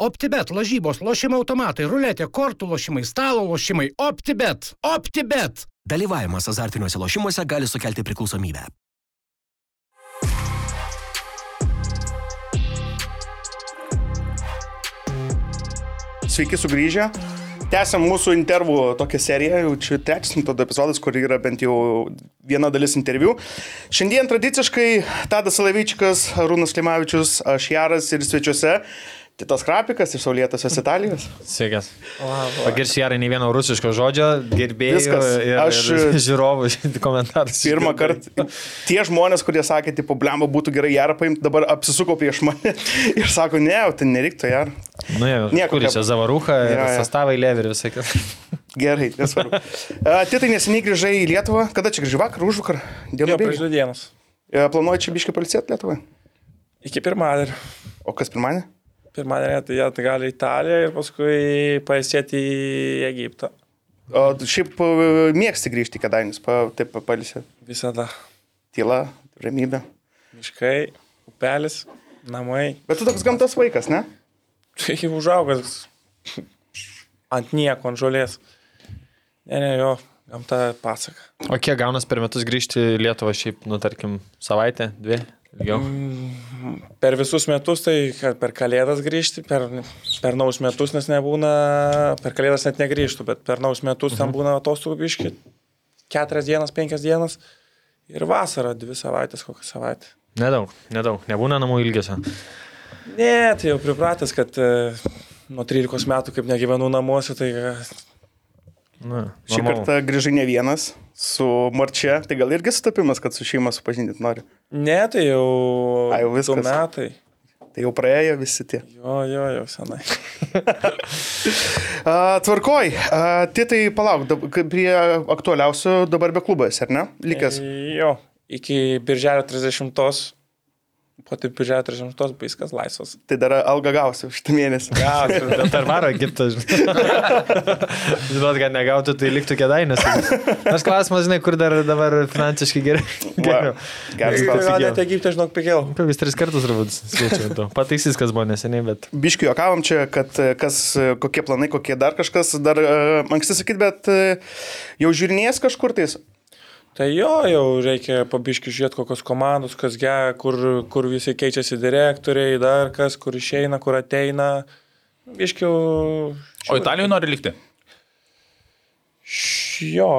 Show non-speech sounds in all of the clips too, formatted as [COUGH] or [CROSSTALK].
OptiBet, lažybos, lošimo automatai, ruletė, kortų lošimai, stalo lošimai. OptiBet. OptiBet. Dalyvavimas azartiniuose lošimuose gali sukelti priklausomybę. Sveiki sugrįžę. Tęsiam mūsų intervų tokią seriją, jau čia trečias tada epizodas, kur yra bent jau viena dalis interviu. Šiandien tradiciškai Tadas Salavyčikas, Rūnas Klimavičius, aš Jaras ir svečiuose Titas Krapikas iš Saulėtosios Italijos. Sveikas. Pagirsiu Jarai ne vieno rusiško žodžio, ir, Aš- ir žiūrovų [LAUGHS] komentarus. Pirmą kartą tie žmonės, kurie sakė, tipo, blemba būtų gerai Jarą paimti, dabar apsisuko prieš mane [LAUGHS] ir sako, ne, ten nereiktų Jarą. Nu, jau, Nieko kur kaip- čia Zavarucha, Jo, ja, jo. Sastavai Levi ir visą kitą. [LAUGHS] Gerai, nesvarbu. A, Titai neseniai grįžai į Lietuvą. Kada čia grįžai? Vakar, už vakar? Dieną prieš dvi dienas. Planuoji čia biškai palisėti Lietuvoje? Iki pirmadienio. O kas pirmadienį? Pirmadienį tai jie tai gali į Italiją ir paskui paėsėti į Egiptą. O šiaip a, mėgsti grįžti į Kadainius, pa, taip palisėti. Visada. Tyla, ramybė. Miškai, upelis, namai. Bet tu toks gamtos vaikas, ne? Tai užaugęs ant nieko, ant žolės. Ne, ne, jo, gamta pasaka. O kiek gaunas per metus grįžti į Lietuvą šiaip, nu, tarkim, savaitę, dvi, ilgiau? Per visus metus, tai per kalėdas grįžti, per, per naus metus, nes nebūna, per kalėdas net negrįžtų, bet per naus metus ten būna atostogų biški, keturias dienas, penkias dienas ir vasarą dvi savaitės, kokią savaitę. Nedaug, nedaug, nebūna namų ilgesio. Ne, tai jau pripratęs, kad e, nuo 13 metų kaip negyvenu namuose, tai e, Nu, Šį kartą grįžai ne vienas su Marčia. Tai gal irgi sutapimas, kad su šeima supažindinti nori. ne, tai jau, Ai, jau viskas. metai. Tai jau praėjo visi tie. Jo, jo, jau senai. [LAUGHS] A, tvarkoj, a, Titai, palauk, prie aktualiausių dabar be klubas, ar ne? Likęs. Jo, iki birželio 30. Po taip birželio 30. viskas laisvas. Tai dar algą gausiu šitą mėnesį. Gausiu, [LAUGHS] Dėl per varo Egiptas. [LAUGHS] Žinot, kad negautų, tai liktų kėdainės. Nors klausimas, žinai, kur dar dabar finansiškai gerai. geriau. Geras Gal klausimas. net Egipte, žinok, pigiau. Kokius tris kartus turbūt skaičiau. Pataisys, kas buvo neseniai, bet... Biškiu juokavom čia, kad e, kas, e, kokie planai, kokie dar kažkas, dar e, anksti sakyt, bet jau žiūrinės kažkur tais. Tai jo, jau reikia pabiški žiūrėti, kokios komandos, kas ge, kur, kur visi keičiasi direktoriai, dar kas, kur išeina, kur ateina. Biškiau. O Italijoje nori likti. Jo.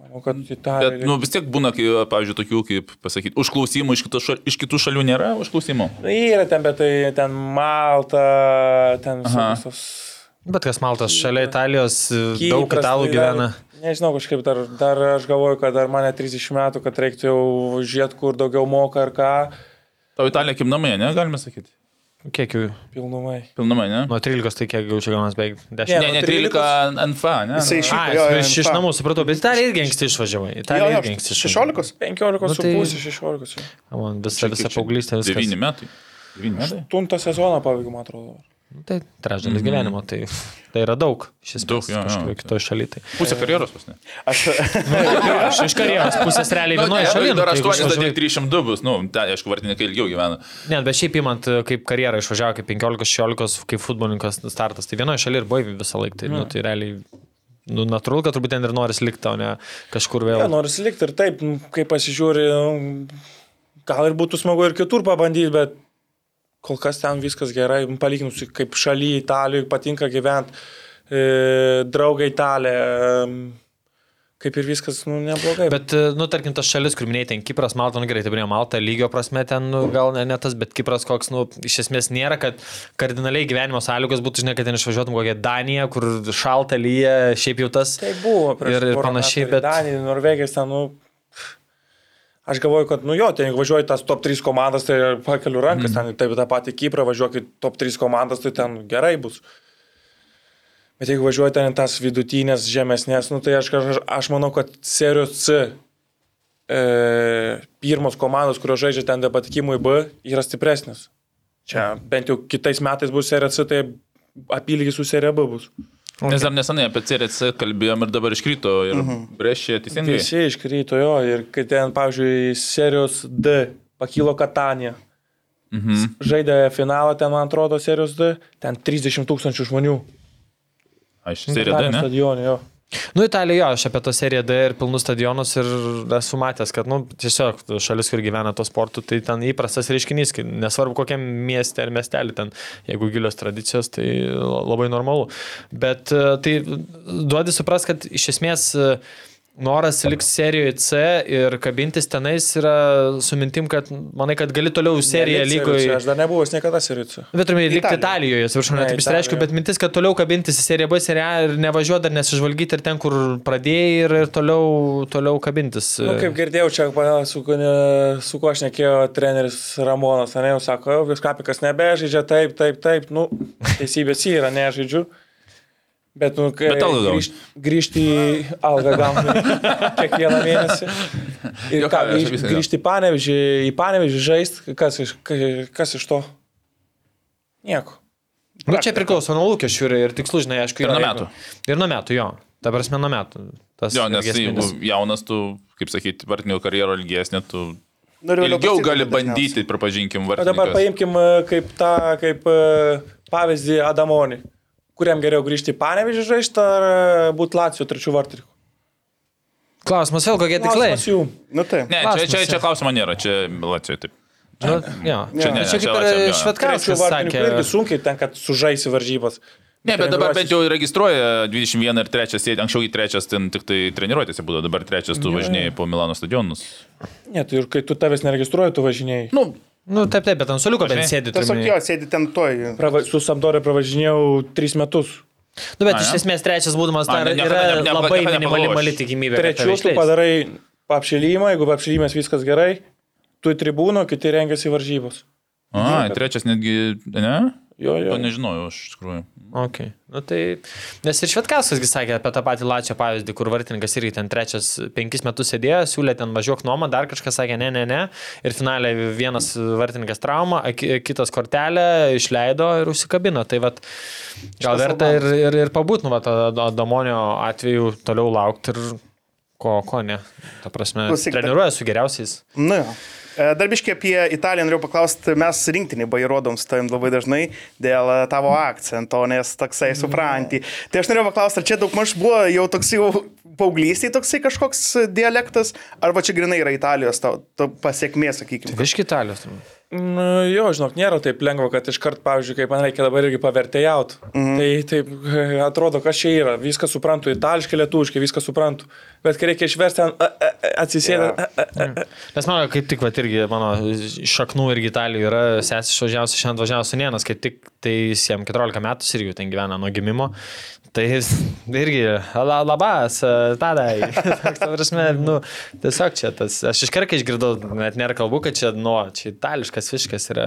Manau, kad Italija. Bet, nu, vis tiek būna, kai, pavyzdžiui, tokių, kaip pasakyti, užklausimų iš, kito šal, iš kitų šalių nėra užklausimų. Nu, yra ten, bet tai ten Malta, ten visos. Bet kas Maltas, šalia Italijos daug Kipras, italų tai gyvena. Dar, nežinau, kažkaip dar, dar aš galvoju, kad dar mane 30 metų, kad reiktų jau žiūrėti, kur daugiau moka ar ką. Tau Italija kaip namai, ne, galime sakyti. Kiek jų? Pilnumai. Pilnamai, ne? Nuo 13 tai kiek jau čia gaunas beveik 10. Ne, Ne, ne, nuo 13 NFA, ne? Jisai iš- jo, jo, iš, namų supratau, bet Italija irgi anksti išvažiavai. Jo, irgi anksti išvažiavai. 16? 15 Nu, su tai- pusė, 16. čia. Man Visa, visa paauglystė viskas. 9 metai. 9 metai. Aštuntą sezoną pabaigiu, man atrodo. Nu, Tai trečdalis gyvenimo, tai, tai yra daug. Iš Daug, jo, jo. kitoje šalyje. Tai. Pusė karjeros pas ne. Aš, [LAUGHS] Aš iš karjeros pusės realiai Nu, vienoje ne, šalyje. dar nu, tai jeigu 8, išvažiuoji- tai 302 bus, nu, ten, aišku, vartininkai ilgiau gyvena. Ne, bet šiaip įmant, kaip karjerą išvažiavo, kaip 15-16, kaip futbolininkas startas, tai vienoje šalyje ir buvai visą laiką. Tai, nu, tai realiai, nu, natūralu, kad turbūt ten ir noris likti, o ne kažkur vėl. Ja, nors likti ir taip, nu, kai pasižiūri, gal ir būtų smagu ir kitur pabandyti, bet kol kas ten viskas gerai, palyginus kaip šaly Italijoje, patinka gyventi, e, draugai Italija, e, kaip ir viskas, nu, neblogai. Bet, e, nu, tarkim, tas šalis, kur minėjai, ten Kipras, Malta, nu gerai, tai minėjau Malta, lygio prasme ten, nu, gal ne, ne tas, bet Kipras koks, nu, iš esmės nėra, kad kardinaliai gyvenimo sąlygos būtų, žinai, kad ten išvažiuotum kokią Daniją, kur šalta lyja, šiaip jau tas. Tai buvo prieš Ir- ir panašiai, metų ir bet- Danija, Norvegija, ten, nu, aš galvoju, kad, nu jo, ten jeigu važiuoji tas top 3 komandas, tai pakeliu rankas, mm. ten taip tą patį Kiprą, važiuoji top 3 komandas, tai ten gerai bus. Bet jeigu važiuoji ten tas vidutinės, žemesnės, nu, tai aš, aš, aš manau, kad serijos C e, pirmos komandos, kurios žaidžia ten dėl patikimų į B, yra stipresnės. Čia bent jau kitais metais bus serija C, tai apylygiai su serija B bus. Nes dar nesenai apie CRC kalbėjom ir dabar iškrito ir uh -huh. brešė teisingai. Visi iškrito jo ir kai ten, pavyzdžiui, serijos D pakilo Katanija. Mhm. Žaidė finalą ten, man atrodo, serijos D, ten 30 tūkstančių žmonių. Aš serija D, ne? Stadionė, jo. Nu, Italija, jo, aš apie tą seriją D ir pilnus stadionus ir esu matęs, kad, nu, tiesiog šalis, kur gyvena to sportu, tai ten įprastas reiškinys, nesvarbu kokiam mieste ar miestelį ten, jeigu gilios tradicijos, tai labai normalu. Bet e, tai duodi supras, kad iš esmės e, noras liks serijoje C ir kabintis tenais yra su mintim, kad manai, kad gali toliau seriją lygoje. Aš dar nebuvau niekada serijose. Bet turime likti Italijoj. Italijoje, atsiprašau, Ne, net išsireiškiu, Italijoj. bet mintis, kad toliau kabintis į seriją B, seriją A ir nevažiuoti dar nesižvalgyti ir ten, kur pradėjai ir, ir toliau, toliau kabintis. Nu, kaip girdėjau, čia su, su kuo aš nekėjau treneris Ramonas, ne, jau sako, jau Viskapikas nebežaidžia, taip, taip, taip, nu, teisybės yra, nežaidžiu. Bet, nu, kai Bet algą gauni. grįžt, grįžti į algą gauni [LAUGHS] kiekvieną mėnesį. Ir ką, aš grįžti, grįžti į panevežį, į panevežį žaisti, kas, iš- ka- kas iš to? Nieko. Nu, čia priklauso nuo lūkesčių ir, ir tikslų, žinai, aišku, Ir nuo metų. Ir nuo metų, jo. Ta prasme, nuo metų. Tas Jo, nes jeigu jaunas, tu, kaip sakyti, vartinio karjero ilgesnė, tu vėliau ilgiau gali bandyti, pripažinkim, O dabar paimkim e, kaip, tą, kaip e, pavyzdį Adamonį, kuriam geriau grįžti į panevežį žaisti ar būti Lacijo trečių vartininkų. Klausimas vėl, kokie tikslai. Nu, tai. Ne, čia, čia, čia klausimo nėra, čia Latvija taip. Nu, jo. Čia ne, čia kaip ir Švetkauskas sakė. irgi sunkiai ten, kad sužaisi varžybas. Ne, bet dabar bent jau registruoja 21 ir 3, sėdi- anksčiau į 3 ten tik tai treniruotėse būdavo, dabar 3 tu važinėjai po Milano stadionus. Ne, tai ir kai tu tavęs neregistruoji, tu važinėjai. Nu, Nu, taip, taip, bet ant soliuko bent sėdi. Tiesiog jo, sėdi ten toj. Prava, su Samdorė pravažinėjau tris metus. Nu, bet A, iš ne? esmės trečias būdamas A, dar ne- ne- yra ne- ne- labai ne- minimali nepaloš. mali tikimybė. Trečių tu padarai apšilimą, jeigu apšilimas viskas gerai, tu į tribūną, kiti rengiasi varžybos. a, trečias netgi, ne? Jo, jo. To nežinojau, aš iš tikrųjų. Okay. Nu, tai, nes ir Švetkauskas sakė apie tą patį Lačio pavyzdį, kur vartininkas irgi ten trečias penkis metus sėdėjo, siūlė ten važiuok nuomą, dar kažkas sakė ne, ne, ne. Ir finaliai vienas vartininkas trauma, kitas kortelę išleido ir užsikabino. Tai vat, gal verta ir, ir, ir pabūt, nu, vat, Damonio atveju toliau laukti ir ko, ko ne. Ta prasme, dar- treniruoja su geriausiais. Nu, jo. E, Dar biškai apie Italiją norėjau paklausti, mes rinktinį bairodom su tavim labai dažnai dėl e, tavo akcento, nes toksai supranti. Tai aš norėjau paklausti, ar čia daug maž buvo jau toks jau paauglystėje toksai kažkoks dialektas, arba čia grinai yra Italijos tavo to pasiekmė, sakykime. Viški italijos. turbūt. Nu, jo, žinok, nėra taip lengva, kad iškart, pavyzdžiui, kaip man reikia dabar irgi pavertėjauti. Mhm. Tai taip [LAUGHS] atrodo, kas čia yra. Viską suprantu, itališkai, lietuviškai, viską suprantu. Bet kai reikia išversti, ten a, a, a, atsisėdę. Jo. a, a, a, a. Nes mano, kaip tik, vat, irgi mano šaknų irgi Italijoje yra sesis išvažiavusi, šiandien važiavo su Nienas, kaip tik tai jam 14 metų ir jau ten gyvena nuo gimimo. Tai irgi, la, labas, e, tadai. [LAUGHS] Prasme, nu, tiesiog čia tas, aš iš karto išgirdau, net nėra kalbų, kad čia, nu, čia itališkas fiškas yra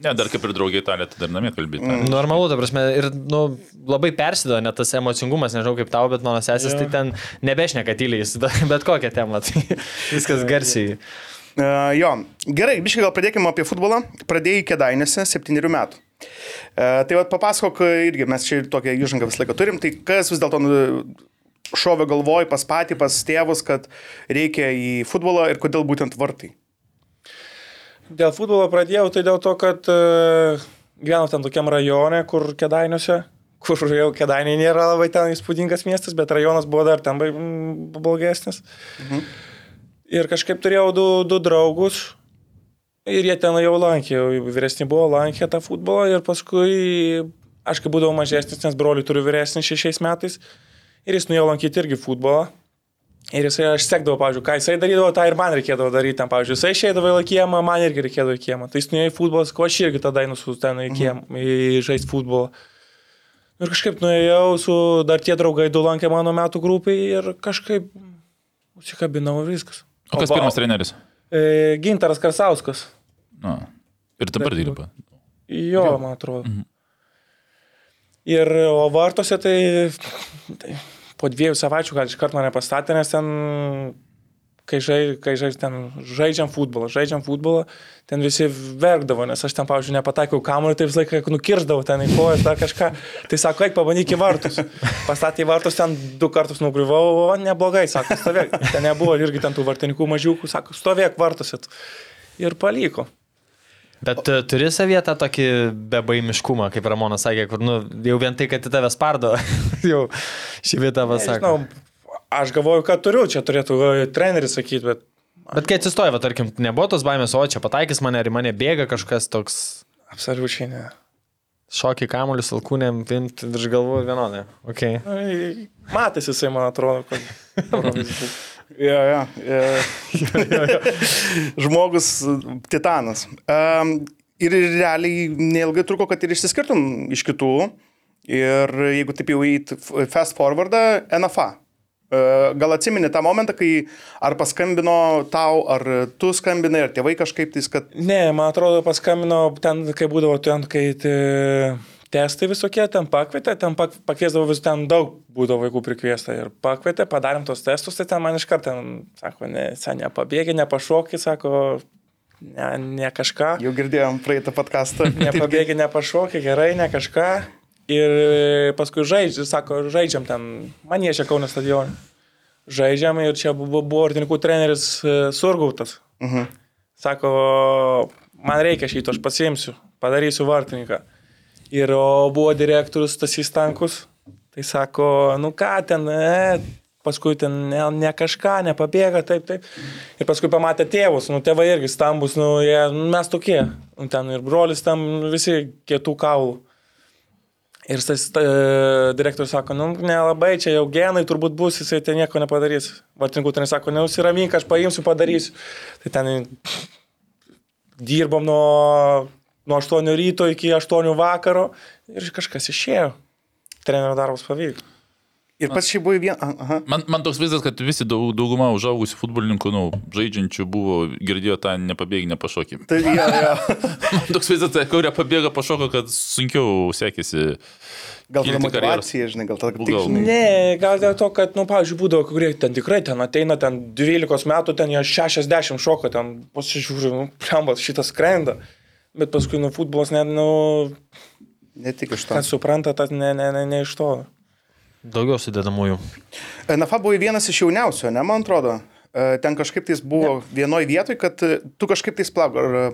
Ne, dar kaip ir draugai italė, tai dar namie kalbėti. Mm. normalu, ta prasme, ir, nu, labai persido net tas emocingumas, nežinau kaip tau, bet mano sesis tai ten nebešneka tyliai, bet, [LAUGHS] bet kokią temą, tai [LAUGHS] viskas garsiai. Uh, jo, gerai, biškai gal pradėkime apie futbolą. Pradėjai kėdainėse septyniarių metų. Uh, tai vad papasakok irgi, mes čia ir tokią įžangą visą laiką turim, tai kas vis dėlto nu, šovė galvoj pas patį, pas tėvus, kad reikia į futbolą ir kodėl būtent vartai. Dėl futbolo pradėjau, tai dėl to, kad uh, gyvenau ten tokiam rajone, kur kedainiuose, kur jau kedainiai nėra labai ten įspūdingas miestas, bet rajonas buvo dar ten blogesnis. Mhm. Ir kažkaip turėjau du, du draugus. Ir jie ten jau lankė, vyresni buvo, lankė tą futbolą ir paskui aš kai būdavau mažesnis, nes broliui turiu vyresnį šešiais metais ir jis nuėjo lankyti irgi futbolą. Ir jisai, aš sekdavau, pavyzdžiui, ką jisai darydavo, tą ir man reikėdavo daryti. Ten, pavyzdžiui, jisai išeidavo į kiemą, man irgi reikėdavo į kiemą. Tai jis nuėjo į futbolą, ko aš irgi tada einu su ten į kiemą, į žaisti futbolą. Ir kažkaip nuėjau su dar tie draugai, du lankė mano metų grupiai ir kažkaip užsikabinau viskas. O kas va- pirmas treneris? E, Gintaras Karsauskas. Na. Ir dabar dirba. Jo, man atrodo. Ir o vartose tai, tai po dviejų savaičių gal iš karto mane pastatė, nes ten, kai, žai, kai žai, ten žaidžiam futbolą, žaidžiam futbolą, ten visi verkdavo, nes aš ten, pavyzdžiui, nepataikiau kamuolį, tai visą laiką nukirždavau ten į kojas dar kažką. Tai sako, eik pabandyk į vartus. Pastatė į vartus, ten du kartus nugriuvau, o neblogai, sako, stovėk. Ten nebuvo irgi ten tų vartininkų mažiukų, sako, stovėk vartuose. Ir paliko. Bet tu turi savietą tokį bebaimiškumą, kaip Ramonas sakė, kur, nu, jau vien tai, kad į tave spardo, [LAUGHS] jau šį vietą. Nežinau, aš galvoju, kad turiu, čia turėtų treneris sakyti, bet Bet kai atsistoja, va, tarkim, nebuvo tos baimės, o čia pataikys mane, ar į mane bėga kažkas toks absoliučiai ne. šokį kamuolius, alkūnėm, pint virš galvų vienodai. Okay. Ai, Matėsi jisai, man atrodo, kad... [LAUGHS] [LAUGHS] Jo, jo. e, Žmogus e, titanas. Um, ir realiai neilgai truko, kad ir išsiskirtum iš kitų. Ir jeigu taip jau į fast forwardą, NFA. E, Gal atsimeni tą momentą, kai ar paskambino tau, ar tu skambinai, ar tėvai kažkaip tais, kad... Ne, man atrodo, paskambino ten, kai būdavo ten, kai te, testai visokie, ten pakvietė, ten pak, pakviesdavo vis ten daug būdavo vaikų prikviesta ir pakvietė, padarėm tos testus, tai ten man iš karto, sako, ne, sen nepabėgė, nepašokė, sako, ne, ne kažką. Jau girdėjom praeitą podcastą. [LAUGHS] Nepabėgė, nepašokė, gerai, ne kažką. Ir paskui žaidžiam, sako, žaidžiam ten, man jie čia Kauno stadionė. Žaidžiam ir čia buvo, buvo ortininkų treneris e, Surgautas. Mhm. Sako, man reikia šito, aš pasiimsiu, padarysiu vartininką. Ir buvo direktorius Stasys Tankus. Tai sako, nu ką ten, e, paskui ten ne, ne kažką, nepabėga, taip, taip. Ir paskui pamatė tėvus, nu tėvai irgi stambus, nu jie, nu, mes tokie. Nu, ten ir brolis tam visi kietų kaulų. Ir tas ta, direktorius sako, nu nelabai, čia jau genai turbūt bus, jisai ten nieko nepadarys. Vartininkų ten sako, neusiramink, aš paimsiu, padarysiu. Tai ten dirbom nuo, nuo 8 ryto iki 8 vakaro ir kažkas išėjo. Trenerio darbas pavyko. Ir pats šiai buvo vien... Aha. Man, man toks vaizdas, kad visi daug, dauguma užaugusių futbolininkų, nu, žaidžiančių buvo, girdėjo tą nepabėgį, nepašokį. Tai jo, jo. [LAUGHS] Man toks vaizdas, kad kurie pabėga pašoko, kad sunkiau sekėsi. Gal tada motivacija, žinai, gal tada Gal. Ne, gal dėl to, kad, nu, pavyzdžiui, būdavo, kurie ten tikrai ten ateina, ten 12 metų, ten jie 60 šoka, ten pasižiūri, nu, plembas, šitas skrenda. Bet paskui, nu, futbolas, net, nu, Ne tik iš to. kas supranta, tas ne, ne, ne, ne iš to. Daugiau sudėdamųjų. NFA buvo vienas iš jauniausių, ne, man atrodo. E, Ten kažkaip tais buvo vienoje vietoje, kad e, tu kažkaip tais plauk. Ar e,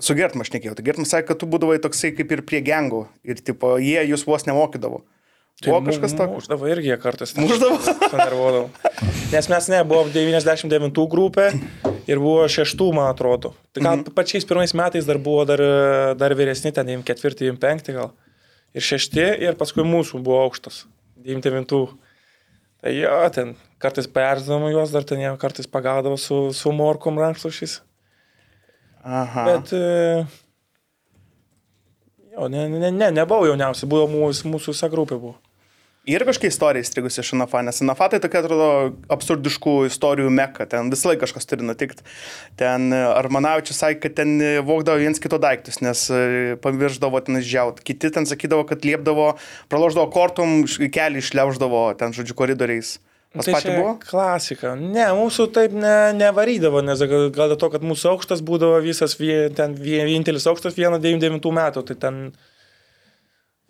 su Gertma aš nekėjau. Tai Gertmas sakė, kad tu būdavai toksai kaip ir prie gengų. Ir tipo, jie jūs vos nemokydavo. Buvo kažkas tokio. Uždavo irgi kartais. ten Mušdavo? Panervuodavo. [LAUGHS] Nes mes ne, buvom 99 grupė ir buvo šeštų, man atrodo. Tai gal mhm. pačiais pirmais metais dar buvo dar, dar vyresni, ten 94, 95 gal. Ir šešti, ir paskui mūsų buvo aukštas. 99. Tai jo, ten kartais perzdavo juos, dar ten jie kartais pagaudavo su, su morkom rankšluošiais. Aha. Bet... e, Jo, ne, ne, ne, nebuvau jauniausia, buvo mūsų, mūsų visa grupė buvo. Ir kažkokia istorija įstrigusi iš NFA, nes NFA tai tokia, atrodo, absurdiškų istorijų meka, ten visą laiką kažkas turi nutikti. Ten e, Armanavičius sakė, kad ten e, vogdavo viens kito daiktus, nes e, pavirždavo ten išdžiaut. Kiti ten sakydavo, kad liepdavo, praloždavo kortom, š- kelią išliauždavo ten, žodžiu, koridoriais. Pas Tai čia buvo? Klasika. Ne, mūsų taip ne, nevarydavo, nes gal, gal dėl to, kad mūsų aukštas būdavo visas, vie, ten vie- vienintelis aukštas 1,99 metų, tai ten,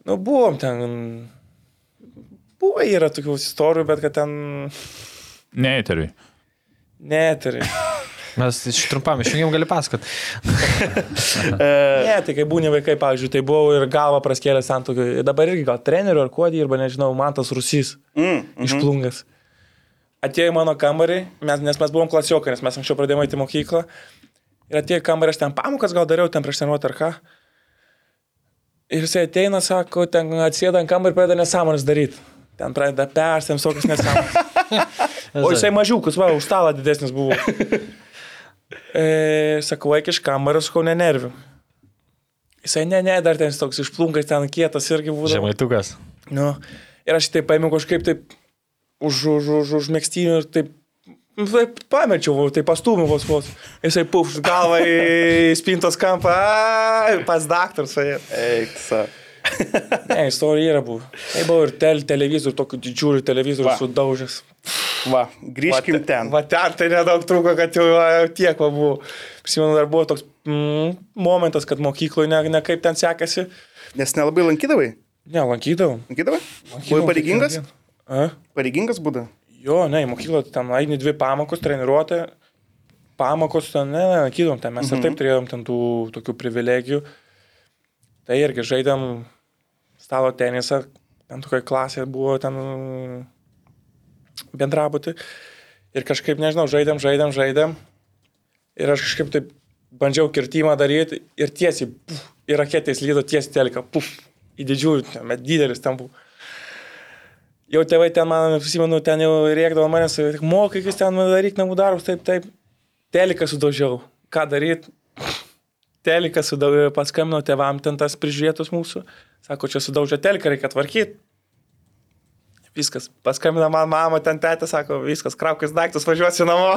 nu, buvom ten, buvo yra tokių istorijų, bet kad ten, Ne, eteriui. net ir. [LAUGHS] Mes iš trumpam išjungiam gali pasakot. [LAUGHS] Ne, tai kai būni vaikai, pavyzdžiui, tai buvau ir galvą praskėlęs ant tokio, dabar irgi gal trenerių ar kuo dirba, nežinau, man tas rusys Mm, išplungas. Atėjo į mano kambarį, mes, nes mes buvom klasiokai, nes mes anksčiau pradėjome į mokyklą. Ir atėjo į kambarį, aš ten pamokas gal dariau, ten prieš tenuotą ar ką. Ir jisai ateina, sako, ten atsėda ant kambarį ir pradeda nesąmonės daryti. Ten pradeda perstėm tokius nesąmonės. [LAUGHS] O jisai mažiukas, va, už stalą didesnis buvo. E, sakau, eik iš kambario, sakau, nenerviu. Jisai, ne, ne, dar ten toks išplunkas, ten kietas irgi buvo. Žemaitukas. Nu, ir aš taip paėmiau kažkaip taip už, už, už, už mėgstinių ir taip, nu, taip pamečiau, tai pastūmiau vos vos. Jisai puf, galva į spintos kampą, a, pas daktarus. Eik, sa. Ne, istorija yra buvo. Tai buvo ir tel, televizorių, tokių didžiulių televizorių Va. sudaužęs. Va, grįžkim ten. Va ten tai nedaug trūko, kad jau va, jau tiek va buvo. Prisimenu, dar buvo toks mm, momentas, kad mokykloje ne, ne kaip ten sekasi. Nes nelabai lankydavai? Ne, lankydavau. Lankydavai? Buvai pareigingas? Pareigingas būda? Jo, ne, į mokyklą ten eini dvi pamokos, treniruotė. pamokos, ten, ne, ne, kydom, ten mes mhm. ir taip turėjom ten tų tokių privilegijų. Tai irgi žaidėm stalo tenisą, ten tokia klasė buvo ten bendrabutį. Ir kažkaip, nežinau, žaidėm, žaidėm, žaidėm. Ir aš kažkaip taip bandžiau kirtimą daryti ir tiesiai, puf, ir raketės lydo tiesiai telka, puf, į didžiųjų, ten, didelis ten buvo. Jau tėvai ten, man, prisimenu, ten jau rėkdavo manęs, mokykis ten daryk namų darbus, taip, taip. Teliką sudaužiau. Ką daryti? Teliką sudaužiau, paskambinau tėvam ten tas prižiūrėtus mūsų. Sako, čia sudaužė teliką, reikia tvarkyti. Viskas. Paskambina man mama, ten tėtė, sako, viskas, kraukis daiktus, važiuosi namo.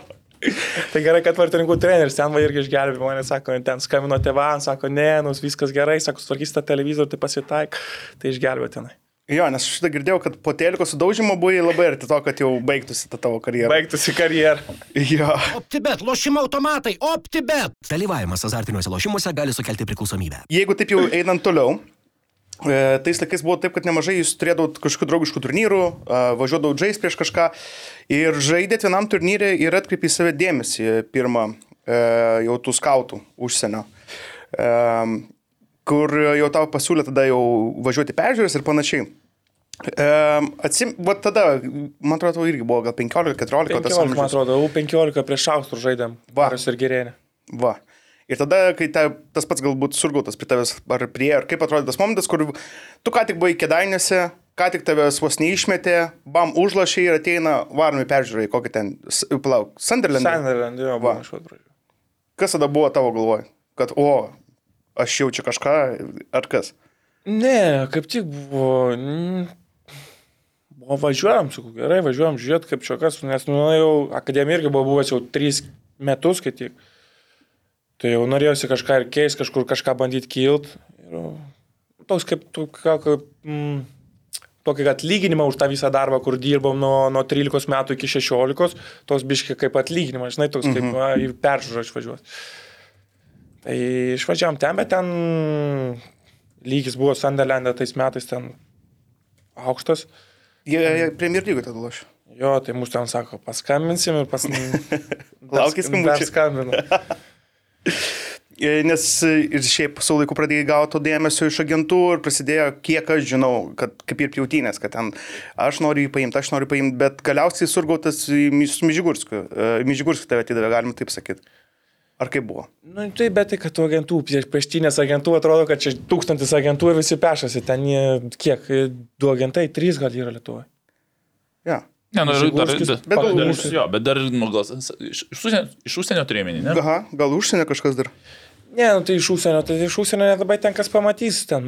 [LAUGHS] tai gerai, kad vartininkų treneris ten va irgi išgelbėjo mane, sako, ten skambino tėvam, sako, ne, nu viskas gerai, sako, tvarkys tą televizorių, tai pasitaik, tai išgelbėjo tenai. Jo, nes aš šitą girdėjau, kad po teliko sudaužimo buvai labai arti to, kad jau baigtųsi ta tavo karjera. Baigtųsi karjera. Jo. OptiBet, lošimo automatai, OptiBet. Dalyvavimas azartiniuose lošimuose gali sukelti priklausomybę. Jeigu taip jau einant toliau, e, tais laikais buvo taip, kad nemažai jūs turėdavot kažkokių draugiškų turnyrų, e, važiuodavot žais prieš kažką ir žaidėt vienam turnyrė ir atkreipė į save dėmesį pirmą e, jau tų skautų užsienio kur jau tau pasiūlė tada jau važiuoti peržiūrės ir panašiai. Um, atsim, va tada, man atrodo, irgi buvo gal 15-14. 15, man atrodo, 15 prieš Austrų žaidėm. Varas ir gerėnė. Va. Ir tada, kai ta, tas pats galbūt surgautas prie tavęs ar prie, ar kaip atrodė tas momentas, kur tu ką tik buvai kėdainėse, ką tik tavęs vos neišmetė, bam užlašiai ir ateina varomi peržiūrai, kokį ten, palauk, Sunderland. Sunderland, jo, va. Kas tada buvo tavo galvoj? Kad, o, aš jaučiu kažką, ar kas? Ne, kaip tik buvo. O važiuojam, sakau, gerai, važiuojam, žiūrėt, kaip čia kas, nes, nu, jau akademija irgi buvo buvęs jau tris metus, kai tik. Tai jau norėjosi kažką ir keis, kažkur kažką bandyti kilt. Ir toks kaip, tokį, kaip, mm, tokį atlyginimą už tą visą darbą, kur dirbom nuo, nuo 13 metų iki 16, toks biški kaip atlyginimas, žinai, toks kaip mhm. į peržiūrą išvažiuoti. Tai išvažiavam ten, bet ten lygis buvo Sunderlandė tais metais ten aukštas. Jie, jie Premier lygų tada lošia. Jo, tai mūsų ten sako, paskambinsim ir pas... [LAUGHS] Laukis skambučių. Skambinu. [LAUGHS] Nes ir šiaip su laiku pradėjai gauti dėmesio iš agentų ir prasidėjo, kiek aš žinau, kad kaip ir pjautinės, kad ten aš noriu jį paimti, aš noriu paimti, bet galiausiai surgautas į Myžigurskų. Myžigurskų tave atidavė, galima taip sakyti. Ar kaip buvo? Na, nu, tai bet tai, kad tų agentų, prieštinės agentų, atrodo, kad čia tūkstantis agentų ir visi pešasi. Ten jie, kiek, du agentai, trys gal yra Lietuvoje. Ja. Ne, nu, dar, dar, bet, gal, dar, jo, bet dar, nu, gal, iš, užsienio, iš užsienio turėjai, ne? Aha, gal užsienio kažkas dar. Ne, nu, tai iš užsienio, tai iš užsienio nelabai ten kas pamatys. Ten,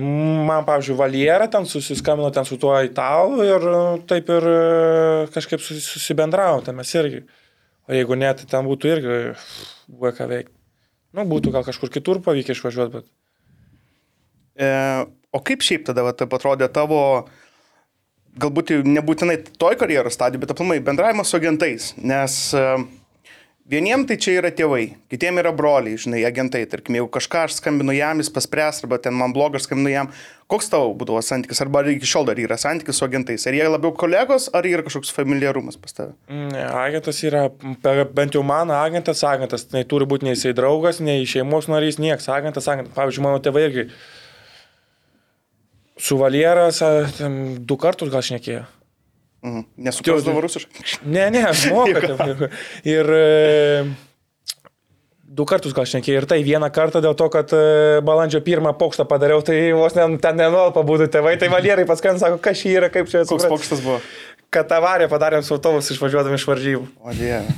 man, pavyzdžiui, Valierą ten susiskambino ten su tuo italu ir taip ir kažkaip susibendravo, ten mes irgi. O jeigu ne, tai ten būtų irgi buvo ką veikti. Nu, būtų gal kažkur kitur pavykę išvažiuoti, bet. E, o kaip šiaip tada, va, taip atrodė tavo, galbūt nebūtinai toj karjeros stadijai, bet aplamai bendravimas su agentais, nes e, Vieniem tai čia yra tėvai, kitiem yra broliai, žinai, agentai, tarkim, jeigu kažką aš skambinu jam, jis paspręs, arba ten man blogas skambinu jam, koks tavo būdavo santykis, arba iki šiol dar yra santykis su agentais, ar jie labiau kolegos, ar yra kažkoks familiarumas pas tave? Ne, agentas yra, bent jau mano agentas, agentas, tai turi būti nei jisai draugas, nei šeimos narys, nieks, agentas, agentas, pavyzdžiui, mano tėvai irgi su Valieras du kartus gal šnekėjo. Mhm. Nesuprasdavo rusiškai? Ne, ne, aš moku. [LAUGHS] ir e, du kartus gal šnekėjai ir tai vieną kartą dėl to, kad e, balandžio pirmą pokštą padariau, tai vos ne, ten nenuol pabūtų tėvai, tai valierai paskui sako, kas šį yra, kaip čia atsiprašau. Koks pokštas buvo? Kad avariją padarėm su autobusu išvažiuodami iš varžybų. O dieve.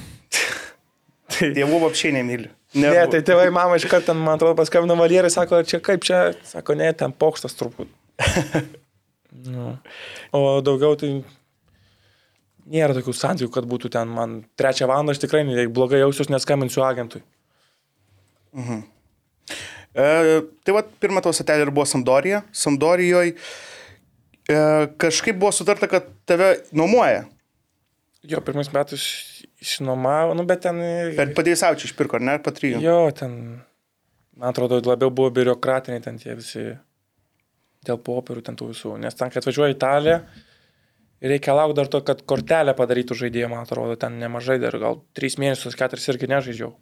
[LAUGHS] tai tėvų apšiai nemyli. Ne, ne, tai tėvai mama iš karto, man atrodo, paskambino valierai, sako, čia kaip čia, sako, ne, ten pokštas truputį. [LAUGHS] nu. O daugiau tai nėra tokių santykių, kad būtų ten man trečią valandą, aš tikrai ne, blogai jausiuosi, neskambinsiu agentui. Mhm. E, tai va, pirmą tavo satelį ir buvo Samdorija. Samdorijoje e, kažkaip buvo sutarta, kad tave nuomoja. Jo, pirmais metais išnuomavo, nu bet ten... Bet padėjai savo čia išpirko, ar ne, patrijų? Jo, ten, man atrodo, labiau buvo biurokratiniai ten tie visi dėl popierių ten tų visų. Nes ten, kai atvažiuoja į Italiją, Ir reikia laukti dar to, kad kortelę padarytų žaidėjai, man atrodo, ten nemažai dar, gal 3 mėnesius, 4 irgi nežaidžiau.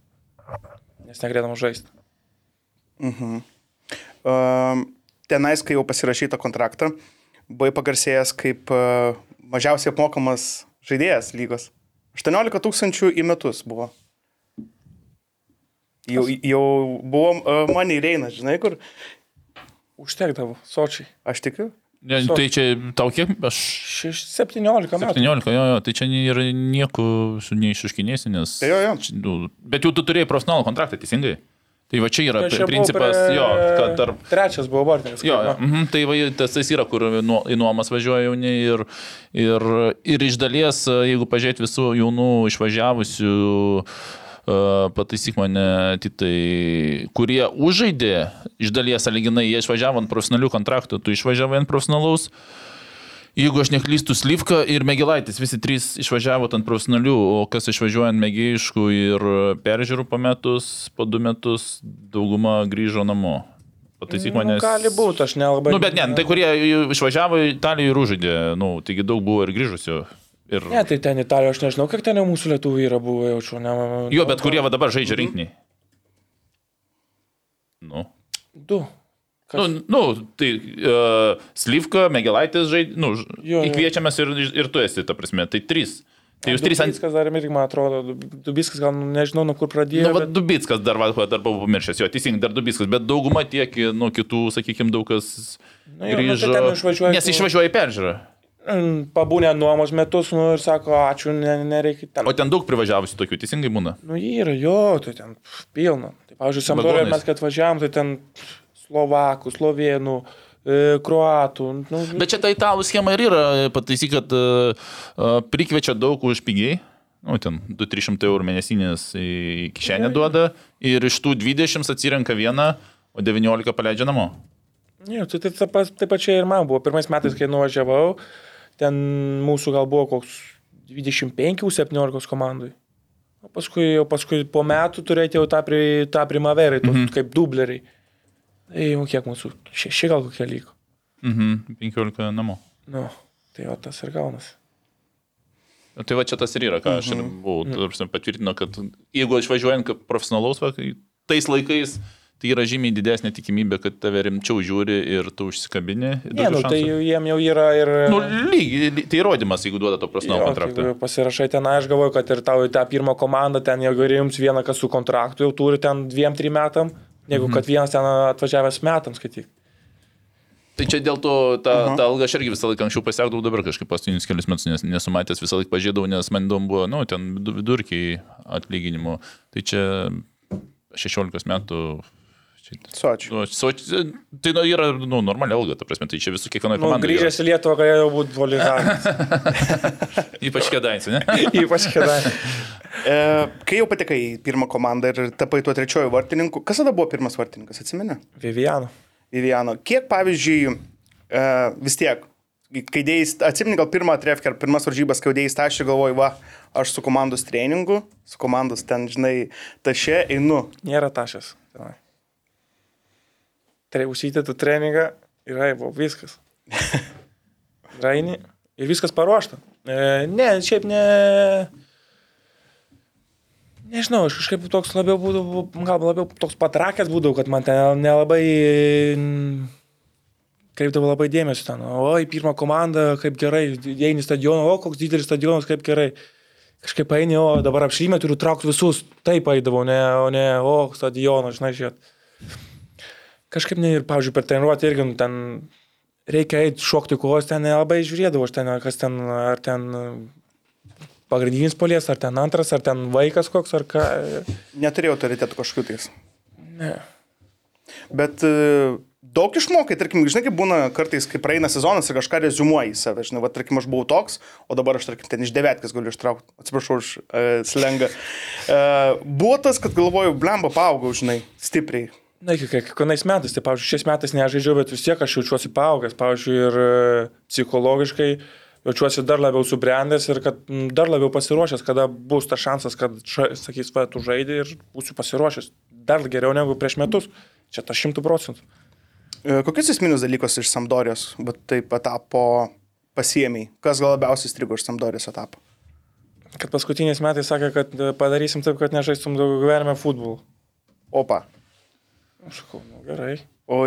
Nes negalėdam žaisti. Uh, tenais, kai jau pasirašyta kontraktą, buvai pagarsėjęs kaip uh, mažiausiai apmokamas žaidėjas lygos. 18 tūkstančių į metus buvo. Jau, jau buvo uh, man įreina, žinai, kur Užtekdavo, sočiai. aš tikiu. Ne, tai čia tau kiek? Aš 6, 17 metų. 17, jo, jo, tai čia yra nieko su neišuškinėsi, nes... Tai jo, jo. Nu, Bet jau tu turėjai profesionalų kontraktą, teisingai? Tai va čia yra čia principas, prie- jo, kad tarp... Trečias buvo vartininkas. Jo, jo. Mhm, tai va, tas, tas yra, kur nuo- į nuomas važiuoja jauni ir, ir, ir iš dalies, jeigu pažiūrėt visų jaunų išvažiavusių, uh, pataisyk mane, tai kurie užžaidė, iš dalies aliginai, jie išvažiavo ant profesionalių kontraktų, tu išvažiavai ant profesionalaus. Jeigu aš neklystu, Slyvka ir Megilaitis, visi trys išvažiavo ant profesionalių, o kas išvažiuoja ant mėgėjiškų ir peržiūrų po metus, po du metus, dauguma grįžo namo. Pataisyk mane. Nu, gali būti, aš nelabai. Nu, bet ne, tai kurie išvažiavo į Italiją ir užžaidė, nu, taigi daug buvo ir grįžusių. Ir... Ne, tai ten Italijoje, aš nežinau, kiek ten jau mūsų lietuvių yra buvo, jaučiu. Ne, Jo, bet kurie va dabar žaidžia rinkiniai. Nu. Du. Kas? Nu, nu, tai uh, Slyvka, Megelaitis žaidė, nu, Jo, įkviečiamas ir, ir tu esi, ta prasme, tai trys. Tai jūs trys ant... Viskas dar irgi, man atrodo, Dubiskas gal nežinau, nuo kur pradėjo. Nu, va, bet... Dubitskas dar, va, dar buvau pamiršęs, jo, teisingai, dar Dubitskas, bet dauguma tiek, nu, kitų, sakykime, daug kas Nu, jo, nu, tai grįžo. išvažiuoja nes išvažiuoja į peržiūrą. Pabūnė nuomos metus, nu ir sako, ačiū, ne, nereikia ten. O ten daug privažiavusių tokių, teisingai būna. Nu, yra, jo, tai ten pilna. Tai, pavyzdžiui, Sampdorė mes, kad važiavam, tai ten Slovakų, Slovenų, Kroatų. Nu, Bet čia ta italų schema ir yra, pataisyk, kad uh, uh, prikviečia daug už pigiai. Nu, ten 2-300 eurų mėnesinės į kišenę duoda ir iš tų 20 atsirenka vieną, o 19 paleidžia namo. Jo, tai taip, taip, taip pačiai ir man buvo. Pirmais metais, kai nuvažiavau, ten mūsų gal buvo koks 25-17 komandai. O paskui, o paskui po metų turėti jau tą, pri, tą primaverį, mm -hmm. kaip dubleriai. Tai jau kiek mūsų, šeši gal kokie liko. Mhm, 15 namo. Nu, tai jo tas ir gaunasi. Nu, Tai va čia tas ir yra, ką aš ir buvau, mm -hmm. patvirtino, kad jeigu išvažiuojant profesionalaus, va, tais laikais, tai yra žymiai didesnė tikimybė, kad tave rimčiau žiūri ir tu užsikabini. Ne, nu, tai jau- jiem jau yra ir... Nu, lygiai, tai įrodymas, jeigu duoda to Jo, kontraktą. jeigu pasirašai ten, aš galvoju, kad ir tau į tą pirmą komandą ten, jeigu jums vieną, kas su kontraktu jau turi ten dviem, trim metam, negu Mhm. kad vienas ten atvažiavęs metams skaityk. Tai čia dėl to tą, tą algą aš irgi visą laiką anksčiau pasiekdavau, dabar kažkaip paskutinius kelius metus nes, nesumatęs, visą laiką pažiūrėjau, nes man įdomu buvo, nu, ten vidu- vidurkiai atlyginimo. Tai čia 16 metų. Su ačiū. nu, so, tai nu, yra nu, normali alga, ta prasme, tai čia visų kiekvienoje Nu, komandoje. grįžęs į Lietuvą galėjo būti volizavimas. [LAUGHS] Ypač kėdainsi, ne? [LAUGHS] Ypač kėdai. E, kai jau patekai į pirmą komandą ir tapai tuo trečiuoju vartininku, kas tada buvo pirmas vartininkas, atsimeni? Viviano. Viviano. Kiek, pavyzdžiui, e, vis tiek, kai dėjai, atsimeni gal pirmą trefkę ar pirmas varžybas, kai dėjai stašį, galvoju, va, aš su komandos treningu, su komandos ten, žinai, tašė einu. Nėra tašas. tenai. Tai užsitėtų treningą ir ai, buvo viskas. Raini ir viskas paruošta. E, ne, šiaip ne. Nežinau, aš kažkaip toks labiau būdavau, gal labiau toks patrakęs būdavau, kad man ten nelabai kreipdavo labai dėmesio ten. O, į pirmą komandą, kaip gerai, eini stadioną, o koks didelis stadionas, kaip gerai. Kažkaip eini, o dabar apšymę turiu traukti visus. Taip eidavau, ne, o ne, o stadioną, žinai, žiūrėt. Kažkaip ne ir, pavyzdžiui, per treniruotę irgi nu, ten reikia eiti šokti kovos, ten nelabai žiūrėdavau, aš ten, kas ten, ar ten pagrindinis polės, ar ten antras, ar ten vaikas koks, ar ką. Neturėjau autoritetų kažkokiu tais. Ne. Bet e, daug išmokai, tarkim, žinai, kaip būna kartais, kai praeina sezonas ir kažką rezumuoji į save. Žinai, va, tarkim, aš buvau toks, o dabar aš, tarkim, ten iš devetkas galiu ištraukti. Atsiprašau už uh, slengą. Uh, buvo tas, kad galvoju, blemba, paaugau, žinai, stipriai. Na, kiek- kiekvienais metais, tai pavyzdžiui, šiais metais nežaidžiau, bet vis tiek aš jaučiuosi paaugęs, pavyzdžiui, ir e, psichologiškai jaučiuosi dar labiau subrendęs ir kad dar labiau pasiruošęs, kada bus tas šansas, kad, ša, sakys, va, tu žaidži ir būsiu pasiruošęs dar geriau negu prieš metus. Čia tas šimtų procentų. E, Kokius esminius dalykus iš Samdorijos, bet taip patapo pasiemiai? Kas gal labiausiai strigo iš Samdorijos etapo? Kad paskutiniais metais sakė, kad e, padarysim taip, kad nežaistum daugiau gyvenime futbolų. Opa. Aš sakau, nu gerai. O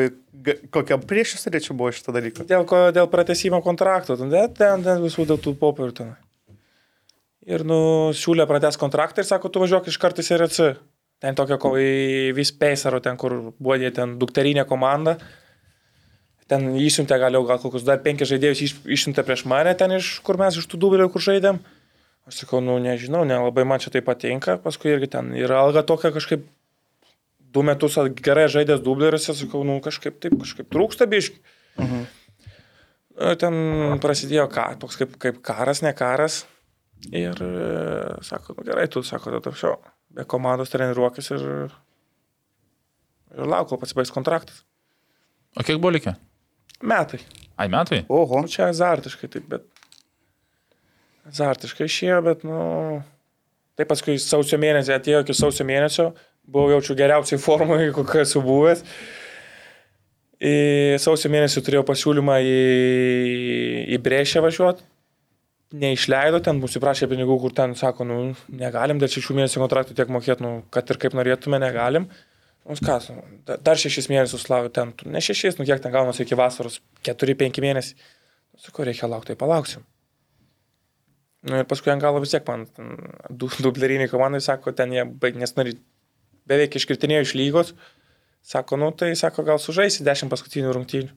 kokia priešistorė čia buvo šitą dalyką? Dėl, ko, dėl pratesimo kontrakto, ten, ten, ten, visų dėl tų popierių ten. Ir nu, siūlė prates kontraktą ir sako, tu važiuok iš karto į SRC. Ten tokia kova į vis Peisaro, ten kur buvo jie ten dukterinė komanda. Ten išsiuntė gal jau gal kokius dar penkis žaidėjus iš, išsiuntė prieš mane ten iš kur mes iš tų dubelių, kur žaidėm. Aš sakau, nu nežinau, nelabai man čia tai patinka, paskui irgi ten yra alga tokia kažkaip du metus gerai žaidęs dubleriuose, sakau, nu kažkaip taip, kažkaip trūksta biški. Mhm. Ten prasidėjo ką, toks kaip, kaip karas, ne karas. Ir e, sako, nu gerai, tu sako, tada šio, be komandos treniruokis ir, ir lauk, kol pasibaigs kontraktas. O kiek buvo likę? Metai. Ai, metai? Oho. Nu, čia azartiškai taip, bet. Azartiškai išėjo, bet, nu. Taip paskui sausio mėnesį atėjo iki sausio mėnesio, buvau jaučiu geriausiai formai, kokia esu buvęs. Į sausio mėnesį turėjau pasiūlymą į, į Brešę važiuoti. Neišleido, ten mūsų prašė pinigų, kur ten sako, nu, negalim dėl šešių mėnesių kontraktų tiek mokėti, nu, kad ir kaip norėtume, negalim. Nu, kas, nu, da- dar šešis mėnesius laukiu, ten, ne šešis, nu, kiek ten gaunasi iki vasaros, keturi, penki mėnesiai. Sakau, reikia laukti, tai palauksim. Nu, ir paskui ant galo vis tiek man ten du, dubleriniai komandai sako, ten jie baig, nes nori beveik iškritinėjo iš lygos. Sako, nu tai sako, gal sužaisi 10 paskutinių rungtynių.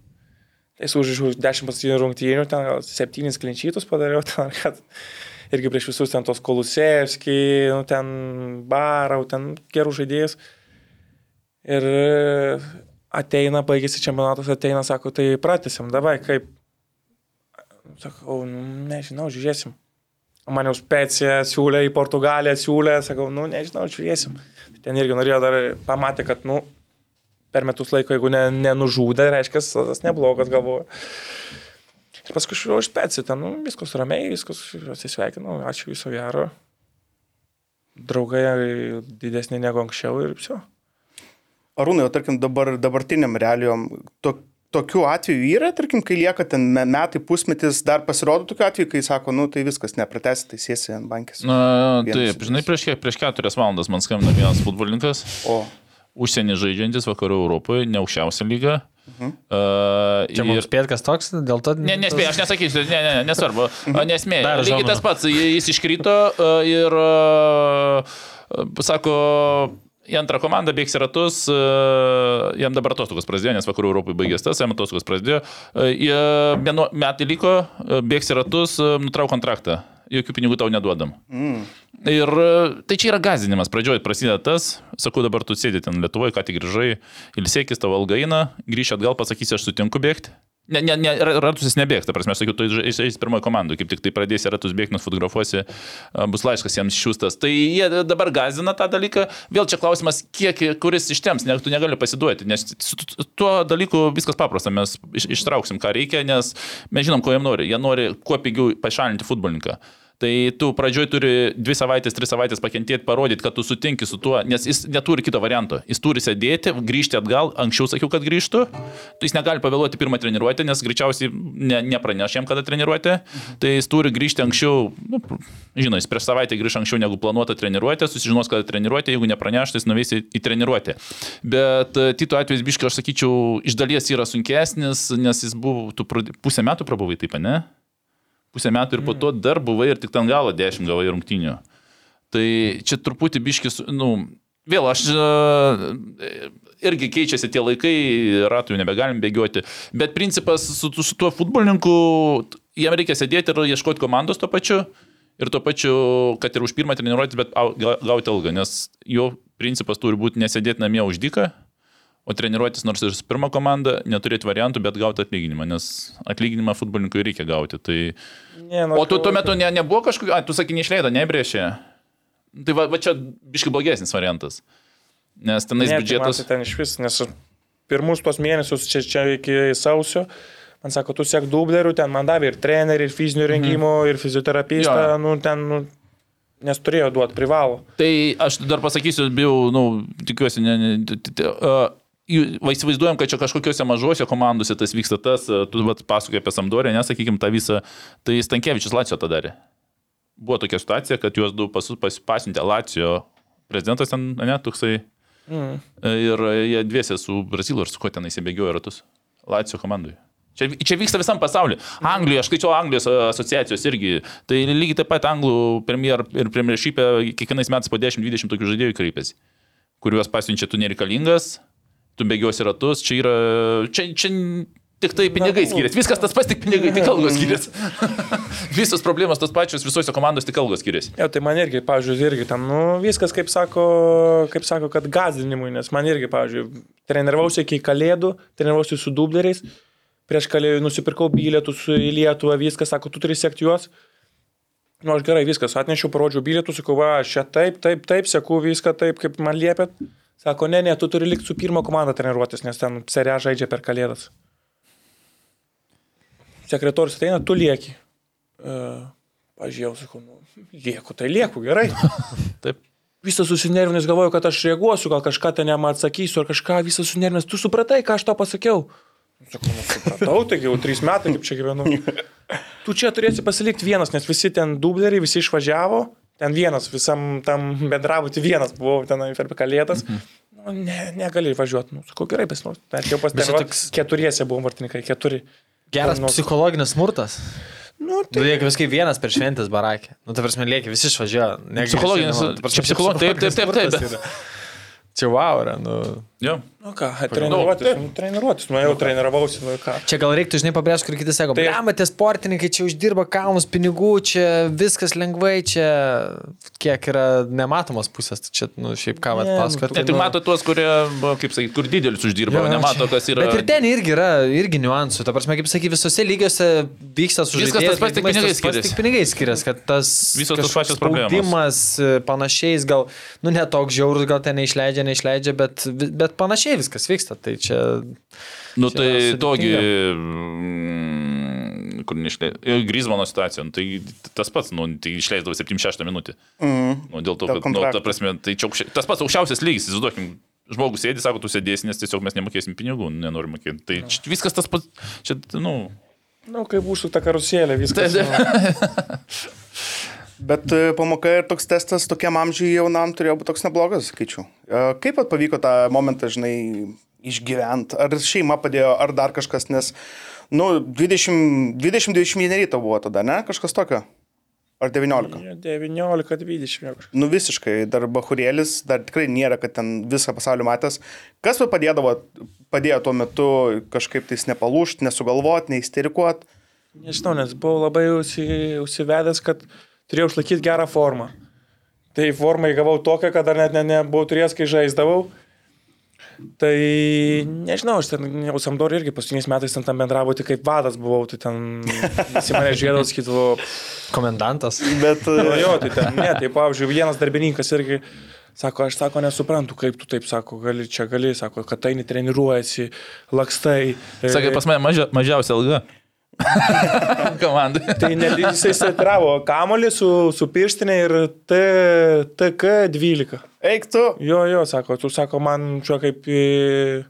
Tai sužaidžiau 10 paskutinių rungtynių, ten gal 7 klinčytus padariau, [LAUGHS] ten, kad irgi prieš visus ten tos Kolusevskį, nu, ten Barau, ten gerų žaidėjus. Ir ateina, baigėsi čempionatas, ateina, sako, tai pratęsim, davai, kaip. Sakau, nu, nežinau, žiūrėsim. O Man jau speciją siūlė į Portugaliją, siūlė, sakau, nu, nežinau, žiūrėsim. Ten irgi norėjo dar, pamatė, kad, nu, per metus laiko, jeigu ne, nenužūdė, reiškia, tas neblogas galvoju. Ir paskui aš speciją, ten, nu, viskas ramiai, viskas, atsisveikinu, ačiū viso gero. Draugai didesni negu anksčiau ir viso. Arūnai, o tarkim dabar, dabartiniam realijom, to, tokių atvejų yra, tarkim, kai lieka ten me- metai, pusmetis, dar pasirodo tokių atvejų, kai sako, nu tai viskas, nepratesi, tai sėsi ant bankės. Na, Vienas taip, žinai, prieš, prieš keturias valandas man skambina vienas futbolininkas, O, užsienį žaidžiantis vakarų Europoje, ne aukščiausia lyga. Mhm. Uh, Čia mums spėt, kas toks, dėl to... Ne, nespėjau, aš nesakysiu, ne, ne, ne, nesvarbu. Nesmėjau. Dar Lygiai tas pats, jis iškrito a, ir a, sako, į antrą komandą bėgs ratus, a, jam dabar atostogos prasidėjo, nes vakarų Europai baigės tas, jam atostogos prasidėjo. A, Jie mėnuo- metai liko, a, bėgs ratus, nutrauk kontraktą. Jokių pinigų tau neduodam. mm, Ir e, tai čia yra gazinimas. Pradžioje prasideda tas, sakau, dabar tu sėdi ten Lietuvoje, ką tik grįžai, ilsėkis tavo alga eina, grįši atgal, pasakysi, aš sutinku bėgti. Ne, ne, ne, ra- ratus jis nebėgs, ta prasme, sakiau, tu eis eis pirmoji komandai, kaip tik tai pradėsi ratus bėgti, nufotografuosi, bus laiškas jiems šiūstas. Tai jie dabar gazina tą dalyką. Vėl čia klausimas, kiek, kuris ištems, ne, tu negali pasiduoti, nes su tu- tuo dalyku viskas paprasta, mes iš, ištrauksim, ką reikia, nes mes žinom, ko jie nori. Jie nori kuo pigiau pašalinti futbolininką. Tai tu pradžioj turi dvi savaitės, tris savaitės pakentėti, parodyti, kad tu sutinki su tuo, nes jis neturi kito varianto. Jis turi sėdėti, grįžti atgal, anksčiau sakiau, kad grįžtų. Jis negali pavėluoti pirmą treniruotę, nes greičiausiai ne, nepraneš jam, kada treniruotė. Tai jis turi grįžti anksčiau, nu, žinai, jis prieš savaitę grįž anksčiau negu planuota treniruotė, susižinos, kada treniruotė, jeigu nepraneš, tai jis nuveis į, treniruotę. Bet e, Tito atvejs, biškai, aš sakyčiau, iš dalies yra sunkesnis, nes jis buvo, tu pusę metų prabuvai taip, ne? Pusę metų ir po to dar buvai ir tik ten galo dešimt gavai rungtynių. Tai čia truputį biškis, nu, vėl aš e, irgi keičiasi tie laikai, ratų jau nebegalim bėgioti, bet principas su, su tuo futbolininku, jam reikia sėdėti ir ieškoti komandos tuo pačiu. Ir tuo pačiu, kad ir už pirmą treniruotę, bet au- ga- gauti algą, nes jo principas turi būti nesėdėti namie už dyką, o treniruotis nors ir su pirma komanda, neturėti variantų, bet gauti atlyginimą, nes atlyginimą futbolininkui reikia gauti. Tai... Ne, nu, O tu tuo metu ne, nebuvo kažkokiu, a, tu sakai, neišleido, nebrėžė. Tai va, va čia biškai blogesnis variantas. Nes tenais Ne, tai biudžetas. Tai ten iš vis, nes pirmus tos mėnesius čia, čia iki sausio, man sako, tu sek dublerių, ten man davė ir trenerių, ir fizinio rengimo, mhm. ir fizioterapistą, Jo. nu ten, nu, nes turėjo duoti, privalo. Tai aš dar pasakysiu, bijau, nu, tikiuosi, ne, ne, t- t- t- uh, jų- va, įsivaizduojam, kad čia kažkokiuose mažose komandose tas vyksta tas, e, tu pasakoji apie Samdorę, nesakykim tą visą, tai Stankievičius Lacijo tą darė. Buvo tokia situacija, kad juos du pasus pas, pasiuntė Lacijo prezidentas ten, ne, toksai. Mm. Ir jie dviese su Brazilu ir su kuo ten įsibėgiojo ratus. Lacijo komandai. Čia, čia vyksta visam pasauliu. Anglijoje, aš skaičiau Anglijos asociacijos irgi. Tai lygiai taip pat anglų premjer ir premjeršypė kiekvienais metais po 10-20 tokių žaidėjų kreipiasi, kuriuos pasiunčia tu nereikalingas, tu bėgiosi ratus, čia yra, čia, čia tik tai pinigai skiriasi. Viskas tas pats, tik pinigai, tik algos skiriasi. [LAUGHS] Visos problemos tos pačios, visose komandos tik algos skiriasi. Jo, tai man irgi, pavyzdžiui, irgi ten, nu, viskas, kaip sako, kaip sako, kad gazdinimui, nes man irgi, pavyzdžiui, treniravausi iki kalėdų, treniravausi su dubleriais, prieš kalėdų nusipirkau bilietus į Lietuvą, viskas, sako, tu turi sekti juos. Nu, aš gerai, viskas, atnešiau, parodžiau bilietus, sakau, va, čia taip, taip, taip, seku viską taip, kaip man liepėt. Sako, ne, ne, tu turi likti su pirmo komanda treniruotis, nes ten serija žaidžia per kalėdas. Sekretorius ateina, tu lieki. Uh, Pažiūrėjau, sakau, nu, lieku, tai lieku, gerai. [LAUGHS] Taip. Visas susinervinęs galvoju, kad aš reaguosiu, gal kažką ten jam atsakysiu, ar kažką visas susinervinęs. Tu supratai, ką aš tau pasakiau? Sakau, nu, supratau, taigi jau trys metai kaip čia gyvenu. [LAUGHS] Tu čia turėsi pasilikti vienas, nes visi ten dubleriai, visi išvažiavo. Ten vienas, visam tam bendrabuti vienas buvau ten per kalėdas. Nu, ne, negali važiuoti. Nu, sakau, gerai. Bet jau Bet čia pasitariau. toks- Keturiese buvom vartininkai, keturi. Geras Nu, psichologinis smurtas. Nu, Tu lieki viskai vienas per šventės barakė. Nu, ta prasme, lieki visi išvažiuoja. Negi Psichologinis- nu, čia psicholog- taip, taip, taip, taip. yra. Čia wow yra, nu. Jo. Nu ką, treniruotis, nu, treniruotis, nu jau treniravausi, nu ką. Čia gal reiktų, žinai, pabrėžti, kur kiti sako, Tai- tai matė sportininkai, čia uždirba kalnus pinigų, čia viskas lengvai, čia kiek yra nematomos pusės, tai čia, nu, šiaip ką, vat, nu, pasakot. Ne, tik mato tuos, kurie, va, kaip sakyti, kur didelius uždirba, Jo, nemato, čia- kas yra. Bet ir ten irgi yra, irgi niuansų. Ta prasme, kaip sakai, visose lygiuose vyksta su Viskas tas pats, tik žaidėjais, pinigai skiriasi. Tik pinigai skiriasi, kad tas Visos tos pačios problemos. e, panašiais, gal, nu, netoks žiaurus, gal ten neišleidžia, neišleidžia, bet, bet panašiai viskas vyksta. Tai čia... Nu Čia tai togi, mm, kur neišleidžiu, Grizmano situacija, nu, tai tas pats, nu, tai išleisdavo 76 minutį. Mm. Nu, dėl to, Dėl kad, nu, ta prasme, tai čia aukščia, tas pats aukščiausias lygis, įsivaizduokim, žmogus sėdi, sako, tu sėdėsi, nes tiesiog mes nemokėsim pinigų, nenorim mokėti. Tai čia viskas tas pats, čia, nu, Nu, kaip užsukta karuselė, viskas. Nu. [LAUGHS] Bet e, pamoka ir toks testas tokiam amžiui jaunam turėjo būti toks neblogas, sakyčiau. E, Kaip vat pavyko tą momentą, žinai, išgyventi? Ar šeima padėjo, ar dar kažkas, nes, nu, 20-21 tau buvo tada, ne? Kažkas tokio? Ar 19? 19-20. Nu visiškai, dar bahurėlis, dar tikrai nėra, kad ten visą pasaulį matęs. Kas man padėdavo, padėjo tuo metu kažkaip tais nepalūšti, nesugalvoti, neįsterikuoti? Nežinau, nes buvau labai užsi, užsivedęs, kad turėjau išlaikyti gerą formą. Tai formą įgavau tokią, kad dar net ne, nebuvau turėjęs, kai žaisdavau. Tai nežinau, aš ten, jau Samdor irgi paskutiniais metais ten tam bendravo, tik kaip vadas buvau, tai ten [LAUGHS] visi mane žiūrėdavo, sakydavo, Komendantas. Bet nu, e, jo, tai ten, ne, tai pavyzdžiui, vienas darbininkas irgi sako, aš sako, nesuprantu, kaip tu taip sako, gali čia gali, sako, kad tai netreniruojasi, lakstai. sakė, pas mane mažia, mažiausia alga. [LAUGHS] Komandai. Tai ne, jisai satravo kamolį su, su pirštinė ir T, TK12. eik tu, Jo, jo, sako, tu sako, man čia kaip, į-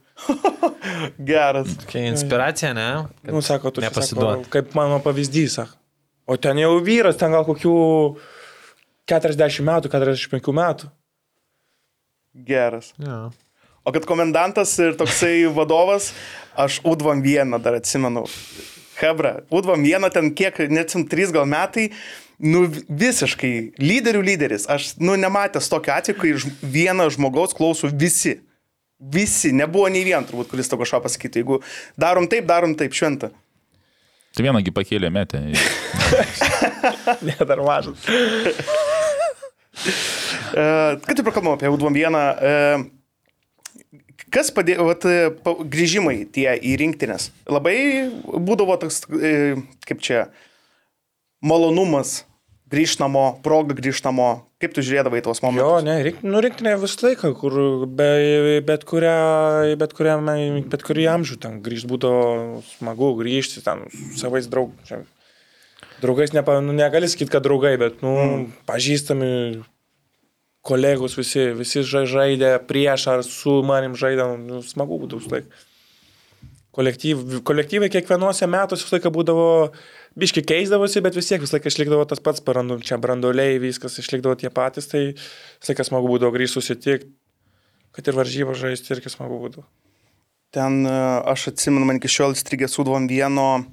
[LAUGHS] geras. Kai inspiracija, ne? Kad nu, sako, tu sako, kaip mano pavyzdys, sako. O ten jau vyras, ten gal kokių 40 metų, 45 metų. Geras. Ja. O kad komendantas ir toksai vadovas, aš Udvam vieną dar atsimenu. Hebra, Udvam vieną ten kiek, neatsim, trys gal metai, nu visiškai lyderių lyderis. Aš, nu, nematęs tokio atveju, kai ž- vieną žmogaus klauso visi. Visi, nebuvo nei vien turbūt, kuris to kažką pasakytų. Jeigu darom taip, darom taip, šventą. Tai vienągi pakėlė metę. [LAUGHS] Ne, dar mažas. [LAUGHS] E, Kad tu prakalbam apie Udvam vieną, e, kas padėjo, vat, e, grįžimai tie į rinktinės? Labai būdavo toks, e, kaip čia, malonumas grįžti namo, proga grįžti namo. Kaip tu žiūrėdavai tuos Jo, momentus? ne, reik, nu, rinktinė visą laiką, kur be, bet, kurią, bet, kurią, bet kurį amžių ten grįžti būdavo smagu grįžti, ten savais draug, čia, draugais, nepa, nu, negali sakyti, kad draugai, bet, nu, mm. pažįstami kolegos visi, visi ža- žaidė prieš ar su manim žaidė, nu, smagu būtų vis laik. Kolektyv, kolektyvai kiekvienuose metuose visą laiką būdavo, biški keisdavosi, bet vis tiek visą laiką išlikdavo tas pats, parandu, čia branduoliai, viskas išlikdavo tie patys, tai visą laiką smagu būdavo grįžti susitikti, kad ir varžybą žaisti irgi smagu būdavo. Ten e, aš atsimenu, man iki šiol įstrigė sudvom vieno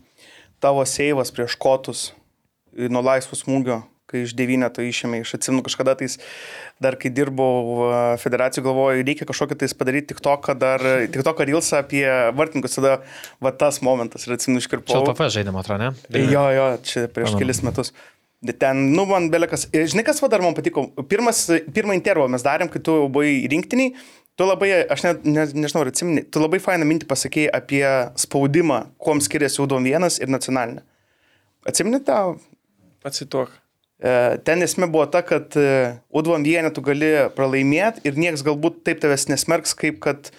tavo seivas prieš kotus e, nuo laisvų smūgio, kai iš devyneto išėmė. Aš atsimenu kažkada tais, dar kai dirbau e, federacijų, galvoju, reikia kažkokį tais padaryti tik to, kad dar, tik to, kad ilsa apie vartininkus, tada va tas momentas ir atsimenu Čia iškirpau. LPF žaidimo, atrodo, ne? Jo, jo, čia prieš kelis metus. Ten, nu, man belekas. Žinai, kas va dar man patiko? Pirmas, pirmą intervą mes darėm, kai tu buvai rinktiniai. Tu labai, aš ne, ne, nežinau, ar atsimeni, tu labai fainą mintį pasakėjai apie spaudimą, kuom skiriasi Udom vienas ir nacionalinė. Atsimeni tą? Atsituok. E, Ten esmė buvo ta, kad Udvom vieną tu gali pralaimėti ir niekas galbūt taip tavęs nesmerks, kaip kad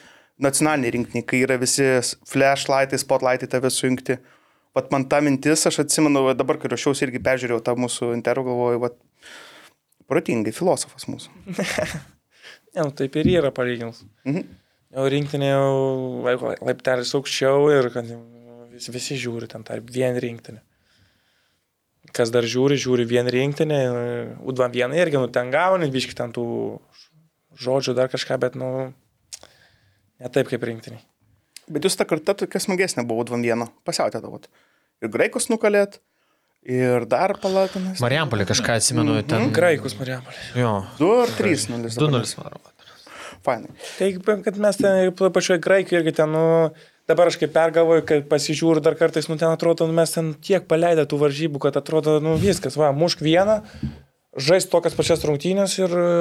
nacionaliniai rinktiniai, kai yra visi flashlightai, spotlightai tave sujungti. Vat man ta mintis, aš atsimenu, dabar, kai ruošiausi irgi peržiūrėjau tą mūsų intervą, galvoju, vat, protingai, filosofas mūsų. [LAUGHS] Ne, nu, taip ir yra palyginus. Mhm. Jau rinktinė jau laiptelis aukščiau ir kad visi, visi žiūri ten tą vien rinktinę. Kas dar žiūri, žiūri vien rinktinę, U21 irgi, nu ten gavo, net biški ten tų žodžių dar kažką, bet, nu, ne taip kaip rinktiniai. Bet jūs tą kartą tokia smagesnė buvo Udvom vieną, pasiautė tavo. Ir graikus nukalėt, ir dar palatinas. Marijampolė kažką atsimenu, ten. Graikus Marijampolė. Jo. 2 ar 3 0. 2-0 man atrodo. Fainai. Tai, kad mes ten pačioje Graikijoje irgi ten, nu, dabar aš kaip pergalvoju, kad pasižiūriu dar kartais, nu, ten atrodo, nu, mes ten tiek paleidę tų varžybų, kad atrodo, nu, viskas, va, mušk vieną, žais tokias pačias rungtynės ir e,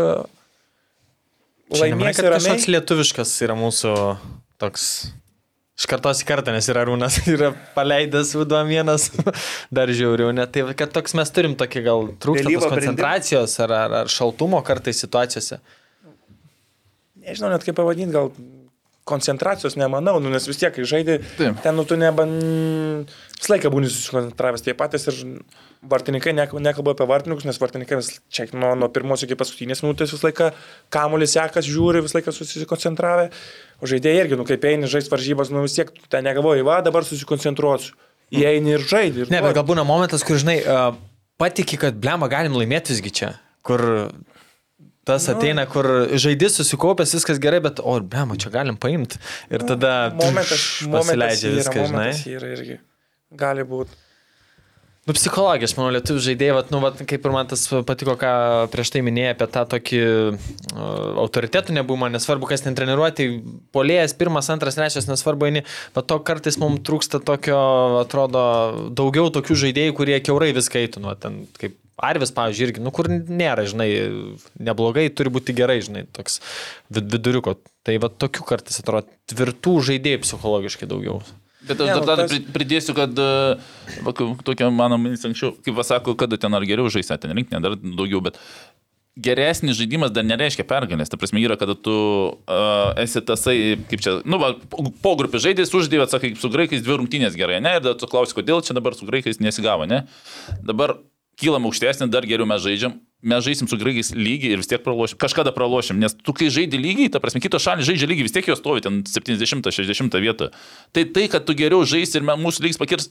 kad ramiai. kažkoks lietuviškas yra mūsų toks. Iš kartos į kartą, nes yra Rūnas, [LAUGHS] yra paleidęs Vuduom vienas, [LAUGHS] dar žiauriau, net tai, kad toks mes turim tokį gal tos koncentracijos ar, ar, ar šaltumo kartais situacijose. Nežinau net kaip pavadinti, gal koncentracijos nemanau, nu, nes vis tiek, kai žaidži, ten, nu, tu neban... Visą laiką būni susikoncentravęs, tie patys ir vartininkai, nekalbu apie vartininkus, nes vartininkai vis čia nuo, nuo pirmos iki paskutinės minutės visą laiką kamuolį sekas, žiūri, visą laiką susikoncentravę, o žaidėjai irgi, nu, kaip eini žaisti varžybas, nu, vis tiek ten negalvoji, va, dabar susikoncentruosiu. Įeini ir žaidži. ir Ne, bet gal būna momentas, kur, žinai, uh, patiki, kad blema galim laimėti visgi čia, kur tas ateina, kur žaidis susikaupęs, viskas gerai, bet, o, blema, čia galim paimti. Ir tada momentas, tš, momentas pasileidžia yra, žinai. yra irgi. Gali būti. Nu, psichologija, aš manau, lietuvių žaidėjai, vat, nu, vat, kaip ir man tas patiko, ką prieš tai minėjai apie tą tokį uh, autoritetų nebuvimą, nesvarbu, kas ten treniruoti, polėjas, pirmas, antras, trečias, nesvarbu, eini, bet to kartais mums trūksta tokio, atrodo, daugiau tokių žaidėjų, kurie keurai viską eitų, nu, ten kaip Arvis, pavyzdžiui, irgi, nu, kur nėra, žinai, neblogai, turi būti gerai, žinai, toks vid viduriuko. Tai va tokių kartais atrodo tvirtų žaidėjų psichologiškai daugiau. Bet Ne, aš nu, dar tada tas- pri- pridėsiu, kad e, va, tokia mano mintis anksčiau, kaip pasako, kada ten ar geriau žaisti, ten rinkti, dar daugiau, bet geresnis žaidimas dar nereiškia pergalės. Ta prasme yra, kada tu uh, esi tasai, kaip čia, nu, va, po grupį žaidėjai, uždėvė, sakai, su graikais dvi rungtynės gerai, ne? Ir tada tu klausi, kodėl čia dabar su graikais nesigavo, ne? Dabar kylam aukštesnį, dar geriau mes žaidžiam. Mes žaisim su graikais lygiai ir vis tiek pralošim. Kažkada pralošim, nes tu kai žaidži lygiai, ta prasme, kitos šalis žaidžia lygiai, vis tiek jos stovi ten 70-60 vietą. Tai tai, kad tu geriau žaisi ir mūsų lygis pakirs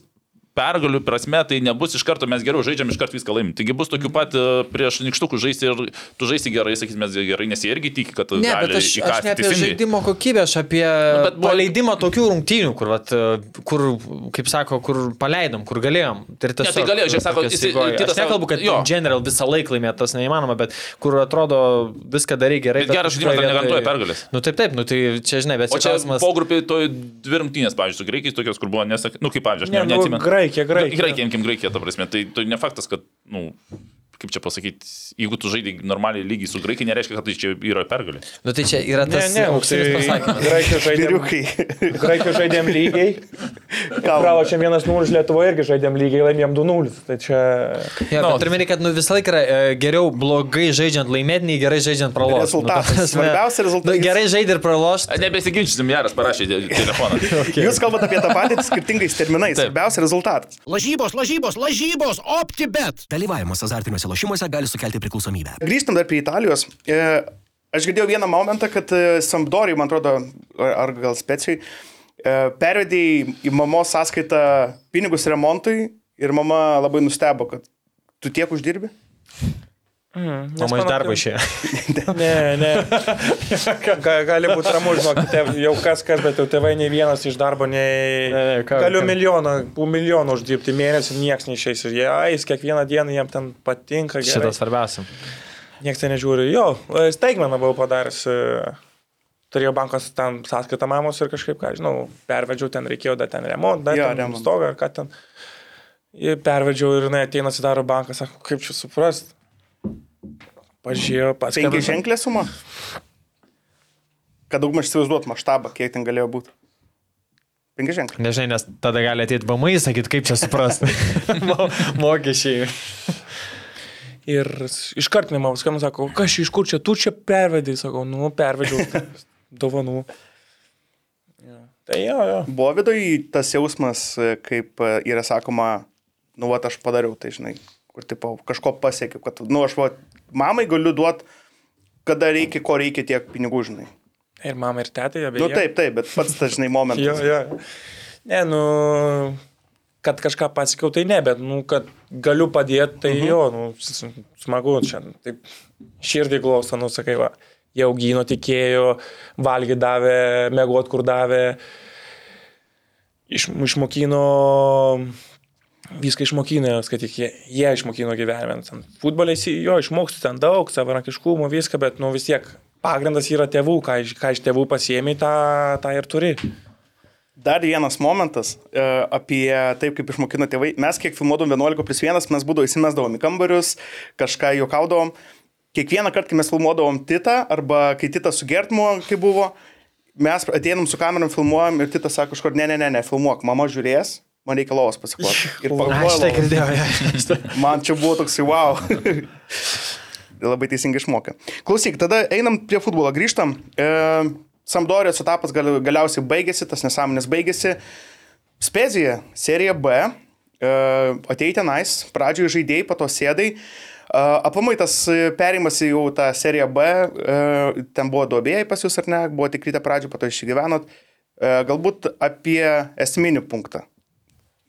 pergalių prasme, tai nebus iš karto mes geriau žaidžiam, iš karto viską laimim. Taigi bus tokių pat e, prieš nikštukų žaisti ir tu žaisi gerai, sakys mes gerai, nes jie irgi tiki, kad Ne, gali bet aš, aš įkąsti ne apie teisingai. žaidimo kokybę, aš apie bet bet buvo- paleidimą tokių rungtynių, kur, vat, kur, kaip sako, kur paleidom, kur galėjom. Ir tiesiog, tai galėjo, žiūrėk, sako, tokios jisai- eigoje. kitas Aš nekalbu, kad jo. general visą laiką laimėti tas neįmanoma, bet kur atrodo viską darai gerai. Bet geras žaidimas negarantuoja pergalės. Nu taip, taip, nu tai čia žinai, bet O čia klausimas. po grupį to dvi rungtynės, pavyzdžiui, su greikiais tokios, kur buvo, nesak... nu kaip pavyzdžiui, aš Ne, ne, nu, neatsimenu. Graikija, Graikija. Graikija, imkim Graikiją, ta prasme. Tai, tai ne faktas, kad, nu, kaip čia pasakyti, jeigu tu žaidži normaliai lygiai su Graikija, nereiškia, kad tai čia yra pergalė. Nu tai čia yra Ne, tas ne, auksinis tai pasakymas. Graikija žaidėm. Graikija žaidėm lygiai. Gal- Pralošėm 1-0 Lietuvoje irgi žaidėm lygiai, laimėjom 2-0. Tai čia... Ja, Nu. bet turiu minėti, kad nu, visą laiką yra e, geriau blogai žaidžiant laimėti, nei gerai žaidžiant pralošti. Rezultatas. Svarbiausia rezultatas. Nu, gerai žaidži ir pralošti. Nebesiginčysim, Jaras parašė te- telefoną. [LAUGHS] Jūs kalbate apie tą patį skirtingais terminais. Svarbiausia rezultatas. Lažybos, lažybos, lažybos, optibet. Dalyvavimas azartiniuose azartiniuose lošimuose gali sukelti priklausomybę. Grįžtam dar prie Italijos. E, Aš girdėjau vieną momentą, kad e, Sampdoriai, man atrodo, ar gal speciai, e, pervedė į mamos sąskaitą pinigus remontui ir mama labai nustebo, kad tu tiek uždirbi. Mm, Mama iš darbo išėjo. Ne, ne. Ga, gali būti ramu, žinokit, jau kas kas, bet jau tėvai nei vienas iš darbo, nei... Ne, ne, ką- Galiu ką- milijoną, po milijoną uždirbti mėnesį, niekas neišeis. Ir jie, ais, kiekvieną dieną jiems ten patinka. gerai. Šitas svarbiausia. Niekas ten nežiūri. Jo, staigmeną buvau padaręs. Turėjau bankas ten sąskaitą mamos ir kažkaip, ką žinau, pervedžiau, ten reikėjo dar ten remontą, dar Jo, ten remont. stogą ar ką ten. Ir pervedžiau ir jinai ateina atsidaro banką, sako, kaip čia suprast. Pažiūrėjau, pats. Penki ženklė suma. Kad daugmaž įsivaizduot maštabą, kiek ten galėjo būti. Penki ženklė. Nežinai, nes tada gali ateiti BMI ir sakyti, kaip čia suprasti. [LAUGHS] Mo- Mokesčiai. Ir iškart nemau, skambinu, sako, kas iš kur čia, tu čia pervedai, sakau, nu, pervedžiau [LAUGHS] dovanų. Tai jo, jo. Buvo viduje tas jausmas, kaip e, yra sakoma, nu, va, aš padariau, tai žinai, kur tipo, kažko pasiekiau, kad, nu, aš va, mamai galiu duoti, kada reikia, ko reikia tiek pinigų, žinai. Ir mama, ir tėtė, jie Nu, taip, taip, bet pats tas, žinai, momentas. [LAUGHS] Jo, jo. Ne, nu, kad kažką pasiekiau, tai ne, bet, nu, kad galiu padėti, tai -huh. jo, nu, smagu čia. Taip, širdį glausta, nu, sakai, va, jie augino, tikėjo, valgy davė, mėgot kur davė, iš, išmokino, viską išmokino, skaityk, jie, jie išmokino gyvenime. Ten Futbolais jo išmoksti ten daug, savarankiškumo, viską, bet, nu, vis tiek pagrindas yra tėvų, ką iš, ką iš tėvų pasiemi, tą, tą ir turi. Dar vienas momentas e, apie taip, kaip išmokino tėvai. Mes kiek filmuodavom 11 plus 1, mes būdavo įsimesdavom į kambarius, kažką juokaudavom. Kiekvieną kartą, kai mes filmuodavom Titą, arba kai Titas su Gertmu, kai buvo, mes ateinam su kamerom, filmuojam ir Titas sako kažkur, ne, ne, ne, ne, filmuok, mama žiūrės, man reikia lovos pasikloti. [LAUGHS] Ir girdėjau. [LAUGHS] Man čia buvo toks, wow. [LAUGHS] Labai teisingai išmokė. Klausyk, tada einam prie futbolo, grįžtam. E, Samdorijos etapas gal, galiausiai baigėsi, tas nesąmonės baigėsi. Spezija, serija B. E, Atei tenais, pradžioje žaidėjai, po to sėdai. E, Apamai tas perimas į jau tą seriją B, e, ten buvo duobėjai pas jūs ar ne, buvo tik ryte pradžio, po to išgyvenot. E, Galbūt apie esminį punktą.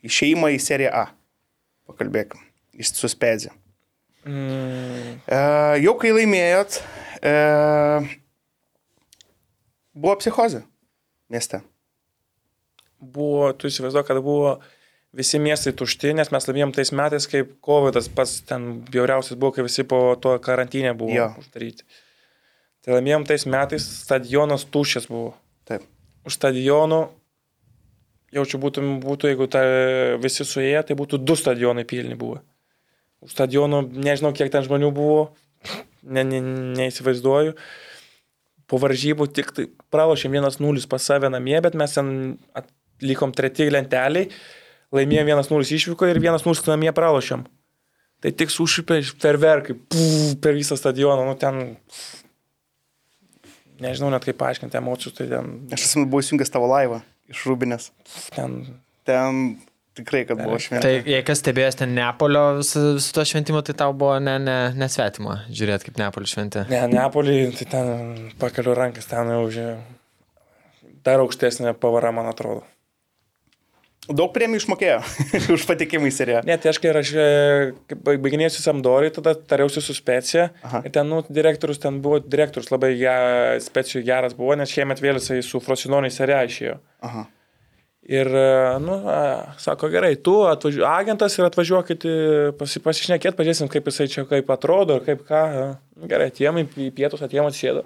Išeimą į seriją A. Pakalbėkim. Iš suspezija. Mm, E, jau kai laimėjot, e, buvo psichozė mieste. buvo, tu įsivaizduoji, kad buvo visi miestai tušti, nes mes laimėjom tais metais, kaip COVID pats ten bjauriausias buvo, kai visi po to karantinė buvo Jo. uždaryti. Tai laimėjom tais metais, stadionas tuščias buvo. Taip. Už stadionų, jaučiu, būtų, būtų jeigu ta, visi suėję, tai būtų du stadionai pilni buvo. Už stadionų, nežinau, kiek ten žmonių buvo, [LAUGHS] ne, ne, neįsivaizduoju. Po varžybų tik tai pralošėm 1-0 pas save namie, bet mes ten at- likom treti lenteliai, laimėjom 1-0 išvyko ir 1-0 namie pralošėm. Tai tik sušipė ferverkai, per visą stadioną, nu ten, nežinau net kaip paaiškinti emocijų, tai ten, Aš esu buvau įsijungęs tavo laivą iš Rūbinės. ten Ten tikrai, kad buvo šventė. Tai jei kas stebėjęs ten Neapolio su, su to šventimu, tai tau buvo ne, ne, nesvetimo žiūrėti, kaip Neapolio šventė. Ne, Neapolį, tai ten pakeliu rankas, ten jau žinai, dar aukštesnė pavara, man atrodo. Daug premijų išmokėjo [LAUGHS] už patikimą į seriją. Ne, tai aš kai aš e, kai baig- baiginėsiu Samdorį, tada tariausi su specija. Aha. Ir ten, nu, direktorius, ten buvo direktorius labai ge, specijų geras buvo, nes šiemet vėl jisai su Frosinonai seriją išėjo. Aha. Ir, e, nu, a, sako, gerai, tu atvažiuoji, agentas ir atvažiuokit e, pasi, pasišnekėt, pažiūrėsim, kaip jisai čia kaip atrodo ir kaip ką. Nu, Gerai, atėjom į pietus, atėjom atsėdo.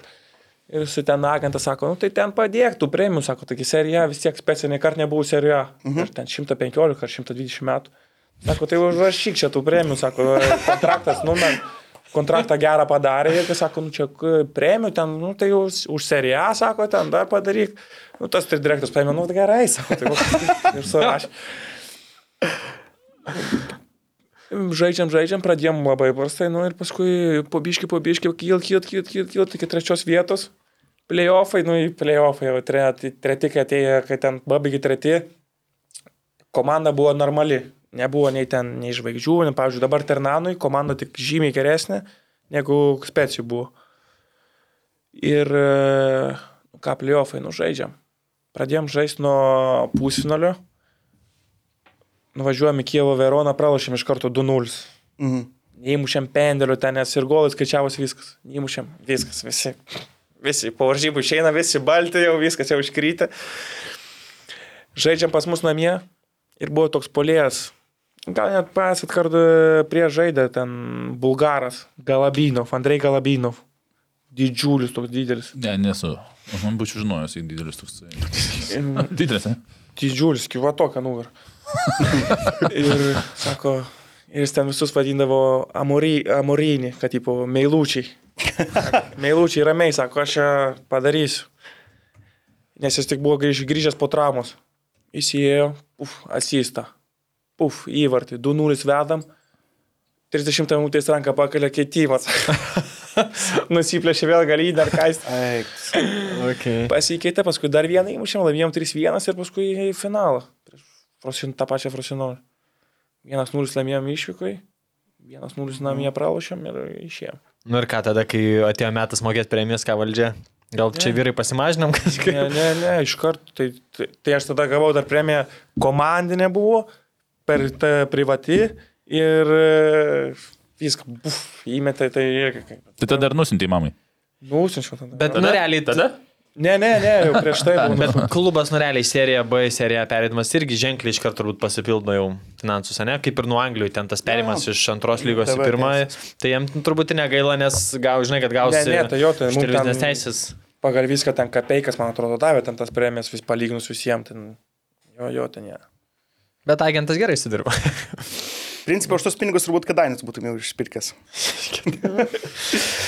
Ir su ten agentas sako, nu tai ten padėk, tu premium, sako, taigi serija vis tiek specialiai kart nebuvau serija. Mhm. Ar ten 115 ar 120 metų. Sako, tai užrašyk čia tų premium, sako, kontraktas, nu, man kontraktą gerą padarė ir, sako, nu čia premium, ten, nu tai s- už seriją, sako, ten dar padaryk. Nu, tas tai direktorius paėmė, nu gerai, sako, tai va, [LAUGHS] ir surašė. Žaidžiam, žaidžiam, pradėjom labai prastai, nu ir paskui po biški, po biški, kilt, kilt, kilt, kilt, kilt iki trečios vietos. Playoffai, nu į playoffai, jau treti, treti kai atėjo, kai ten babaigi treti, komanda buvo normali. nebuvo nei ten, nei žvaigždžių, nei, pavyzdžiui, dabar Ternanui komanda tik žymiai geresnė negu Specijų buvo. Ir e, ką playoffai nužaidžiam. Pradėjom žaisti nuo pusfinalio. Nuvažiuojam į Kievo Veroną, pralašėm iš karto 2-0. Mhm. Neįmušėm pendelio ten, nes ir golas skaičiavus viskas. Neįmušėm viskas, visi. Visi po varžybų išeina, visi balti jau, viskas jau iškrytė. Žaidžiam pas mus namie ir buvo toks polėjas. Gal net pasat kartu prie žaidė ten bulgaras Galabinov, Andrei Galabinov. Didžiulis toks didelis. Ne, nesu. Aš man būčiau žinojęs, jei didelis toks. [LAUGHS] [LAUGHS] Didelis, ne? Didžiulis, kiva tokia nugar. [LAUGHS] ir sako, ir jis ten visus vadindavo amory, amorinį, kad tipo meilučiai. [LAUGHS] Meilučiai ramiai, sako, aš čia padarysiu. Nes jis tik buvo grįž, grįžęs po traumos. Įėjo, uf, asista. Uf, įvartį, 2-0 vedam. 30 minutės ranką pakalė keitimas. [LAUGHS] Nusiplėšė vėl galinį dar kaist. [LAUGHS] Okay. Pasikeitė, paskui dar vieną įmušėm, laimėjom 3-1 ir paskui į finalą. Prieš Frosin, tą pačią Frosinolį. 1-0 laimėjom išvykai, 1-0 namie pralašėm ir išėjom. Nu ir ką tada, kai atėjo metas mokėti premijas, ką valdžia? Gal čia vyrai pasimažinam kažkaip? Ne, ne, ne, iš karto. Tai, tai, tai aš tada gavau dar premiją, komandinė buvo, per tą privati ir e, viską, buf, įmetė tai irgi kaip. Tai tada dar nusintai mamai. Nusinčiau tada. Bet nu realiai tada? Ne, ne, ne, jau prieš tai buvo. Bet klubas nu realiai serija B, serija perėdimas irgi ženkliai iš karto turbūt pasipildo jau finansus, ne? Kaip ir nuo Anglijų, ten tas perėjimas iš antros lygos į TV pirmą. Tai jam turbūt negaila, nes gau, žinai, kad gausi Ne, ne, tai jo, tai televizinės ten- teisės. Pagal viską ten kapeikas, man atrodo, davė ten tas premijas vis palyginus visiems. Ten, jo, jo, ten jie. Bet agentas gerai sudirba. [LAUGHS] Principą už tos pinigus turbūt kadainis būtum jau išpirkęs. [LAUGHS]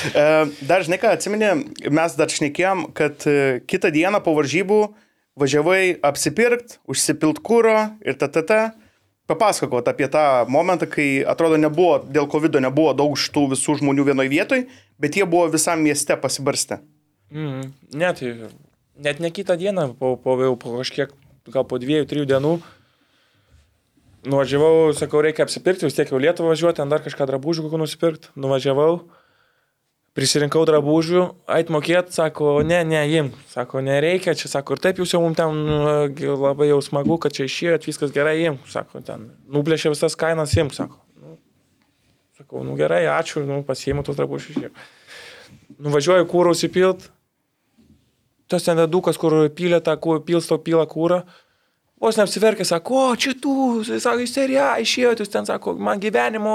E, dar žinai ką, atsimeni, mes dar šnekėjom, kad e, kitą dieną po varžybų važiavai apsipirkt, užsipilt kūro ir tt. Papasakot apie tą momentą, kai atrodo nebuvo, dėl COVID nebuvo daug šitų visų žmonių vienoje vietoje, bet jie buvo visam mieste pasibarstę. Mm, net, net ne kitą dieną, po, po, po kažkiek, gal po dviejų, trijų dienų, nuvažiavau, sakau, reikia apsipirkti, vis tiek jau Lietuvą važiuoti, ten dar kažką drabužių kokių nusipirkti. Nuvažiavau, prisirinkau drabužių, ait mokėt, sako, ne, ne, jim, sako, nereikia, čia sako, ir taip jūs jau mums ten nu, labai jau smagu, kad čia išėjot, viskas gerai, jim, sako, ten nuplėšė visas kainas, jim, sako. Nu, sakau, nu gerai, ačiū, nu, pasiimu tos drabužius. išėjau. Nuvažiuoju kūrų įsipilt, tas ten edukas, kur pylė tą, pilsto pylą kūrą. Vos neapsiverkė, sako, o čia tu, jis sako, iš serija, išėjot, jūs ten, sako, man gyvenimo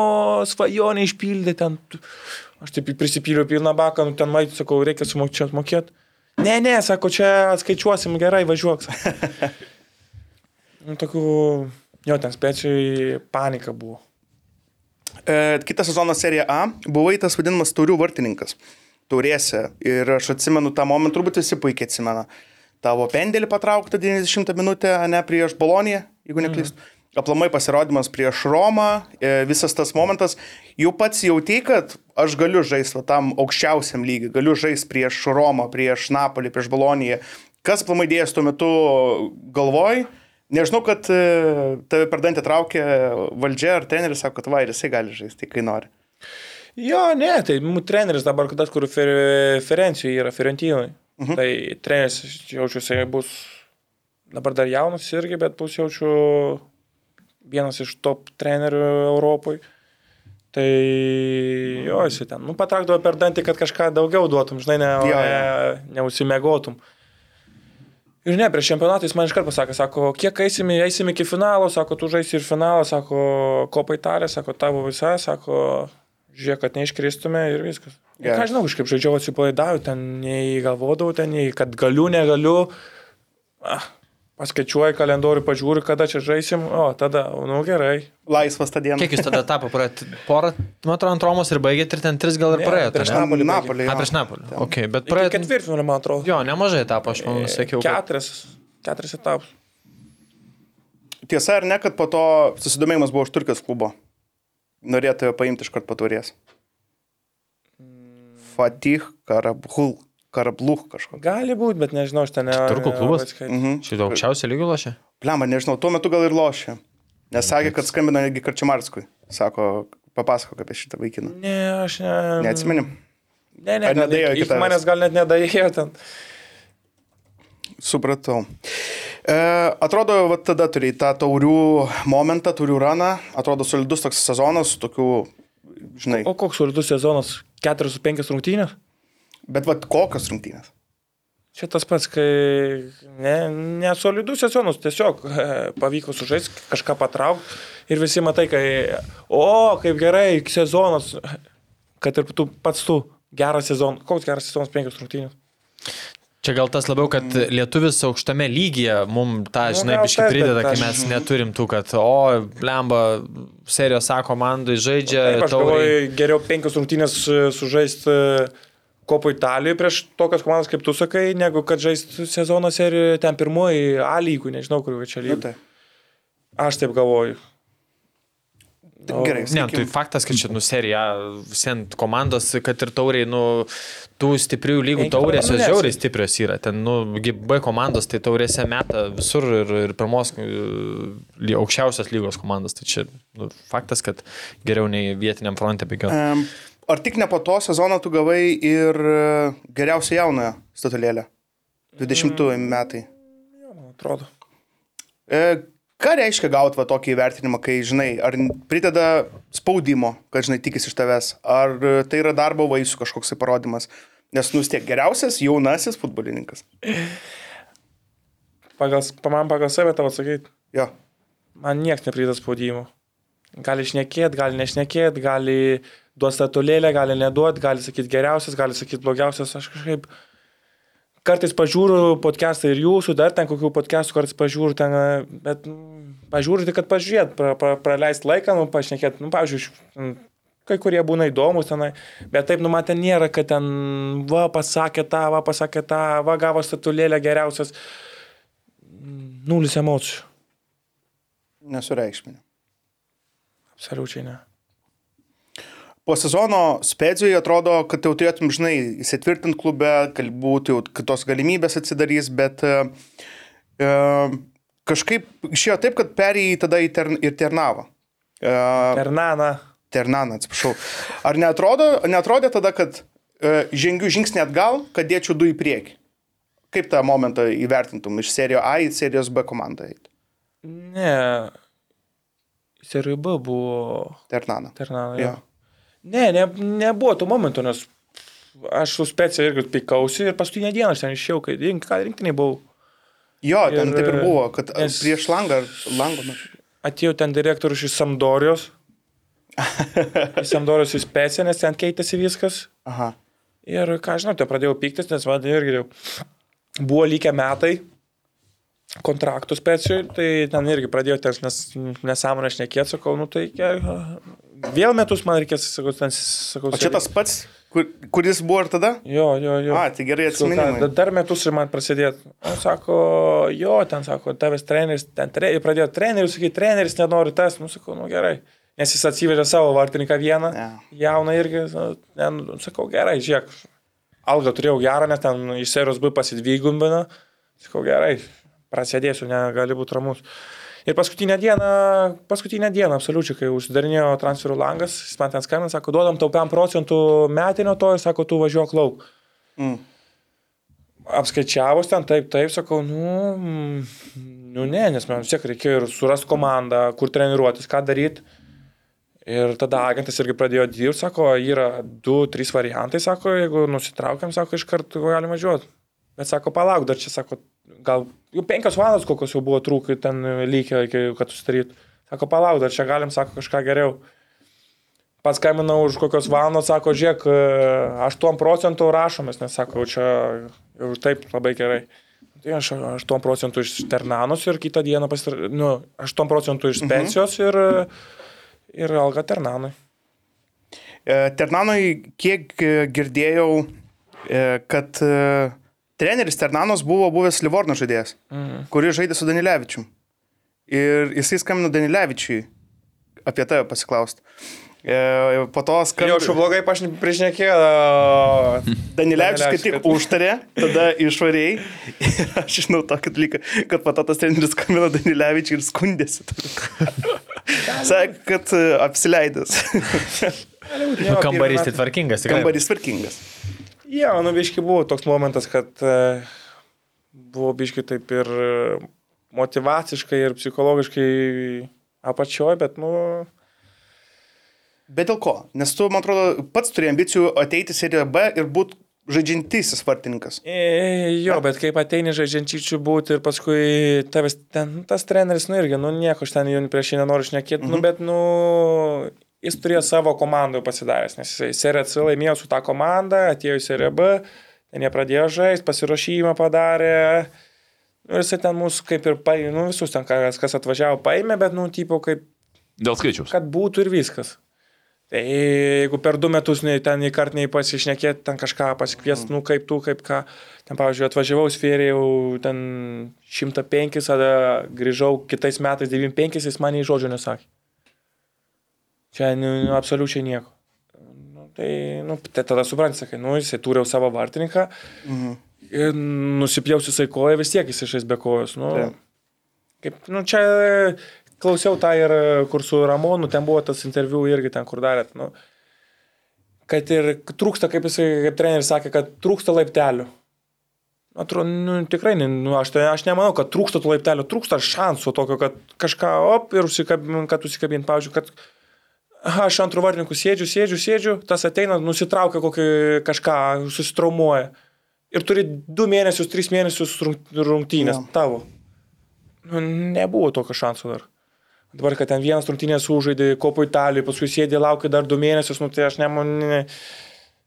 svajonė išpildė ten. Aš taip prisipyliau pilną baką, nu ten mait, sakau, reikia sumokėti, mokėti. Ne, ne, sako, čia atskaičiuosim gerai, važiuok. nu, tokių, jo, ten speciai panika buvo. E, kitą sezoną serija A buvai tas vadinamas taurių vartininkas. Taurėse. Ir aš atsimenu tą momentą, turbūt visi puikiai atsimena. Tavo pendelį patraukta 90 minutę, ne prieš Boloniją, jeigu neklystu. Mm. Aplamai pasirodymas prieš Romą, e, visas tas momentas. Jau pats jauti, kad aš galiu žaisti tam aukščiausiam lygiui, galiu žaisti prieš Romą, prieš Napolį, prieš Boloniją. Kas aplamai dėjęs tuo metu galvoj? Nežinau, kad e, tave per dantį traukia valdžia ar treneris, sako, kad va, ir jisai gali žaisti, kai nori. Jo, ne, tai mūsų treneris dabar, tas, kur Fer- Ferencijoje yra, Fiorentinoje. Mhm. Tai treneris, jaučiu, jisai bus dabar dar jaunas irgi, bet bus jaučiu vienas iš top trenerių Europoje. Tai jo, jisai ten, nu, patraukdavo per dantį, kad kažką daugiau duotum, žinai, ne, Jo, ne, neusimiegotum. Ir ne, prieš čempionatą jis man iškart pasakė, sako, kiek eisim, eisim iki finalo, sako, tu žaisi ir finalą, sako, kopa Italija, sako, tavo visa, sako, žiūrėk, kad neiškristume ir viskas. Geras. Ką žinau, kažkaip žaidžiau atsipalaidavau, ten nei galvodavau, ten nei kad galiu, negaliu. Ah, paskaičiuoju kalendorių, pažiūriu, kada čia žaisim, o tada, nu gerai. Laisvas tą dieną. Kiek jūs tada tapo? Praėjot porą, man atrodo, ant Romos ir baigėt ir ten tris gal ir praėjot. prieš? Napolį. Napolį. A, jo. prieš Napolį. Ok, bet praėjot. ketvirtfinalio, man atrodo. Jo, nemažai tapo, aš manau, sakiau. kad- Keturias, keturias etapus. Tiesa ar ne, kad po to susidomėjimas buvo už Turkijos klubo? Norėjo tave paimti iš karto paturės. Fatih Karabhul. Karabluch kažkoks. Gali būti, bet nežinau, aš ten ne. Turkų klubas? Mhm. Šitą aukščiausią lygį lošia? Pliama, nežinau, tuo metu gal ir lošė. Nes sakė, kad skambino netgi Karčiamarskui. Sako, papasakok apie šitą vaikiną. Ne, aš ne. Neatsimenim. Ne, ne, Ar nedėjo iki manęs gal net nedėjo ten. Supratau. E, atrodo, va tada turėjai tą taurių momentą, taurių raną. Atrodo, solidus toks sezonas, su tokiu, žinai. O koks solidus sezonas? 4-5 rungtynės? Bet va kokios rungtynės? Čia tas pats, kai ne, nesolidus sezonas, tiesiog e, pavyko sužaisti, kažką patraukti ir visi matai, kai, o, kaip gerai, sezonas, kad ir tu pats tu, geras sezonas, koks geras sezonas, penkios rungtynės. Čia gal tas labiau, kad lietuvis aukštame lygyje mums tą, Nu, žinai, biškai prideda, kai mes neturim tų, kad, o, blemba, serijos A komandai žaidžia, Taip, aš tauriai. galvoju, geriau penkios rungtynės e, sužaisti kopo Italijoje prieš tokias komandas, kaip tu sakai, negu kad žaisti sezono serijoje ten pirmoji A lygų, nežinau, kur čia Nu, lygų. Aš taip galvoju. O- Gerai, Ne, tai sakykim, faktas, kad čia, nu, serija, visiems komandos, kad ir tauriai, nu, tų stiprių lygų Penki taurės, jos žiauriai stiprios yra. Ten, nu, B komandos, tai taurėse meta visur ir, ir pirmos e, aukščiausios lygos komandos. Tai čia, nu, faktas, kad geriau nei vietiniam fronte bėgioti. em, ar tik ne po to sezono tu gavai ir e, geriausią jaunoją statulėlę? 20 metai. Man atrodo. E, ką reiškia gauti va tokį įvertinimą, kai, žinai, ar prideda spaudimo, kad, žinai, tikisi iš tavęs, ar e, tai yra darbo vaisių kažkoks parodimas? Nes, nu, vis tiek geriausias jaunasis futbolininkas. Pagal, pa- man pagal save tavo sakyti, Jo. man niekas neprideda spaudimo. Gali šnekėti, gali nešnekėti, gali duoti statulėlę, gali neduoti, gali sakyti geriausias, gali sakyti blogiausias. Aš kažkaip kartais pažiūriu podcastą ir jūsų, dar ten kokių podcastų kartais pažiūriu, ten, bet mm, pažiūriu tik, kad pažiūrėt, pra, pra, praleisti laiką, nu, pašnekėti, nu, pavyzdžiui, kai kurie būna įdomus tenai, bet taip, nu, man ten nėra, kad ten, va, pasakė tą, va, pasakė tą, va, gavo statulėlę geriausias. Nulis emocijų. Nesureikšminė. Absoliučiai ne. Po sezono spėdžiui atrodo, kad jau turėtum, žinai, įsitvirtinti klube, galbūt jau kitos galimybės atsidarys, bet e, e, kažkaip išėjo taip, kad perėjai tada į tern, ir Ternavą. E, Hernana. Ternaną, atsiprašau. Ar neatrodo, neatrodė tada, kad e, žengiu žingsnį atgal, kad dėčiau du į priekį? Kaip tą momentą įvertintum iš serijos A į serijos B komandą? eit? Ne. Serijų B buvo Ternaną. Ternana. Jo. Jo. Ne, ne, nebuvo tų momentų, nes aš su specija irgi pikausi ir paskutinę dieną aš ten išėjau, kai rink, ką rinktinai buvau. Jo, ten Ir, taip ir buvo, kad nes- prieš langą, langą, Atėjo ten direktorius iš Samdorijos. [LAUGHS] iš Samdorijos į speciją, nes ten keitėsi viskas. aha. Ir ką žinau, tai pradėjau piktis, nes man irgi jau buvo lygiai metai kontraktų specijui, tai ten irgi pradėjau ten nes, nesąmonę šnekėti, sakau, nu tai vėl metus man reikės, sakau, ten, sakau, O čia tas pats, kur, kuris buvo ir tada? Jo, jo, jo. A, tai gerai da- Dar metus ir man prasidėt. O sako, jo, ten sako, tavęs treneris, ten tre, pradėjo treneris, sakai, treneris nenori tas, nu sakau, nu gerai. Nes jis atsivežė savo vartininką vieną, Ne. jauną irgi, nu, sakau, gerai, žiūrėk, algą turėjau gerą, nes ten iš serijos B pasidvigumbino, sakau, gerai, prasidėsiu, negali būti ramus. Ir paskutinę dieną, paskutinę dieną, absoliučiai, kai užsidarinėjo transferų langas, jis man ten skambina, sako, duodam tau 5 procentų metinio to ir sako, tu važiuok lauk. Mm. Apskaičiavus ten, taip, taip, sakau, nu, nu ne, nes man vis tiek reikėjo ir surasti komandą, kur treniruotis, ką daryti. Ir tada agentas irgi pradėjo dirbti, sako, yra du, trys variantai, sako, jeigu nusitraukiam, sako, iš karto galim važiuoti. Bet sako, palauk, dar čia, sako, gal jau penkios valandos kokios jau buvo trūkai ten lygiai, kad susidarytų. Sako, palauk, dar čia galim, sako, kažką geriau. Paskambinau už kokios valandos, sako, žiūrėk, 8 procentų rašomės, nes sako, čia jau taip labai gerai. Tai aš 8 procentų iš Ternanos ir kitą dieną pasir... Nu, 8 procentų iš pensijos mhm. ir, ir alga Ternanui. E, Ternanui, kiek e, girdėjau, e, kad e, treneris Ternanos buvo buvęs Livorno žaidėjas, Mhm. kuris žaidė su Danilevičiu. Ir jisai skambino Danilevičiui apie tave pasiklausti. E, po to Jau skambino. šių blogai pašnekėjo. Danilevičius kaip Danilevičius, tik užtarė, tada išvariai. Ir aš žinau tokį dalyką, kad po to tas treneris skambino Danilevičiui ir skundėsi. [LAUGHS] Sakė, kad e, apsileidęs. Nu, kambarys tai tvarkingas, tikrai. Kambarys tvarkingas. Jo, nu biški buvo toks momentas, kad e, buvo biški taip ir motivaciškai ir psichologiškai apačioj, bet, nu, Bet dėl ko? Nes tu, man atrodo, pats turi ambicijų ateiti į seriją B ir būti žaidžiantysis vartininkas. E, Jo, bet kaip ateini žaidžiančių būti ir paskui tavęs ten, tas treneris, nu irgi, nu nieko, aš ten jau prieš jį nenoriu šnekėti, mhm. nu bet, nu, jis turėjo savo komandą pasidaręs, nes jisai seriją C laimėjo su tą komandą, atėjo į seriją B, ten jie pradėjo žaisti, pasiruošimą padarė. Nu, ir jisai ten mūsų kaip ir paėmė, nu visus ten, kas, kas atvažiavo, paėmė, bet, nu, tipo, kaip, Dėl skaičiaus. kad būtų ir viskas. Tai jeigu per du metus nei ten į kartą nei pasišnekėti, ten kažką pasikvies, mm. nu kaip tu, kaip ką. Ten, pavyzdžiui, atvažiavau sferį jau ten 105, tada grįžau kitais metais 95, jis man į žodžio nesakė. Čia nu, nu, absoliučiai nieko. Nu, tai, nu, tai tada suprantate, sakai, nu, jisai turėjo savo vartininką Mhm. ir nusipjausi jisai koją, vis tiek jis išės be kojos. Nu, Taip. kaip, nu, čia klausiau tą ir kur su Ramonu, ten buvo tas interviu irgi ten, kur darėt. Nu, kad ir trūksta, kaip jisai, kaip treneris sakė, kad trūksta laiptelių. Atrodo, nu, tikrai, nu, aš, tai, aš nemanau, kad trūksta tų laiptelių, trūksta šansų tokio, kad kažką, op, ir užsikabint, kad užsikabint, pavyzdžiui, kad aha, aš antrų vartininkų sėdžiu, sėdžiu, sėdžiu, tas ateina, nusitraukia kokį kažką, susitraumuoja. Ir turi du mėnesius, tris mėnesius rung- rungtynės Jo. tavo. Nu, nebuvo tokio šansų dar. Dabar, kad ten vienas rungtynės užžaidė, kopo Italijoje, paskui sėdė, laukia dar du mėnesius, nu tai aš ne, ne,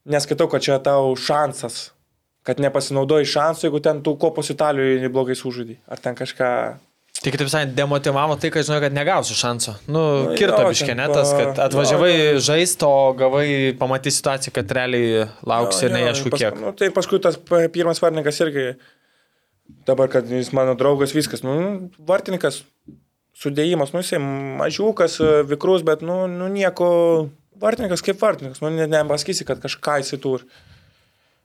neskaitau, kad čia tau šansas. Kad nepasinaudoji šansų, jeigu ten tu kopos Italijoje blogai sužaidai. Ar ten kažką... Tik taip visai demotivavo tai, kad žinau, kad negausiu šanso. Nu, Nu, kirto jo, biškė ten netas, pa- kad atvažiavai jo, žaisti, o gavai pamatyti situaciją, kad realiai lauksi ir Jo, jo, neaišku kiek. Nu, tai paskui tas pirmas vartininkas irgi, dabar, kad jis mano draugas, viskas, nu, vartininkas, sudėjimas, nu, jisai mažiukas, vikrus, bet, nu, nu nieko, vartininkas kaip vartininkas, nu, ne- nepasakysi, kad kažką jisai turi.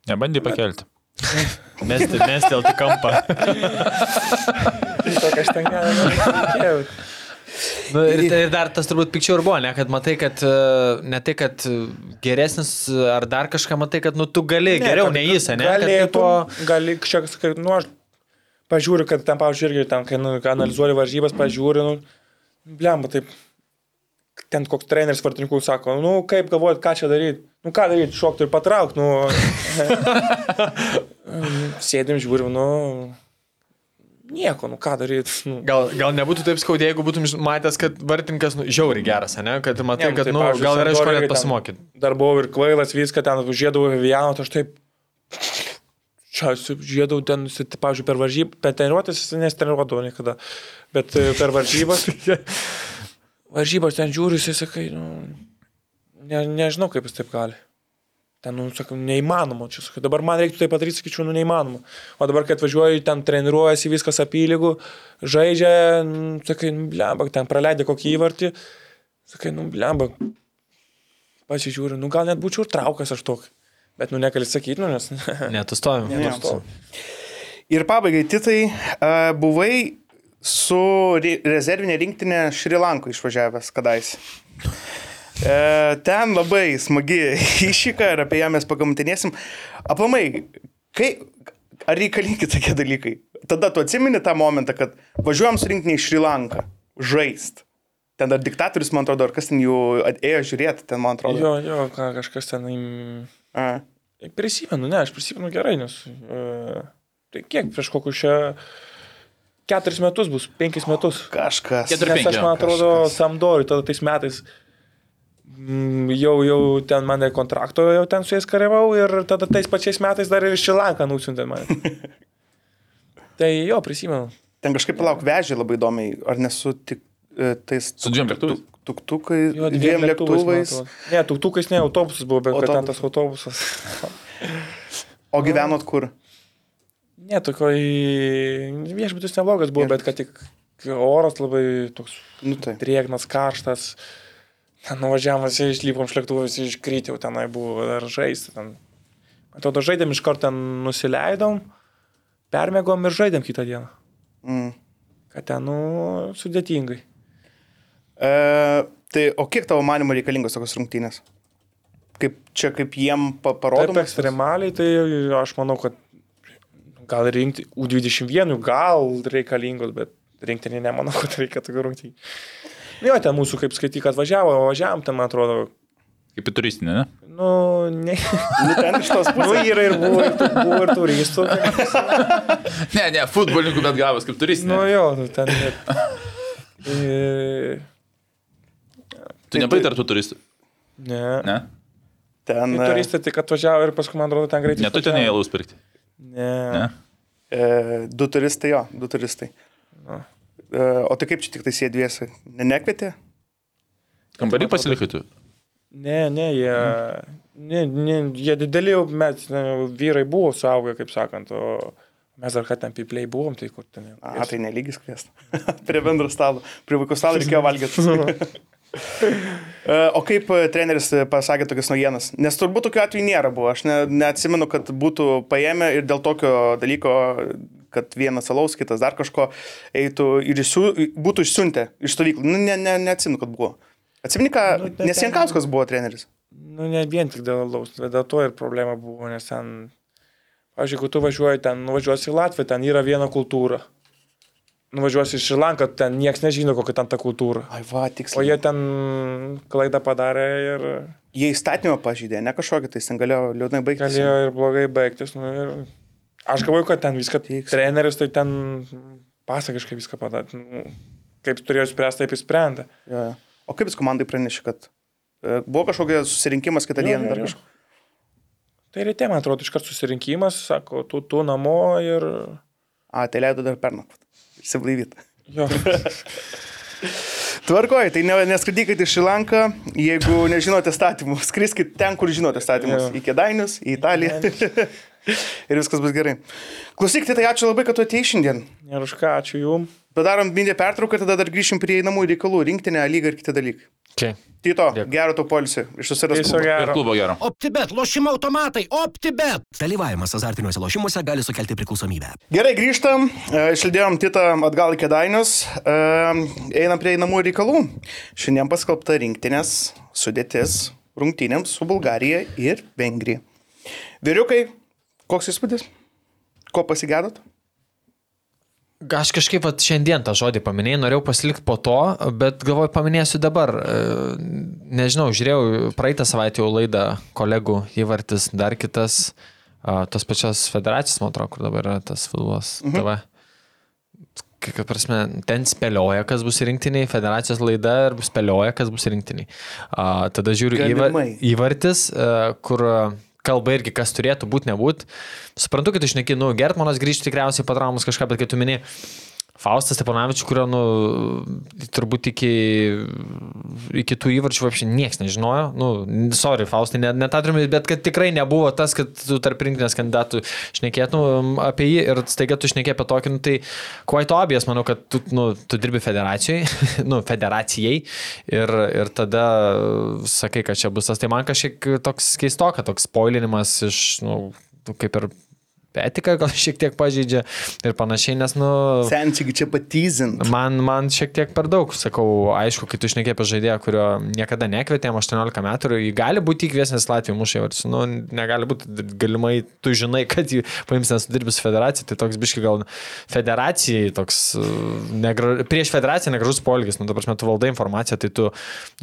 Nebandy pakelti. [LAUGHS] Mesti, mesti dėl tik kampą. [LAUGHS] Tai tokia aš ten galėjau. Nu, ir, ir dar tas turbūt pikčiau ir buvo, ne, kad matai, kad e, ne tai, kad geresnis ar dar kažką matai, kad nu, tu gali ne, geriau, ne jis, ne? Kad Galėtų, tipo, gali kažkiek, sakyti, nu, aš pažiūriu, kad ten, pavyzdžiui, irgi ten, kai nu, analizuoju varžybas, pažiūriu, nu, blemba, taip, ten koks treneris vartininkų sako, nu, kaip galvojat, ką čia daryti, nu, ką daryti, šokti ir patraukti, nu, [LAUGHS] [LAUGHS] sėdim, žiūrim, nu, nieko, nu, ką daryti, nu. Gal, gal nebūtų taip skaudė, jeigu būtum matęs, kad vartininkas nu, žiauri geras, ne? Kad matai, Ne, kad tai, nu, pavyzdžiui, gal yra iš ko net pasimokyti. Dar buvau ir kvailas, viską ten užėdavau Viviano, tai aš taip... Čia žiedau ten, pavyzdžiui, per varžybą, per treniruotės nesitreniruodavau niekada, bet e, per varžybas, [LAUGHS] varžybas ten žiūriu, jisai sakai, nu, ne, nežinau, kaip jis taip gali. Ten, nu, sakau, neįmanoma, čia sakai, dabar man reiktų tai padaryti, sakyčiau, nu, neįmanoma. O dabar, kai atvažiuoju, ten treniruojasi viskas apylygų, žaidžia, nu, sakai, nu, blemba, ten praleidė kokį įvartį, sakai, nu, blemba, pasižiūriu, nu gal net būčiau ir traukęs aš tokį. Bet nu negali sakyti, nu nes... [LAUGHS] Ne, tu stovim. Ne. Nestovi. Ir pabaigai, Titai, a, buvai su re- rezervinė rinktinė Šri Lanko išvažiavęs kadaise. E, ten labai smagi [LAUGHS] iššyka ir apie ją mes pagamintinėsim. Aplamai, kai, ar reikalingi tokie dalykai? Tada tu atsimeni tą momentą, kad važiuojam su rinktinė į Šri Lanką, žaist. Ten dar diktatorius, man atrodo, ar kas ten jų ėjo žiūrėti, ten, man atrodo. Jo, jo, ką, kažkas ten... A. Prisimenu, ne, aš prisimenu gerai, nes... Uh, tai kiek prieš kokius čia... Keturis metus bus, penkis metus. Kažkas. Keturi- Nes aš, man atrodo, samdoriu tada tais metais. Mm, Jau, jau ten mane kontrakto, jau ten su jais kariavau ir tada tais pačiais metais dar ir Šilanką nusintė mane. [LAUGHS] tai jo, prisimenu. Ten kažkaip palauk vežė labai įdomiai, ar nesu tik e, tais Su dviem lėktuvais? tuktukai, Jo, dviem lėktuvais. atrodo. Ne, tuktukais ne, autobusas buvo, bet kad ten tas autobusas. [LAUGHS] O gyvenot kur? Ne, tokoj viešbutis neblogas buvo, bet kad tik oras labai toks Nu tai. drėgnas, karštas. Ten nuvažiavom, visi išlipom šlėktuvus, iškrytė, jau tenai buvo dar žaisti. Ten. Atrodo, žaidėm iš karto ten nusileidom, permėgom ir žaidėm kitą dieną. Mm. Kad ten, nu, sudėtingai. E, tai o kiek tavo manimo reikalingos tokios rungtynės? Kaip čia, kaip jiem pa- Taip parodoma? ekstremaliai, tai aš manau, kad gal rinkti U21, gal reikalingos, bet rinktinį nemanau, kad reikia tokių rungtynių. Nu, Jo, ten mūsų, kaip skaityk, atvažiavo, o važiavam, ten, man atrodo, Kaip į turistinę, ne? nu, ne. Nu, ten iš tos Nu, pusės. yra ir buvo, ir, tu- buvo ir turistų. Ne, ne, futbolininkų, bet gavas kaip turistinė. Nu, jo, nu, ten. E, tu nepaitartų turistų. Ne. Ne? Ten, Tai e, turistai tik atvažiavo ir paskui, man atrodo, ten greitai. Ne, tu ten išvažiavo. įėlaus pirkti. Ne. Ne? e, du turistai, jo, du turistai. Nu. E, o tai kaip čia tik tai sėdė dviesi? Ne, nekvietė? Kambarį pasilikai tu. Ne, ne, jie, ne, ne, jie dideli jau mes, ne, vyrai buvo suaugę, kaip sakant, o mes dar ką ten pipliai buvom, tai kur ten. jau A, tai nelygis kviest. [LAUGHS] Prie bendro stalo. Prie vaikų stalo reikėjo valgyti. [LAUGHS] E, o kaip e, treneris pasakė tokias naujienas? Nes turbūt tokių atvejų nėra buvo. Aš ne, neatsimenu, kad būtų paėmę ir dėl tokio dalyko, kad vienas alaus, kitas dar kažko eitų ir išsiu, būtų išsiuntę iš stovyklų. Nu, ne, ne, neatsimenu, kad buvo. Atsimeni, ką, Nu, tai nes ten- Jankauskas buvo treneris. Nu, ne vien tik dėl laus, bet dėl to ir problema buvo, nes ten, pavyzdžiui, jeigu tu važiuoji ten, nuvažiuosi į Latviją, ten yra viena kultūra. Nuvažiuosi į Šrilanką, ten niekas nežino, kokia ten ta kultūra. Ai, va, O tiksliai. jie ten klaidą padarė ir Jie įstatymą pažydė, ne kažkokį, tai ten galėjo liūdnai baigtis. galėjo ir blogai baigtis. Nu, ir... Aš galvoju, kad ten viską, Tiksliai. treneris tai ten pasakiškai viską padarė. Nu, kaip turėjo spręsti, taip įsprendė. Jo. O kaip jis komandai pranešė, kad e, buvo kažkokias susirinkimas kitą Jo, dieną? jo, jo. Tai ryte, man atrodo, iškart susirinkimas, sako, tu, tu namo ir... A, tai leido dar pernakvot. Išsiblaivyti. Jo. [LAUGHS] Tvarkoji, tai ne, neskraidykite į Šilanką, jeigu nežinote statymų. [LAUGHS] Skriskite ten, kur žinote statymus. Jo. Į Kedainius, į Italiją. [LAUGHS] [LAUGHS] ir viskas bus gerai. Klausykite, tai ačiū labai, kad tu atėjai šiandien. Ir už ką, ačiū jum. Padarom mindę pertrauką, tada dar grįšim prie einamų reikalų, rinktinę, lygą ir kiti dalykai. Okay. Tito, Dėkui. gero to polisio. Iš Ir gero. klubo gero. OptiBet, lošimo automatai, OptiBet. Dalyvavimas azartiniuose lošimuose gali sukelti priklausomybę. Gerai, grįžtam. E, Išlydėjom Titą atgal į Kedainius. E, Einam prie einamų reikalų. Šiandien paskelbta rinktinės sudėtis rungtynėms su Bulgarija ir Vengrija. Vyriukai, koks įspūdis? Ko pasigėdot? Aš kažkaip vat, šiandien tą žodį paminėjau, norėjau pasilikti po to, bet galvoju, paminėsiu dabar. E, Nežinau, žiūrėjau praeitą savaitę jau laidą kolegų įvartis, dar kitas, tos pačios federacijos, man atrodo, kur dabar yra tas futbolas. Mhm. TV. Kaip prasme, ten spėlioja, kas bus rinktiniai, federacijos laida ir spėlioja, kas bus rinktiniai. Tada žiūriu įva, įvartis, a, kur kalba irgi, kas turėtų būti, nebūt. Suprantu, kad išneki, nu, Gertmanas grįžti tikriausiai po traumos kažką, bet kai tu mini Faustas Steponavičius, kurio, nu, turbūt iki, iki tų įvarčių apšiai niekas nežinojo. Nu, sorry, Faustai, ne, ne tą turime, bet kad tikrai nebuvo tas, kad tu tarp rinktinės kandidatų šnekėtum apie jį ir staiga tu šnekė apie tokį, nu, tai quite obvious, manau, kad tu, nu, tu dirbi federacijai, [LAUGHS] nu, federacijai ir, ir tada sakai, kad čia bus tas. Tai man kažkiek toks keistoka, toks spoilinimas iš, nu, kaip ir etiką gal [LAUGHS] šiek tiek pažeidžia ir panašiai, nes, nu, Senčiai čia patyzint. man, man šiek tiek per daug, sakau, aišku, kai tu išnekė apie žaidėją, kurio niekada nekvietėm 18 metų ir jį gali būti įkviesęs Latvijų mušai, ir, nu, negali būti, galimai tu žinai, kad jį paims, nes tu dirbi su federacija, tai toks biški gal federacijai, toks uh, negra, prieš federaciją negražus polgis, nu, dabar metu valdai informaciją, tai tu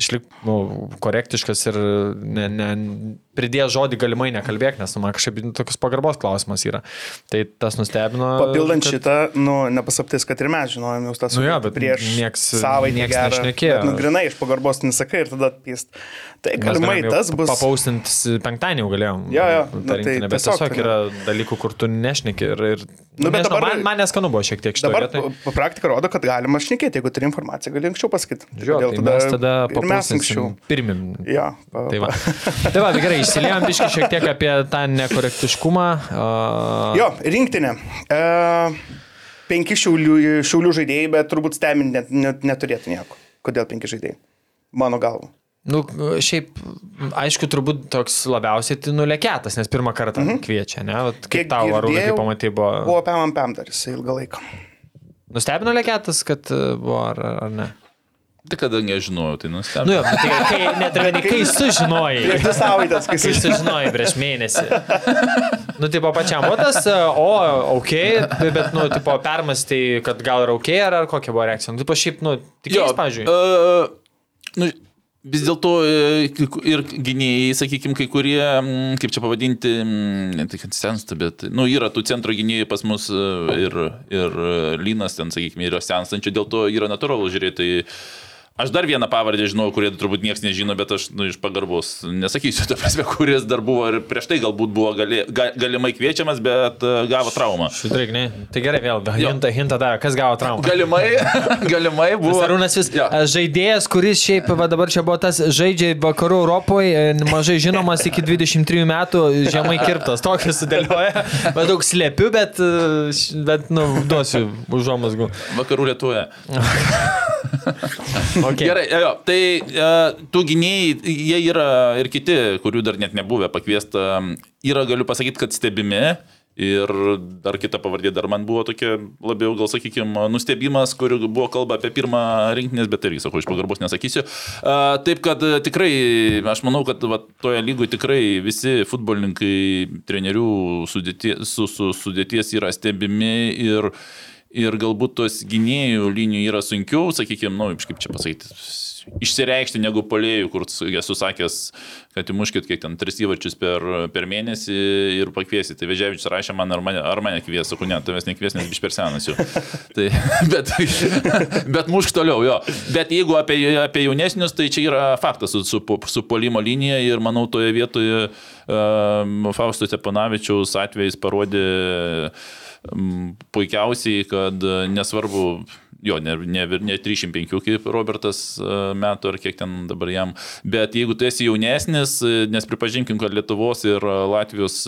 išlik nu, korektiškas ir ne, ne, pridėjęs žodį galimai nekalbėk, nes nu, man kažkaip nu, toks pagarbos klausimas yra. Tai tas nustebino. Papildant kad- šitą, nu, nepasaptis, kad ir mes žinojom jau tą Nu bet prieš nieks- savaitę nieks gerą, nešnekėjo. bet, Nu, grinai iš pagarbos nesakai ir tada pist. Tai galimai tas bus. Papaustinti penktadienį jau galėjom. Jo, jo, nu, tai bet tiesiog tiesiog tai yra dalykų, kur tu nešneki. Ir, ir, Nu, bet nežinau, dabar- man, man neskanu buvo šiek tiek šitą Dabar vietą. pa- praktika rodo, kad galima šnekėti, jeigu turi informaciją, gali anksčiau pasakyti. Kodėl tai tada mes anksčiau. papaustinsim pirmim. Ja, pa, Tai va. [LAUGHS] tai va, tai gerai, išsiliejom biškai šiek tiek apie tą nekorektiškumą. Uh, Jo, rinktinė. E, penki šiaulių, šiaulių žaidėjai, bet turbūt stebinti net, net, neturėtų nieko. Kodėl penki žaidėjai? Mano galva. Nu, šiaip, aišku, turbūt toks labiausiai tai nulekėtas, nes pirmą kartą mm -hmm. kviečia, ne? Vat, kaip Kiek tau, Arūnai, girdėjau, kaip pamatai, buvo... Buvo pamam pam dar jisai ilgą laiką. Nustebino lekėtas, kad e, buvo, ar, ar ne? Tai kadangi aš žinojau, tai Nu nustebino. jo, tai kai, net ir kai sužinojai. Prieš dvi savaitės, kai Kai jisai sužinojai prieš mėnesį. Nu, tipo, pačiam buvo tas, o, ok, bet, nu, tipo, permastai, kad gal ir ok, ar, ar kokia buvo reakcija. Nu, tipo, šiaip, nu, tikėjai, pavyzdžiui. Uh, nu, vis dėlto e, kai ir gynėjai, sakykime, kai kurie, kaip čia pavadinti, ne tai kad sensta, bet, nu, yra tų centro gynėjų pas mus e, ir, ir e, Lynas ten, sakykime, yra senstančių, dėl to yra natūralu žiūrėti. Tai Aš dar vieną pavardę žinau, kurie turbūt niekas nežino, bet aš nu, iš pagarbos nesakysiu, ta prasme, [LAUGHS] kuris dar buvo ir prieš tai galbūt buvo gali, ga, galimai kviečiamas, bet e, gavo traumą. Šitrik, ne. Tai gerai, vėl, hintą, hintą davė, kas gavo traumą. Galimai, [LAUGHS] galimai buvo. Arūnas vis ja. žaidėjas, kuris šiaip va, dabar čia buvo tas žaidžia vakarų Europoje, e, mažai žinomas iki 23 metų, žemai kirptas, tokį sudėlioja, [LAUGHS] bet daug slėpiu, bet, e, bet nu, duosiu užuomasgų. Vakarų Lietuvoje. [LAUGHS] Okay. Gerai, jo, tai e, tų gynėjai, jie yra ir kiti, kurių dar net nebuvę pakviesta, yra, galiu pasakyti, kad stebimi. Ir dar kita pavardė dar man buvo tokia labiau, gal sakykime, nustebimas, kur buvo kalba apie pirmą rinkinės, bet irgi, sakau, iš pagarbos nesakysiu. A, taip, kad e, tikrai, aš manau, kad va, toje lygoje tikrai visi futbolininkai, trenerių sudėties, su, su, sudėties yra stebimi ir, ir galbūt tos gynėjų linijų yra sunkiau, sakykime, nu, kaip čia pasakyti, išsireikšti negu polėjų, kur esu sakęs, kad įmuškit kiek ten tris įvarčius per, per mėnesį ir pakviesi. Tai Veževičius rašė man, ar mane, ar mane kvies, sakau, ne, tavęs nekvies, nes biš per senas jau. [LAUGHS] tai, bet, [LAUGHS] bet mušk toliau, jo. Bet jeigu apie, apie jaunesnius, tai čia yra faktas su, su, su polimo linija ir manau toje vietoje um, Fausto Tepanavičiaus atvejais parodė um, puikiausiai, kad e, nesvarbu, jo, ne, ne, ne 305 kaip Robertas e, metų ar kiek ten dabar jam, bet jeigu tu esi jaunesnis, e, nes pripažinkim, kad Lietuvos ir Latvijos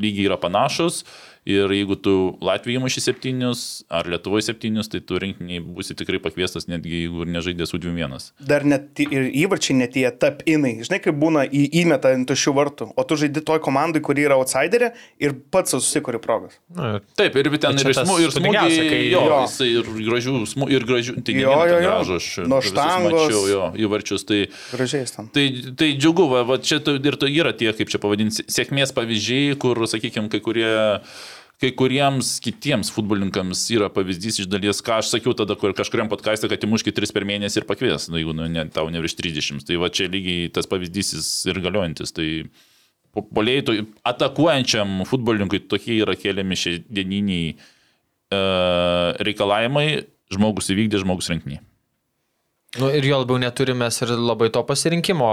lygiai yra panašus. Ir jeigu tu Latvijoje muši septynius ar Lietuvoje septynius, tai tu rinkiniai būsi tikrai pakviestas, netgi jeigu ir nežaidė su 2-1. dar net ir įvarčiai net tie tap inai. Žinai, kaip būna į, įmeta ant tuščių vartų, o tu žaidi toj komandai, kuri yra outsiderė ir pats susikuri progas. Nu, Taip, ir ten čia ir, smu, ir smūgiai, kai- jo, Jo. jisai ir gražių, smu, ir gražių, tai ne Jo, jo, jo. gražų, aš Nuo štangos. mačiau jo įvarčius. Tai, Gražiai ten. tai, tai džiugu, va, va, čia ir to yra tie, kaip čia pavadinti, sėkmės pavyzdžiai, kur, sakykime, kai kurie kai kuriems kitiems futbolininkams yra pavyzdys iš dalies, ką aš sakiau tada, kur kažkuriam podkastė, kad įmuškit 3 per mėnesį ir pakvies, nu, jeigu nu, ne, tau ne virš 30. Tai va čia lygiai tas pavyzdys ir galiojantis. Tai poliai, to- atakuojančiam futbolininkui tokie yra keliami šiandieniniai e, reikalavimai, žmogus įvykdė, žmogus rinkiniai. Nu, ir jo labiau neturime ir labai to pasirinkimo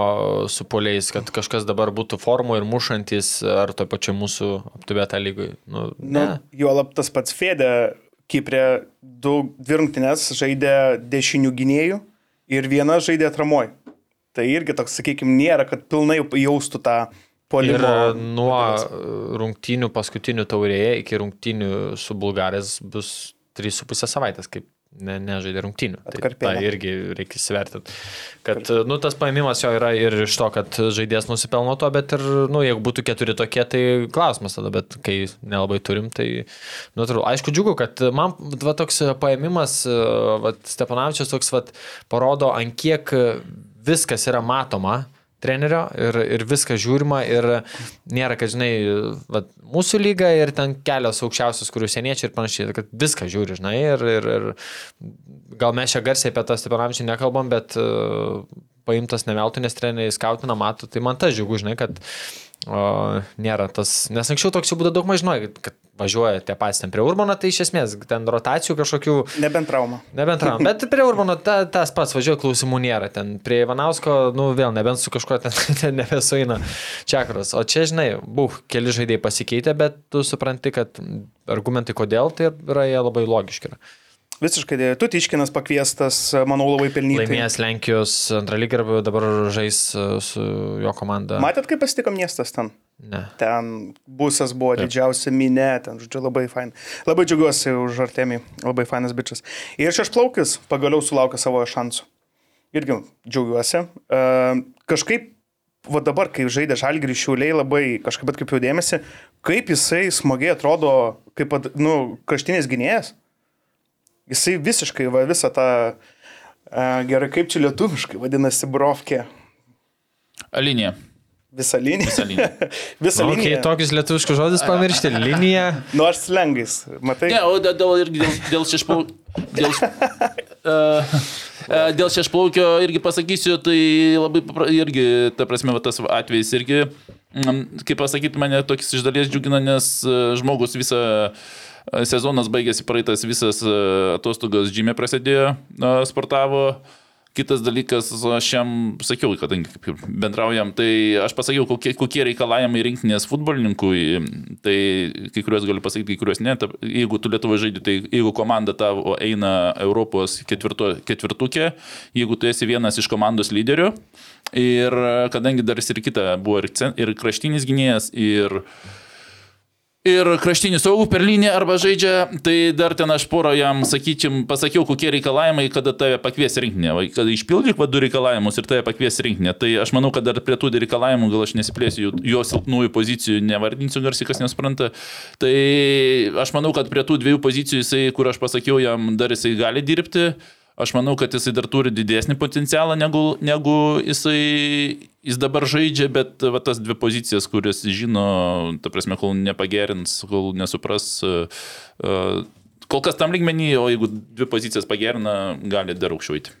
su poliais, kad kažkas dabar būtų formų ir mušantis, ar to pačiu mūsų aptubėtą lygui. Nu, Nu, ne. juolab tas pats Fedė Kiprė du dvi rungtynes žaidė dešinių gynėjų ir viena žaidė atramoj. Tai irgi toks, sakykime, nėra, kad pilnai jaustų tą Ir polimo. nuo rungtynių paskutinių taurėje iki rungtynių su Bulgarės bus 3,5 savaitės, kaip ne, nežaidė rungtynių. Tai Atkarpėlė. tą irgi reikia įsivertinti. Kad, nu, tas paėmimas jo yra ir iš to, kad žaidėjas nusipelno to, bet ir, nu, jeigu būtų keturi tokie, tai klausimas tada, bet kai nelabai turim, tai, nu, turiu. Aišku, džiugu, kad man, va, toks paėmimas, va, Stepanavičius toks, va, parodo, ant kiek viskas yra matoma trenerio ir, ir viskas žiūrima ir nėra, kad žinai, vat, mūsų lyga ir ten kelios aukščiausios, kurių seniečiai ir panašiai, kad viską žiūri, žinai, ir, ir, ir gal mes čia garsiai apie tą Stepanavičių nekalbam, bet uh, paimtas ne veltui, nes treneriai skautina, mato, tai man tas džiugu, žinai, kad o, nėra tas, nes anksčiau toks jau būdavo daug maž žinojai, kad, važiuoja tie patys ten prie Urbano, tai iš esmės ten rotacijų kažkokių Nebent trauma. Nebent ram, bet prie Urbano ta, tas pats važiuoja, klausimų nėra. Ten prie Ivanausko, nu vėl, nebent su kažkuo ten, [LAUGHS] ten nebesuina čekras. O čia, žinai, buh, keli žaidėjai pasikeitė, bet tu supranti, kad argumentai kodėl, tai yra jie labai logiški. Yra. Visiškai, tu Tiškinas pakviestas, manau, labai pelnytai. Laimėjęs Lenkijos antrą lygą ir dabar žais e, su jo komanda. Matėt, kaip pasitiko miestas ten? Ne. Ten busas buvo didžiausia minė, ten, žodžiu, labai fain. Labai džiaugiuosi už Artemį, labai fainas bičias. Ir šešplaukis pagaliau sulaukė savo šansų. Irgi džiaugiuosi. E, kažkaip, va dabar, kai žaidė Žalgirį šiuliai, labai kažkaip atkreipiau dėmesį, kaip jisai smagiai atrodo, kaip, nu, kraštinis gynėjas. Jisai visiškai, va, visą tą, uh, gerai, kaip čia lietuviškai vadinasi, brovkė. Linija. Visą liniją. Visą liniją. [LAUGHS] Visą Okay, liniją. tokius lietuviškus žodžius pamiršti. Linija. Nu, aš slengais, matai. Ne, o dėl, dėl, irgi dėl, dėl šešplaukio. Dėl, uh, [LAUGHS] dėl šešplaukio irgi pasakysiu, tai labai irgi, ta prasme, va, tas atvejis irgi, mm, kaip pasakyti, mane toks iš dalies džiugina, nes e, žmogus visą e, sezonas baigėsi praeitas, visas e, atostogas žymė prasidėjo, e, sportavo. Kitas dalykas, aš jam sakiau, kadangi bendraujam, tai aš pasakiau, kokie, kokie reikalavimai rinktinės futbolininkui, tai kai kuriuos galiu pasakyti, kai kuriuos ne. Ta, jeigu tu Lietuvoje žaidži, tai jeigu komanda tavo eina Europos ketvirto, ketvirtukė, jeigu tu esi vienas iš komandos lyderių, ir kadangi dar ir kita buvo ir, ir kraštinis gynėjas, ir Ir kraštinį saugų per liniją arba žaidžia, tai dar ten aš porą jam, sakyčiam, pasakiau, kokie reikalavimai, kada tave pakvies rinkinė. Kad išpildyk va du reikalavimus ir tave pakvies rinkinė. Tai aš manau, kad dar prie tų reikalavimų, gal aš nesiplėsiu, jo silpnųjų pozicijų nevardinsiu garsiai, kas nesupranta. Tai aš manau, kad prie tų dviejų pozicijų jisai, kur aš pasakiau, jam dar jisai gali dirbti. Aš manau, kad jisai dar turi didesnį potencialą, negu, negu jisai jis dabar žaidžia, bet va, tas dvi pozicijas, kurias žino, ta prasme, kol nepagerins, kol nesupras, e, e, kol kas tam lygmenį, o jeigu dvi pozicijas pagerina, gali dar aukščiau eiti.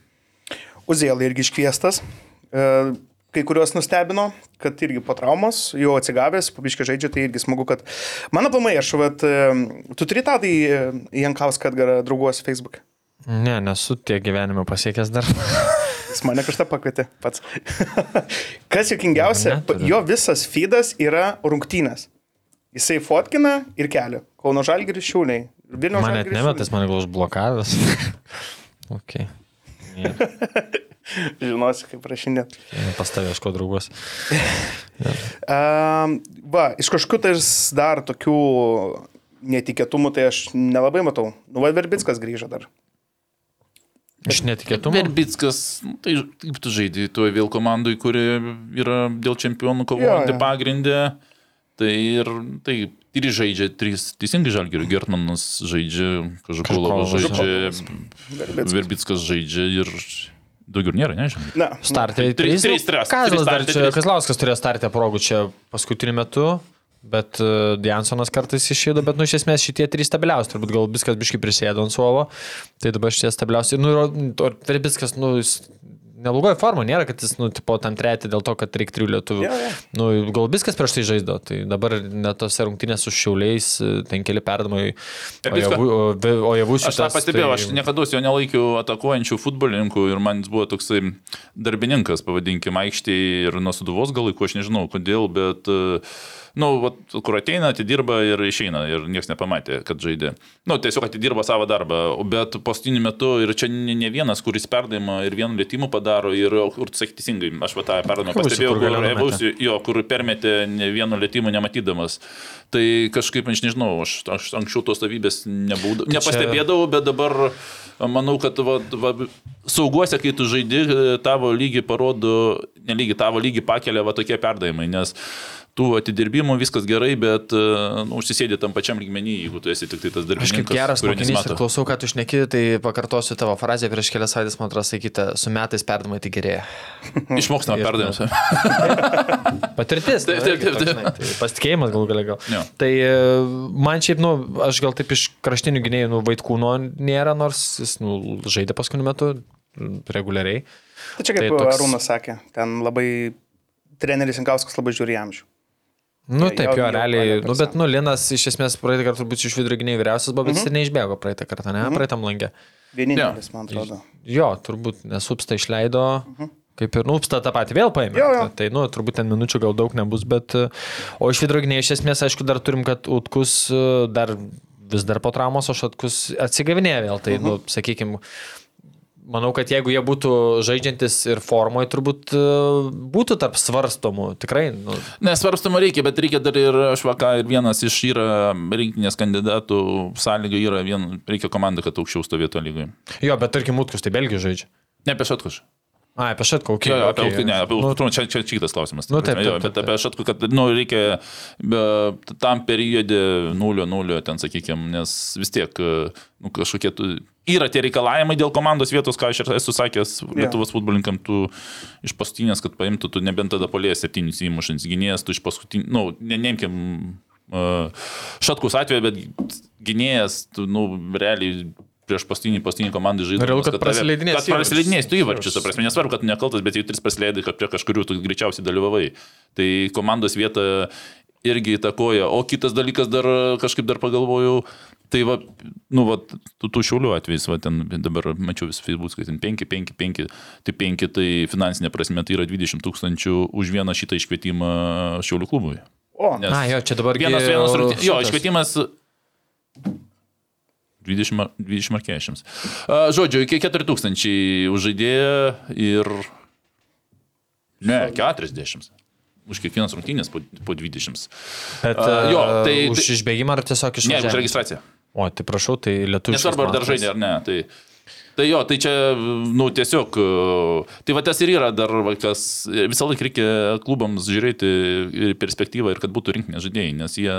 Uzėlė irgi iškviestas. E, Kai kuriuos nustebino, kad irgi po traumos, jau atsigavęs, pabiškai žaidžia, tai irgi smagu, kad... Mano plamai, aš, e, tu turi tą tai Jankauską atgarą drauguos Facebook. Ne, nesu tiek gyvenime pasiekęs dar. [LAUGHS] Jis mane kažką pakvietė pats. [LAUGHS] Kas juokingiausia, jo visas feedas yra rungtynės. Jisai fotkina ir kelia. Kauno Žalgiris šiūniai. Vilniaus Man net Žalgiris nemetas, man gal užblokavęs. [LAUGHS] ok. Žinosi, kaip rašinė. Pas tavę aš ko draugus. Um, va, iš kažkur tai dar tokių netikėtumų, tai aš nelabai matau. Nu, va, Verbickas grįžo dar. Iš netikėtumo. Verbickas, nu, tai kaip tu žaidži toje vėl komandai, kuri yra dėl čempionų kovojanti jo. pagrindę. Tai ir tai ir žaidžia trys, teisingai žalgerių, Gertmanas žaidžia, Kažukulovas žaidžia, Verbickas. Verbickas žaidžia ir daugiau nėra, nežinau. Na, Startai Tai trys- trys- trys- Kazlas trys dar startai, čia, trys. Kazlauskas turėjo startę progų čia paskutiniu metu, bet uh, Jansonas kartais išėjo, bet nu iš esmės šitie trys stabiliausi, turbūt gal viskas biškai prisėdo ant suolo, tai dabar šitie stabiliausi. Nu ir Verbiskas, nu, jis neblogoji forma, nėra, kad jis, nu, tipo, tam treti dėl to, kad reikia trijų lietuvių. Jo, jo. Nu, gal viskas prieš tai žaisdo, tai dabar net tose rungtynės su šiauliais, e, ten keli perdamai, o ve- o javų Aš tą šitas. pastebėjau, tai- aš niekada jo nelaikiau atakuojančių futbolininkų ir man jis buvo toksai darbininkas, pavadinkime, aikštėje ir nuo suduvos gal laiku, aš nežinau kodėl, bet, e, nu, vat, kur ateina, atidirba ir išeina ir niekas nepamatė, kad žaidė. Nu, tiesiog atidirba savo darbą, bet paskutiniu metu ir čia ne, ne vienas, kuris perdavimą ir vienu lėtimu padaro ir, kur tu sakai teisingai, aš va tą perdavimą pastebėjau, kur. Evusi, jo, kur permetė ne vienu lėtimu nematydamas. Tai kažkaip, aš nežinau, aš, aš anksčiau tos savybės nebūdavau, čia- nepastebėdavau, bet dabar manau, kad va, va, sauguose, kai tu žaidi, tavo lygį parodo, nelygį, tavo lygį pakelia va tokie perdavimai, nes tų atidirbimų viskas gerai, bet nu, užsisėdė tam pačiam lygmenį, jeigu tu esi tik tai tas Aš darbininkas. kaip geras mokinys ir klausau, ką tu šneki, tai pakartosiu tavo frazę prieš kelias savaitės, man atrodo, sakyta, su metais perdamai tik gerėja. [LAUGHS] Išmokstama perdavimus. [LAUGHS] Patirtis. Taip, nu, taip, taip, taip. žinai, tai Pasitikėjimas gal galia gal. Jo. Tai e, man šiaip, nu, aš gal taip iš kraštinių gynėjų, nu, Vaitkūno nėra, nors jis, nu, žaidė paskutiniu metu reguliariai. Tai čia kaip Tai tai toks- Arūnas sakė, ten labai treneris Jankauskas labai žiūri amžių. Nu, taip, jo, jo, realiai. Nu, bet, nu, Linas iš esmės praeitą kartą turbūt iš vidurio gynėjų vyriausias buvo, bet jis ir neišbėgo praeitą kartą, ne? Praeitam langė. Vienintelis, man atrodo. Jo, turbūt nesupsta išleido. Kaip ir nupsta tą patį vėl paėmė. Jo, jo. Tai, nu, turbūt ten minučių gal daug nebus, bet... O iš vidurio gynėjų iš esmės, aišku, dar turim, kad Utkus e, dar vis dar po traumos, o Šatkus atsigavinėja vėl. Tai, nu, sakykime, manau, kad jeigu jie būtų žaidžiantis ir formoje, turbūt e, būtų tarp svarstomų. Tikrai, nu, Nesvarstama reikia, bet reikia dar ir švaka ir vienas iš yra rinkinės kandidatų sąlygų yra, vien, reikia komanda, kad aukščiau stovėtų lygoje. jo, bet tarkim, Utkus tai Belgijai žaidžia. Ne apie šatkuš. A, apie šatką, kokie. jo, apie, okay. ne, apie nu, čia, čia, čia kitas klausimas. Nu, taip, jo, taip, taip, bet apie šatku, kad nu, reikia be, tam periode 0-0, ten sakykime, nes vis tiek nu, kažkokie tu, yra tie reikalavimai dėl komandos vietos, ką aš ir esu sakęs Lietuvos yeah. futbolininkam, tu iš paskutinės, kad paimtų, tu nebent tada polės septynis įmušins gynėjas, tu iš paskutinės, nu, ne, neimkim uh, šatkus atveju, bet gynėjas, tu, nu, realiai prieš pastinį, pastinį komandą žaidžiu. Realu, kad prasileidinės Kad prasileidinės tu įvarčius, prasme, nesvarbu, kad nekaltas, bet jei tris prasileidai, kad prie kažkurių tu greičiausiai dalyvavai. Tai komandos vieta irgi įtakoja. O kitas dalykas dar kažkaip dar pagalvojau, tai va, nu, va, tų, tų šiaulių atvejais, va, ten dabar mačiau vis Facebook, kad ten 5, 5, 5, tai 5, tai finansinė prasme tai yra 20 tūkstančių už vieną šitą iškvietimą šiaulių klubui. O, Nes A, jo, čia dabar vienas, vienas, rungtynės. Jo, iškvietimas 20, ar- 20 ar 40. A, Žodžiu, iki 4000 už žaidėją ir... Ne, 40. Už kiekvienas rungtynės po, po 20. Bet, A, jo, tai- už tai- išbėgimą ar tiesiog iš Ne, už registraciją. O, tai prašau, tai lietuvių. Nesvarbu, ar dar žaidė ar ne. Tai, tai jo, tai čia, nu, tiesiog, e, tai va tas ir yra dar, kas visą laiką reikia klubams žiūrėti į perspektyvą ir kad būtų rinkinės žaidėjai, nes jie,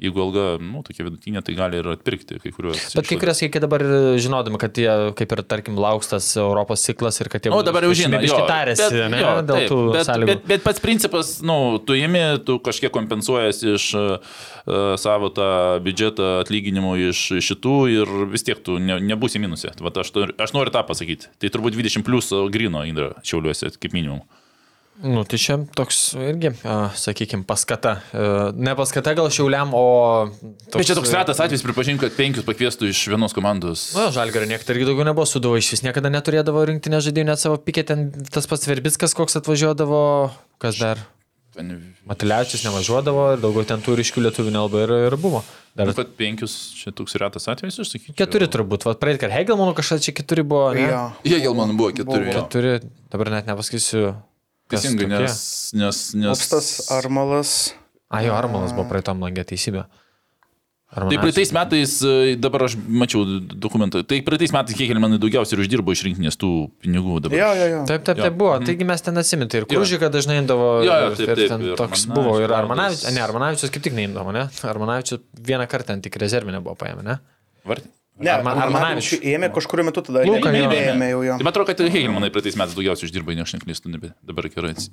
jeigu alga, nu, tokia vidutinė, tai gali ir atpirkti kai kuriuos. Bet kai kurias reikia dabar žinodami, kad jie, kaip ir, tarkim, lauks tas Europos ciklas ir kad jie... O dabar jau žinai, Tarėsi, bet- ne, jo, dėl taip, tų bet, sąlygų. Bet, bet pats principas, nu, tu imi, tu kažkiek kompensuojas iš uh, savo tą biudžetą atlyginimų iš šitų ir vis tiek tu ne, nebūsi minusė. Vat aš, aš noriu tą pasakyti. Tai turbūt 20 plus grino Indra šiauliuose kaip minimum. Nu, tai čia toks irgi, sakykime, paskata. E, Ne paskata gal šiauliam, o... Toks, Bet čia toks retas atvejis pripažinti, kad penkius pakviestų iš vienos komandos. Na, žalgario niekada irgi daugiau nebuvo sudavo, iš vis niekada neturėdavo rinktinė žaidėjų, net savo pikė ten tas pats Verbickas, koks atvažiuodavo, kas dar. Ten, Matiliačius nevažiuodavo ir daugiau ten tų ryškių lietuvių nelabai ir, ir buvo. Dar kad penkius čia toks retas atvejis, aš sakyčiau. keturi turbūt, va, praeit, kad Hegelmanų kažkas čia keturi buvo. Ne? jo. Jie gal man buvo keturi. Buvo. Keturi, dabar net nepasakysiu. Teisingai, nes... nes, nes... Opstas, Armalas. A, jo, Armalas buvo praeitam langė teisybė. Tai praeitais metais, e, dabar aš mačiau dokumentą, tai praeitais metais Hegelmanai daugiausiai ir uždirbo iš rinkinės tų pinigų dabar. Jo, jo, jo. Taip, taip, taip buvo. Taigi mes ten atsimintai ir Kružika dažnai indavo. Jo, jo, taip, taip, ir toks buvo ir. Armanavičius. Ne, Armanavičius kaip tik neimdavo, ne? Armanavičius vieną kartą ten tik rezervinę buvo paėmę, ne? Vart? Ne, Arma- Armanavičių ėmė kažkuriuo metu tada. Ne- jo. Nebeėmė jau jo. Tai man atrodo, kad Hegelmanai praeitais metais daugiausiai uždirbo, ne aš neklystu, nebe, dabar gerai. atsi-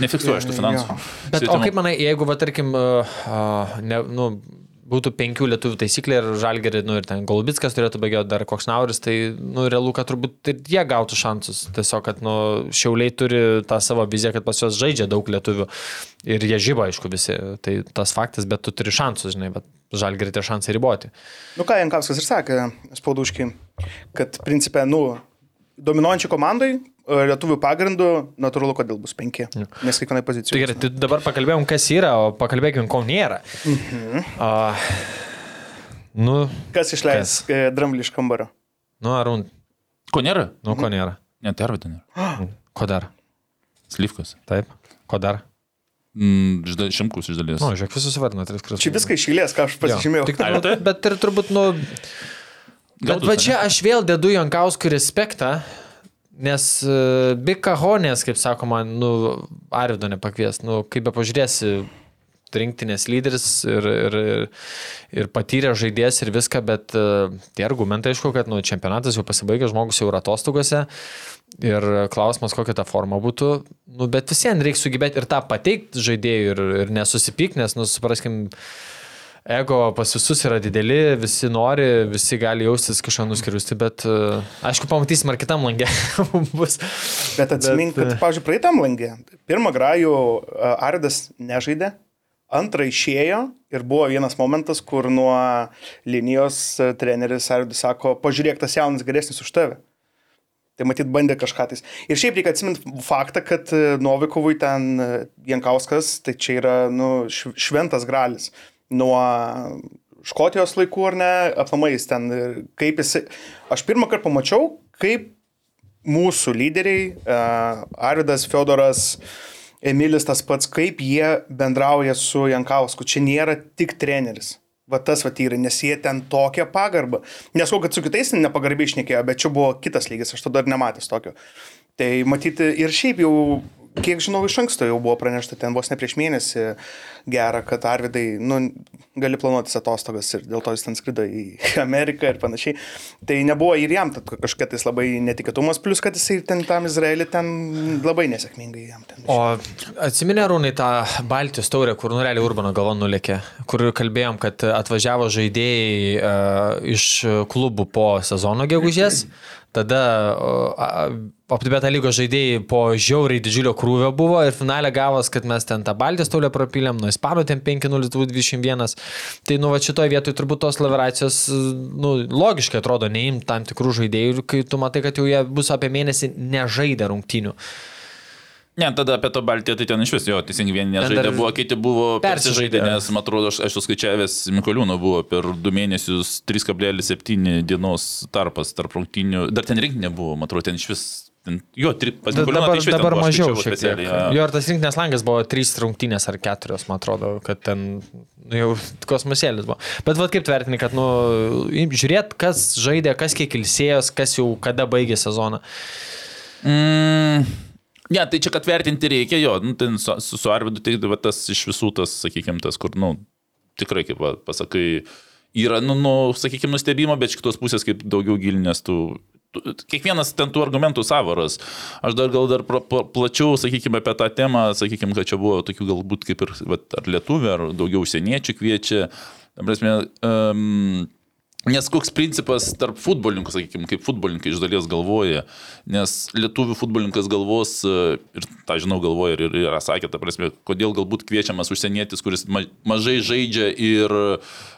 Nefiksuoju aš tų finansų. Bet o kaip manai, jeigu, va, tarkim, uh, ne, nu, būtų penkių lietuvių taisyklė ir žalgerį, nu ir ten Golubitskas turėtų bėgioti dar koks nauris, tai, nu, realu, kad turbūt ir jie gautų šansus. Tiesiog, kad, nu, šiauliai turi tą savo viziją, kad pas juos žaidžia daug lietuvių ir jie žyba, aišku, visi. Tai tas faktas, bet tu turi šansus, žinai, bet žalgerį tie šansai riboti. Nu ką Jankauskas ir sakė, spauduškiai, kad principė, nu, dominuojančiai komandai, lietuvių pagrindų, natūralu, kodėl bus penki. Nes kiekvienai Tai pozicijai. gerai, tai dabar pakalbėjom, kas yra, o pakalbėkim, ko nėra. Mhm. Uh, nu, Kas išleis e, dramblį iš kambario? nu, arun, Ko nėra? nu, ko nėra. Ne, tervita nėra. [GASPS] Ko dar? Slyvkas. Taip, ko dar? Mm, šimkus iš dalies. Na, nu, žiūrėk, visus vardina tris kartus. Čia viską išėlės, ką aš pasižymėjau. Tik, nu, bet ir turbūt, nu... Bet va čia aš vėl dedu Jankauskų respektą, nes uh, Bikahonės, kaip sakoma, nu, Arvido nepakvies, nu, kaip be pažiūrėsi, rinktinės lyderis ir, ir, ir, patyrė žaidėjas ir viską, bet uh, tie argumentai, aišku, kad nu, čempionatas jau pasibaigė, žmogus jau yra atostogose. Ir klausimas, kokia ta forma būtų, nu, bet visiems reikia sugebėti ir tą pateikti žaidėjui ir, ir nesusipykti, nes, nu, supraskim, Ego pas visus yra dideli, visi nori, visi gali jaustis kažką nuskriusti, bet uh, aišku, pamatysim, ar kitam langė [LAUGHS] bus. Bet atsimink, Bet, kad, pavyzdžiui, praeitam langė, pirmą grajų e, Ardas nežaidė, antrą išėjo ir buvo vienas momentas, kur nuo linijos e, treneris Ardus sako, pažiūrėk, tas jaunas geresnis už tave. Tai matyt, bandė kažką tais. Ir šiaip reikia atsiminti faktą, kad e, Novikovui ten e, Jankauskas, tai čia yra nu, šv- šventas gralis. Nuo Škotijos laikų ar ne, aplamai jis ten, e, kaip jis... Aš pirmą kartą pamačiau, kaip mūsų lyderiai, uh, Arvidas, Fedoras, Emilis tas pats, kaip jie bendrauja su Jankausku. Čia nėra tik treneris. Va tas va yra, nes jie ten tokią pagarbą. Nesakau, kad su kitais nepagarbiai išnekėjo, bet čia buvo kitas lygis, aš tada dar nematęs tokio. Tai matyti ir šiaip jau, kiek žinau, iš anksto jau buvo pranešta ten vos ne prieš mėnesį gera, kad Arvidai, nu, gali planuotis atostogas ir dėl to jis ten skrido į [LAUGHS] Ameriką ir panašiai. Tai nebuvo ir jam kažkokia tais labai netikėtumas, plus kad jisai ten tam Izraelį ten labai nesėkmingai jam ten. O atsiminė Rūnai tą Baltijos taurę, kur nureliai Urbano galva nulėkė, kur kalbėjom, kad atvažiavo žaidėjai uh, iš klubų po sezono gegužės. Tada Optibeta lygos žaidėjai po žiauriai didžiulio krūvio buvo ir finale gavos, kad mes ten tą Baltijos taulę propylėm, nuo Ispanų ten 5-0-21. Tai nu va šitoje vietoje turbūt tos laveracijos, nu, logiškai atrodo, neimti tam tikrų žaidėjų, kai tu matai, kad jau jie bus apie mėnesį nežaidę rungtynių. Ne, tada apie tą Baltiją, tai ten iš vis jo, teisingai vieni nežaidė, buvo, kiti buvo persižaidę, nes, man atrodo, aš esu skaičiavęs, Mikoliūno buvo per du mėnesius 3,7 dienos tarpas tarp rungtynių, dar ten rinkinė buvo, man atrodo, ten iš vis jo, tri, pas Nikoliūną dabar, tai dabar aš mažiau šiek tiek. specialiai, jo. Ir tas rinktinės langas buvo trys rungtynės ar keturios, man atrodo, kad ten nu, jau kosmosėlis buvo. Bet vad kaip tvertini, kad, nu, žiūrėt, kas žaidė, kas kiek ilsėjos, kas jau kada baigė sezoną. Mm, ne, tai čia, kad vertinti reikia, jo, nu, ten su, su, Arvidu, tai va, tas iš visų tas, sakykime, tas, kur, nu, tikrai, kaip va, pasakai, yra, nu, nu sakykime, nustebimo, bet iš kitos pusės, kaip daugiau gilinės tų Kiekvienas ten tų argumentų savaras. Aš dar gal dar pra- pra- plačiau, sakykime, apie tą temą, sakykime, kad čia buvo tokių galbūt kaip ir vat, ar lietuvių, ar daugiau užsieniečių kviečia. Prasme, um, Nes koks principas tarp futbolininkų, sakykime, kaip futbolininkai iš dalies galvoja, nes lietuvių futbolininkas galvos, e, ir tą žinau, galvoja ir, ir yra sakę, ta prasme, kodėl galbūt kviečiamas užsienietis, kuris ma mažai žaidžia ir,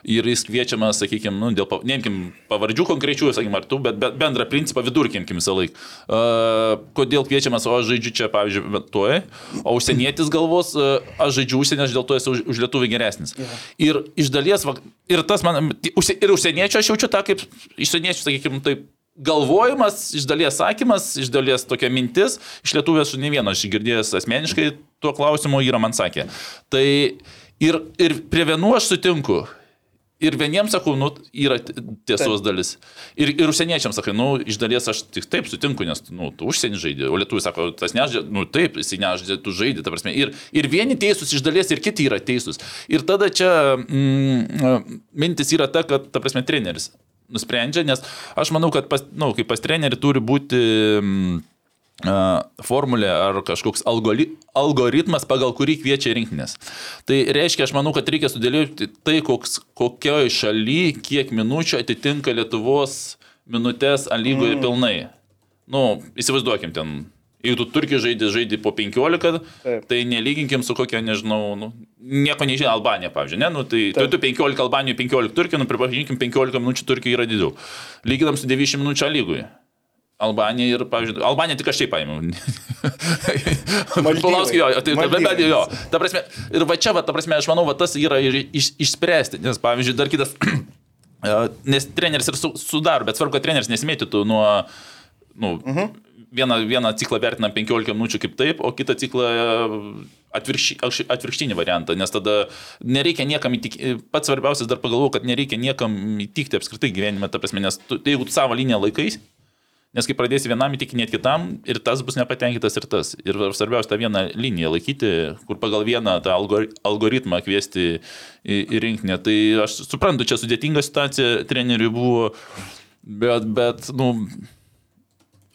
ir jis kviečiamas, sakykime, nu, dėl, neimkim pavardžių konkrečių, sakykime, ar tu, bet, bet bendrą principą vidurkinkim visą laiką. Uh, kodėl kviečiamas, o aš žaidžiu čia, pavyzdžiui, tuoj, o užsienietis galvos, uh, aš žaidžiu užsienį, aš dėl to esu už, už lietuvį geresnis. Ir iš dalies, ir tas man, ir užsieniečių aš jaučiu tą kaip išsieniečių, sakykime, taip. Galvojimas, iš dalies sakymas, iš dalies tokia mintis, iš lietuvės ne vieno aš girdėjęs asmeniškai tuo klausimu yra man sakė. Tai ir, ir prie vienų aš sutinku, ir vieniems sakau, nu, yra tiesos dalis. Ir, ir užsieniečiams sakai, nu, iš dalies aš tik taip sutinku, nes, nu, tu užsienį žaidži, o lietuvis sako, tas nežaidžia, nu, taip, jis nežaidžia, tu žaidži, ta prasme. Ir, ir vieni teisūs iš dalies, ir kiti yra teisūs. Ir tada čia mm, mintis yra ta, kad, ta prasme, treneris nusprendžia, nes aš manau, kad, pas, nu, kaip pas trenerių turi būti... Mm, formulė ar kažkoks algori, algoritmas, pagal kurį kviečia rinktinės. Tai reiškia, aš manau, kad reikia sudėlioti tai, koks, kokioje šalyje, kiek minučių atitinka Lietuvos minutės lygoje mm. pilnai. Nu, įsivaizduokim ten. Jeigu tu turkiai žaidži, žaidži po 15, Taip. tai nelyginkim su kokia, nežinau, nu, nieko nežinai, Albanija, pavyzdžiui, ne, nu, tai tu, tu 15 Albanijoje, 15 Turkijai, nu, pripažinkim, 15 minučių Turkijai yra didžiau. Lyginam su 90 minučių lygoje. Albanija ir, pavyzdžiui, Albanija tik aš taip paėmiau. [LAUGHS] Paulauskį, jo, tai, bet, Maldyvai. jo, ta prasme, ir va čia, va, ta prasme, aš manau, va, tas yra ir iš, išspręsti, nes, pavyzdžiui, dar kitas, [CLEARS THROAT] e, nes treneris ir su, sudaro, bet svarbu, kad treneris nesimėtytų nuo, nu, uh -huh. vieną, vieną ciklą vertina 15 minučių kaip taip, o kitą ciklą atvirkšti, atvirkštinį variantą, nes tada nereikia niekam įtikti, pats svarbiausias dar pagalvoju, kad nereikia niekam įtikti apskritai gyvenime, ta prasme, nes tu, tai jeigu tu savo liniją laikais, Nes kai pradėsi vienam įtikinėti kitam, ir tas bus nepatenkintas, ir tas. Ir svarbiausia tą vieną liniją laikyti, kur pagal vieną tą algori algoritmą kviesti į, į rinkinį. Tai aš suprantu, čia sudėtinga situacija treneriui buvo, bet, bet nu,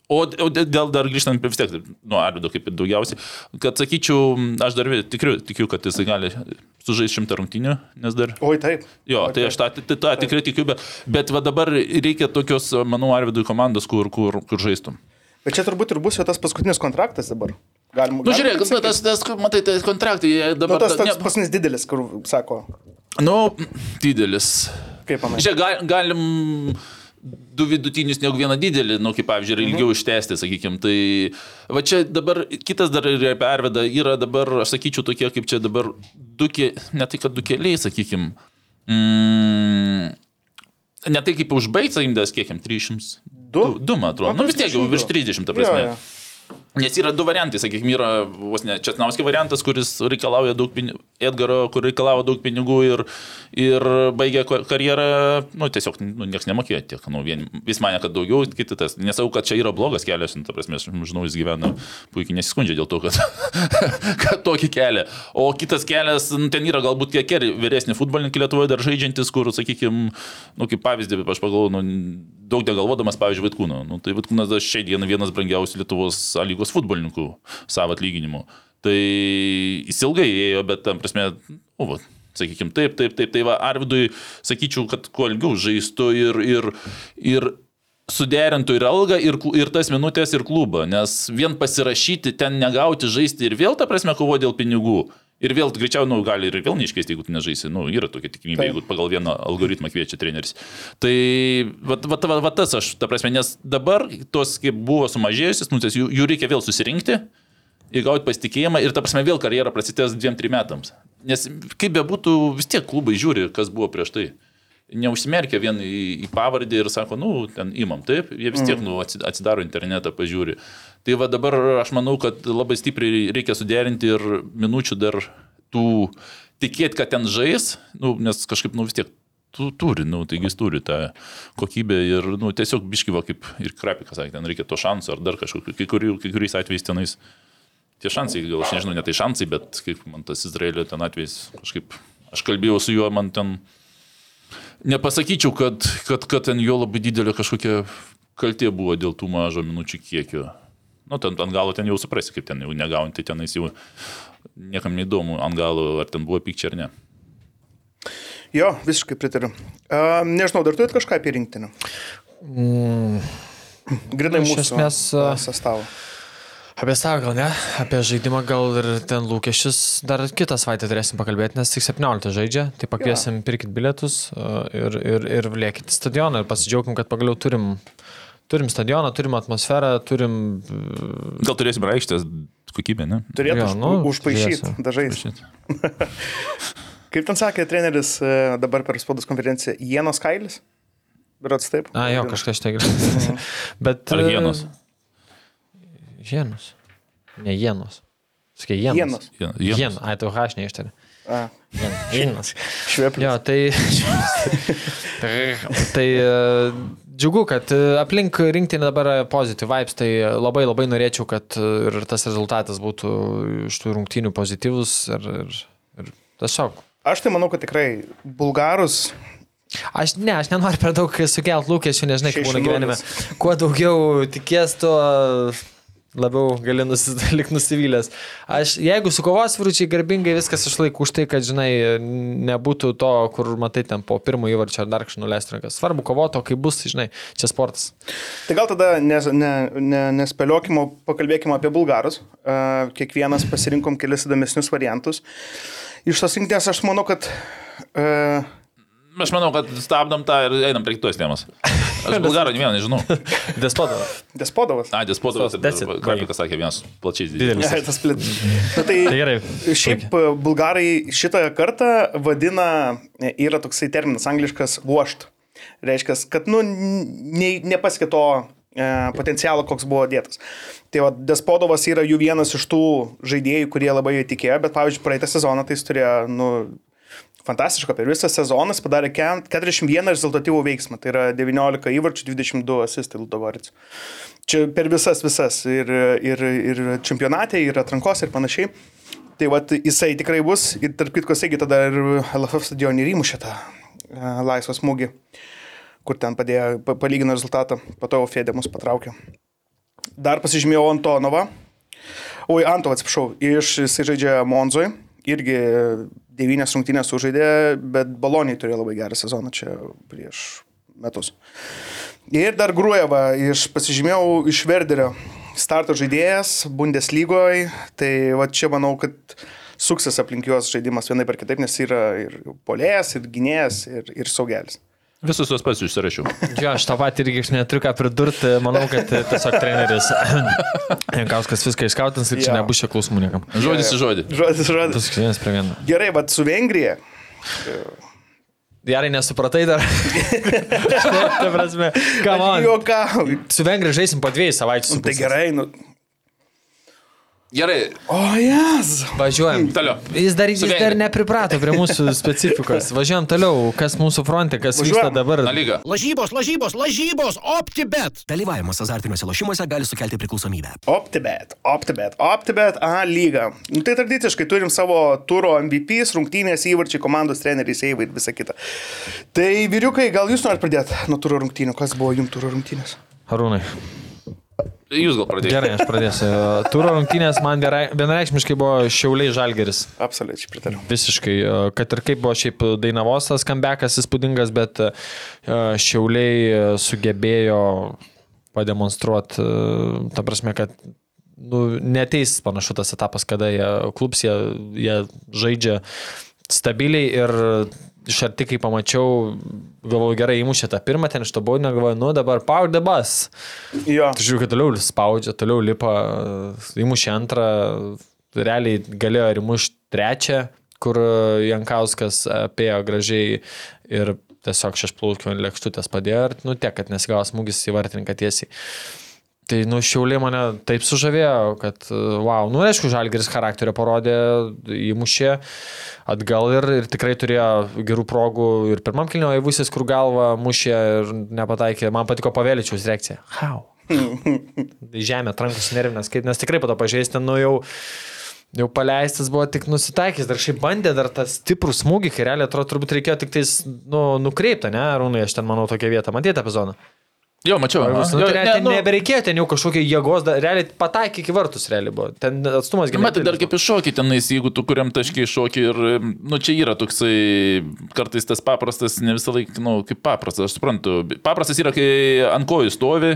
O, o dėl dar grįžtant vis tiek, nu, Arvido kaip ir daugiausiai, kad sakyčiau, aš dar tikriu, tikiu, kad jisai gali sužaisti šimtą rungtynių, nes dar Oi, taip. Jo, Oi, tai aš tą, tą, tą tikrai tikiu, bet, bet va dabar reikia tokios, manau, Arvidui komandos, kur, kur, kur žaistum. Bet čia turbūt ir bus jau tas paskutinis kontraktas dabar. Galima. Nu, žiūrėk, bet tas, tas, matai, tai kontraktai jie Nu, dabar... tas da- toks paskutinis didelis, kur sako, Nu, didelis. kaip manai. Žiūrėk, gal, galim du vidutinius negu vieną didelį, nu, kaip pavyzdžiui, ir ilgiau ištesti, sakykime. Tai va čia dabar, kitas dar ir apie Arvedą yra dabar, aš sakyčiau, tokie kaip čia dabar du, ne tai kad du keliai, sakykime. Mm, ne tai kaip užbaigti, sakykime, kiek jam 300. Du? Du, man atrodo. Man Nu vis tiek jau virš 32. 30, ta prasme. Jo, jo. Nes yra du variantai, sakykime, yra vos ne Česnauskio variantas, kuris reikalauja daug pinigų, Edgaro, kur reikalavo daug pinigų ir, ir baigė karjerą, nu, tiesiog, nu, niekas nemokėjo tiek, nu, vien, vis mane, kad daugiau, kiti tas. Nesau, kad čia yra blogas kelias, nu, ta prasme, aš žinau, jis gyvena puikiai nesiskundžia dėl to, kad, [LAUGHS] kad tokį kelią. O kitas kelias, nu, ten yra galbūt kiek ir vyresni futbolininkai Lietuvoje dar žaidžiantis, kur, sakykime, nu, kaip pavyzdį, aš pagalvoju, nu, daug negalvodamas, pavyzdžiui, Vaikūną. Nu, tai Vaikūnas dar šiai dienai vienas brangiausių Lietuvos A lygos futbolininkų savo atlyginimu. Tai jis ilgai ėjo, bet tam prasme, o, va, sakykime, taip, taip, taip, tai va, Arvidui sakyčiau, kad kuo ilgiau žaistų ir, ir, ir suderintų ir algą, ir, ir tas minutės, ir klubą, nes vien pasirašyti, ten negauti, žaisti ir vėl, ta prasme, kovo dėl pinigų. Ir vėl greičiau, nu, gali ir vėl neiškeisti, jeigu tu nežaisi. Nu, yra tokia tikimybė, jeigu pagal vieną algoritmą kviečia treneris. Tai va, va, va, va tas aš, ta prasme, nes dabar tos, kaip buvo sumažėjusios, nu, jų, jų reikia vėl susirinkti, įgauti pasitikėjimą ir, ta prasme, vėl karjera prasidės dviem, trim metams. Nes kaip bebūtų, vis tiek klubai žiūri, kas buvo prieš tai. Neužsimerkia vien į, į pavardį ir sako, nu, ten imam, taip, jie vis tiek, nu, atsi- atsidaro internetą, pažiūri. Tai va dabar aš manau, kad labai stipriai reikia suderinti ir minučių dar tų tikėti, kad ten žais, nu, nes kažkaip, nu, vis tiek tu turi, nu, taigi jis turi tą kokybę ir, nu, tiesiog biškyvo, kaip ir Krapikas sakė, ten reikia to šansų ar dar kažkokiu, kai, kurių, kai kuriais atvejais tenais. Tie šansai, gal aš nežinau, ne tai šansai, bet kaip man tas Izraelio ten atvejais, kažkaip, aš kalbėjau su juo, man ten, nepasakyčiau, kad, kad, kad ten jo labai didelė kažkokia kaltė buvo dėl tų mažo minučių kiekio. Nu, ten ant galo ten jau suprasi, kaip ten jau negaujant, tai tenais jau niekam neįdomu ant galo, ar ten buvo pykčia ar ne. Jo, visiškai pritariu. Uh, nežinau, dar turit kažką apie rinktinę? Grinai Nu, iš mūsų esmės, a, a- sastavą. Apie savo gal ne, apie žaidimą gal ir ten lūkesčius dar kitą savaitę turėsim pakalbėti, nes tik 17 žaidžia, tai pakviesim, pirkit bilietus uh, ir, ir, ir lėkit į stadioną ir pasidžiaugim, kad pagaliau turim, turim stadioną, turim atmosferą, turim... uh, Gal turėsim ir aikštės kokybę, ne? Turėtų Jo, už, nu, užpaišyti turėsiu. dažais. [LAUGHS] Kaip ten sakė treneris e, dabar per spaudos konferenciją, Jienos Kailis? Berots taip? A, jo, kažkas tai gerai. [LAUGHS] Bet... Ar e, hienos? Hienos. Ne. Sakai, hienos. Jienos. Hienos. hienos. Ai, tu H neištari. A, Hienos. [LAUGHS] šveplius. Jo, tai. tai e, džiugu, kad e, aplink rinktinį dabar pozityv vibes, tai labai labai norėčiau, kad e, ir tas rezultatas būtų iš tų rungtynių pozityvus ir, ir, ir tiesiog. Aš tai manau, kad tikrai bulgarus Aš ne, aš nenoriu per daug sukelt lūkesčių, nežinai, kaip būna gyvenime. Kuo daugiau tikės, tuo labiau gali nusilik [LAUGHS] nusivylęs. Aš, jeigu sukovos vyručiai garbingai viskas išlaikų už tai, kad, žinai, nebūtų to, kur matai ten po pirmo įvarčio ar dar kažką nuleisti rankas. Svarbu kovoti, o kai bus, žinai, čia sportas. Tai gal tada nes, ne, ne, nespėliokim, o pakalbėkim apie bulgarus. Uh, kiekvienas pasirinkom kelis įdomesnius variantus. Iš tos rinktinės aš manau, kad uh, Aš manau, kad stabdom tą ir einam prie kitos temos. Aš [LAUGHS] bulgarų ne vieną nežinau. [LAUGHS] Despotas. Despodovas. A, it. Krapikas sakė vienas plačiais Didelis. [LAUGHS] Ja, tas plit. Na, tai, Tai gerai. Šiaip e, bulgarai šitą kartą vadina, e, yra toksai terminas angliškas washed. Reiškia, kad nu, ne, nepaskė to e, potencialo, koks buvo dėtas. Tai va, Despodovas yra jų vienas iš tų žaidėjų, kurie labai tikėjo, bet pavyzdžiui, praeitą sezoną tai jis turėjo, nu, fantastišką, per visą sezoną jis padarė ken- 41 rezultatyvų veiksmą, tai yra 19 įvarčių, 22 asistai Ludovarits. Čia per visas, visas ir, ir, ir čempionatė, ir atrankos ir panašiai. Tai va, jisai tikrai bus ir tarp kitko, taigi tada ir LFF stadionį įmušė tą e, laisvą smūgį, kur ten padėjo, pa- palygino rezultatą, po to Fedė mus patraukė. Dar pasižymėjau Antonovą. Oi, Antovą, atsiprašau, iš jisai žaidžia Monzoj, irgi devynės rungtynės sužaidė, bet Baloniai turėjo labai gerą sezoną čia prieš metus. Ir dar Grueva, iš pasižymėjau iš Verderio starto žaidėjas Bundeslygoje, tai va čia manau, kad suksis aplink juos žaidimas vienai per kitaip, nes yra ir polėjas, ir gynėjas, ir, ir saugelis. Visus tuos pats užsirašiau. Jo, aš tą patį irgi aš neturiu ką pridurti. Manau, kad e, tiesiog treneris [COUGHS] Jankauskas viską išskautins ir čia Jo. nebus čia klausimų niekam. Žodis į žodį. Žodis, žodis. Tas vienas prie vieno. Gerai, bet su Vengrija. Gerai, nesupratai dar. [LAUGHS] Ta prasme, ką man. Juokauju. Su Vengrija žaisim po dviejų savaičių. su Tai gerai, nu. Gerai, O, jas. Važiuojam. toliau. Jis dar, jis Suveikė. dar nepriprato prie mūsų specifikos. Važiuojam toliau. Kas mūsų fronte, kas vyksta Važiuojam. dabar. Na lyga. Lažybos, lažybos, lažybos, OptiBet. Dalyvavimas azartiniuose lošimuose gali sukelti priklausomybę. OptiBet, OptiBet, OptiBet A lyga. Nu, tai tradiciškai turim savo turo MVP, rungtynės įvarčiai, komandos treneriai, seivai ir visa kita. Tai vyriukai, gal jūs norite pradėti nuo turo rungtynių? Kas buvo jums turo rungtynės? Arūnai. Jūs gal pradėjote. Gerai, aš pradėsiu. Turo rungtynės man vienarei- vienareikšmiškai buvo Šiauliai Žalgeris. Absoliučiai pritariu. Visiškai, e, kad ir kaip buvo šiaip Dainavos tas kambekas įspūdingas, bet e, Šiauliai e, sugebėjo pademonstruoti, ta prasme, kad nu, neteis panašu tas etapas, kada jie klubs, jie, jie žaidžia stabiliai ir iš arti, kai pamačiau, galvoju, gerai įmušė tą pirmą, ten iš to baudinio, galvoju, nu dabar power the bus. Jo. Tai žiūriu, kad toliau spaudžia, toliau lipa, įmušė antrą, realiai galėjo ir įmušti trečią, kur Jankauskas apėjo gražiai ir tiesiog šešplaukio lėkštutės padėjo ir, nu, tiek, kad nesigavo smūgis į vartininką tiesiai. Tai, nu, šiaulė mane taip sužavėjo, kad, wow, nu, aišku, Žalgeris charakterio parodė, įmušė atgal ir, ir tikrai turėjo gerų progų ir pirmam kilnio įvusis, kur galva mušė ir nepataikė. Man patiko Paveličiaus reakcija. How? [LAUGHS] Į žemę trankus nervinės, kaip, nes tikrai po to pažeisti, nu, jau, jau paleistas buvo tik nusitaikęs, dar šiaip bandė dar tą stiprų smūgį, kai realiai atrodo, turbūt reikėjo tik tais, nu, nukreiptą, ne, Rūnai, aš ten manau tokią vietą, matėte epizodą. Jo, mačiau. Nu, aha. tai Jo, realiai ne, ten nu, nebereikėjo, ten jau kažkokia jėgos, da- realiai pataikė iki vartus, realiai buvo. Ten atstumas gimė. Matai, dar kaip iššokį tenais, jeigu tu kuriam taškiai šokį ir, nu, čia yra toksai, kartais tas paprastas, ne visą laiką, nu, kaip paprastas, aš suprantu. Paprastas yra, kai ant kojų stovi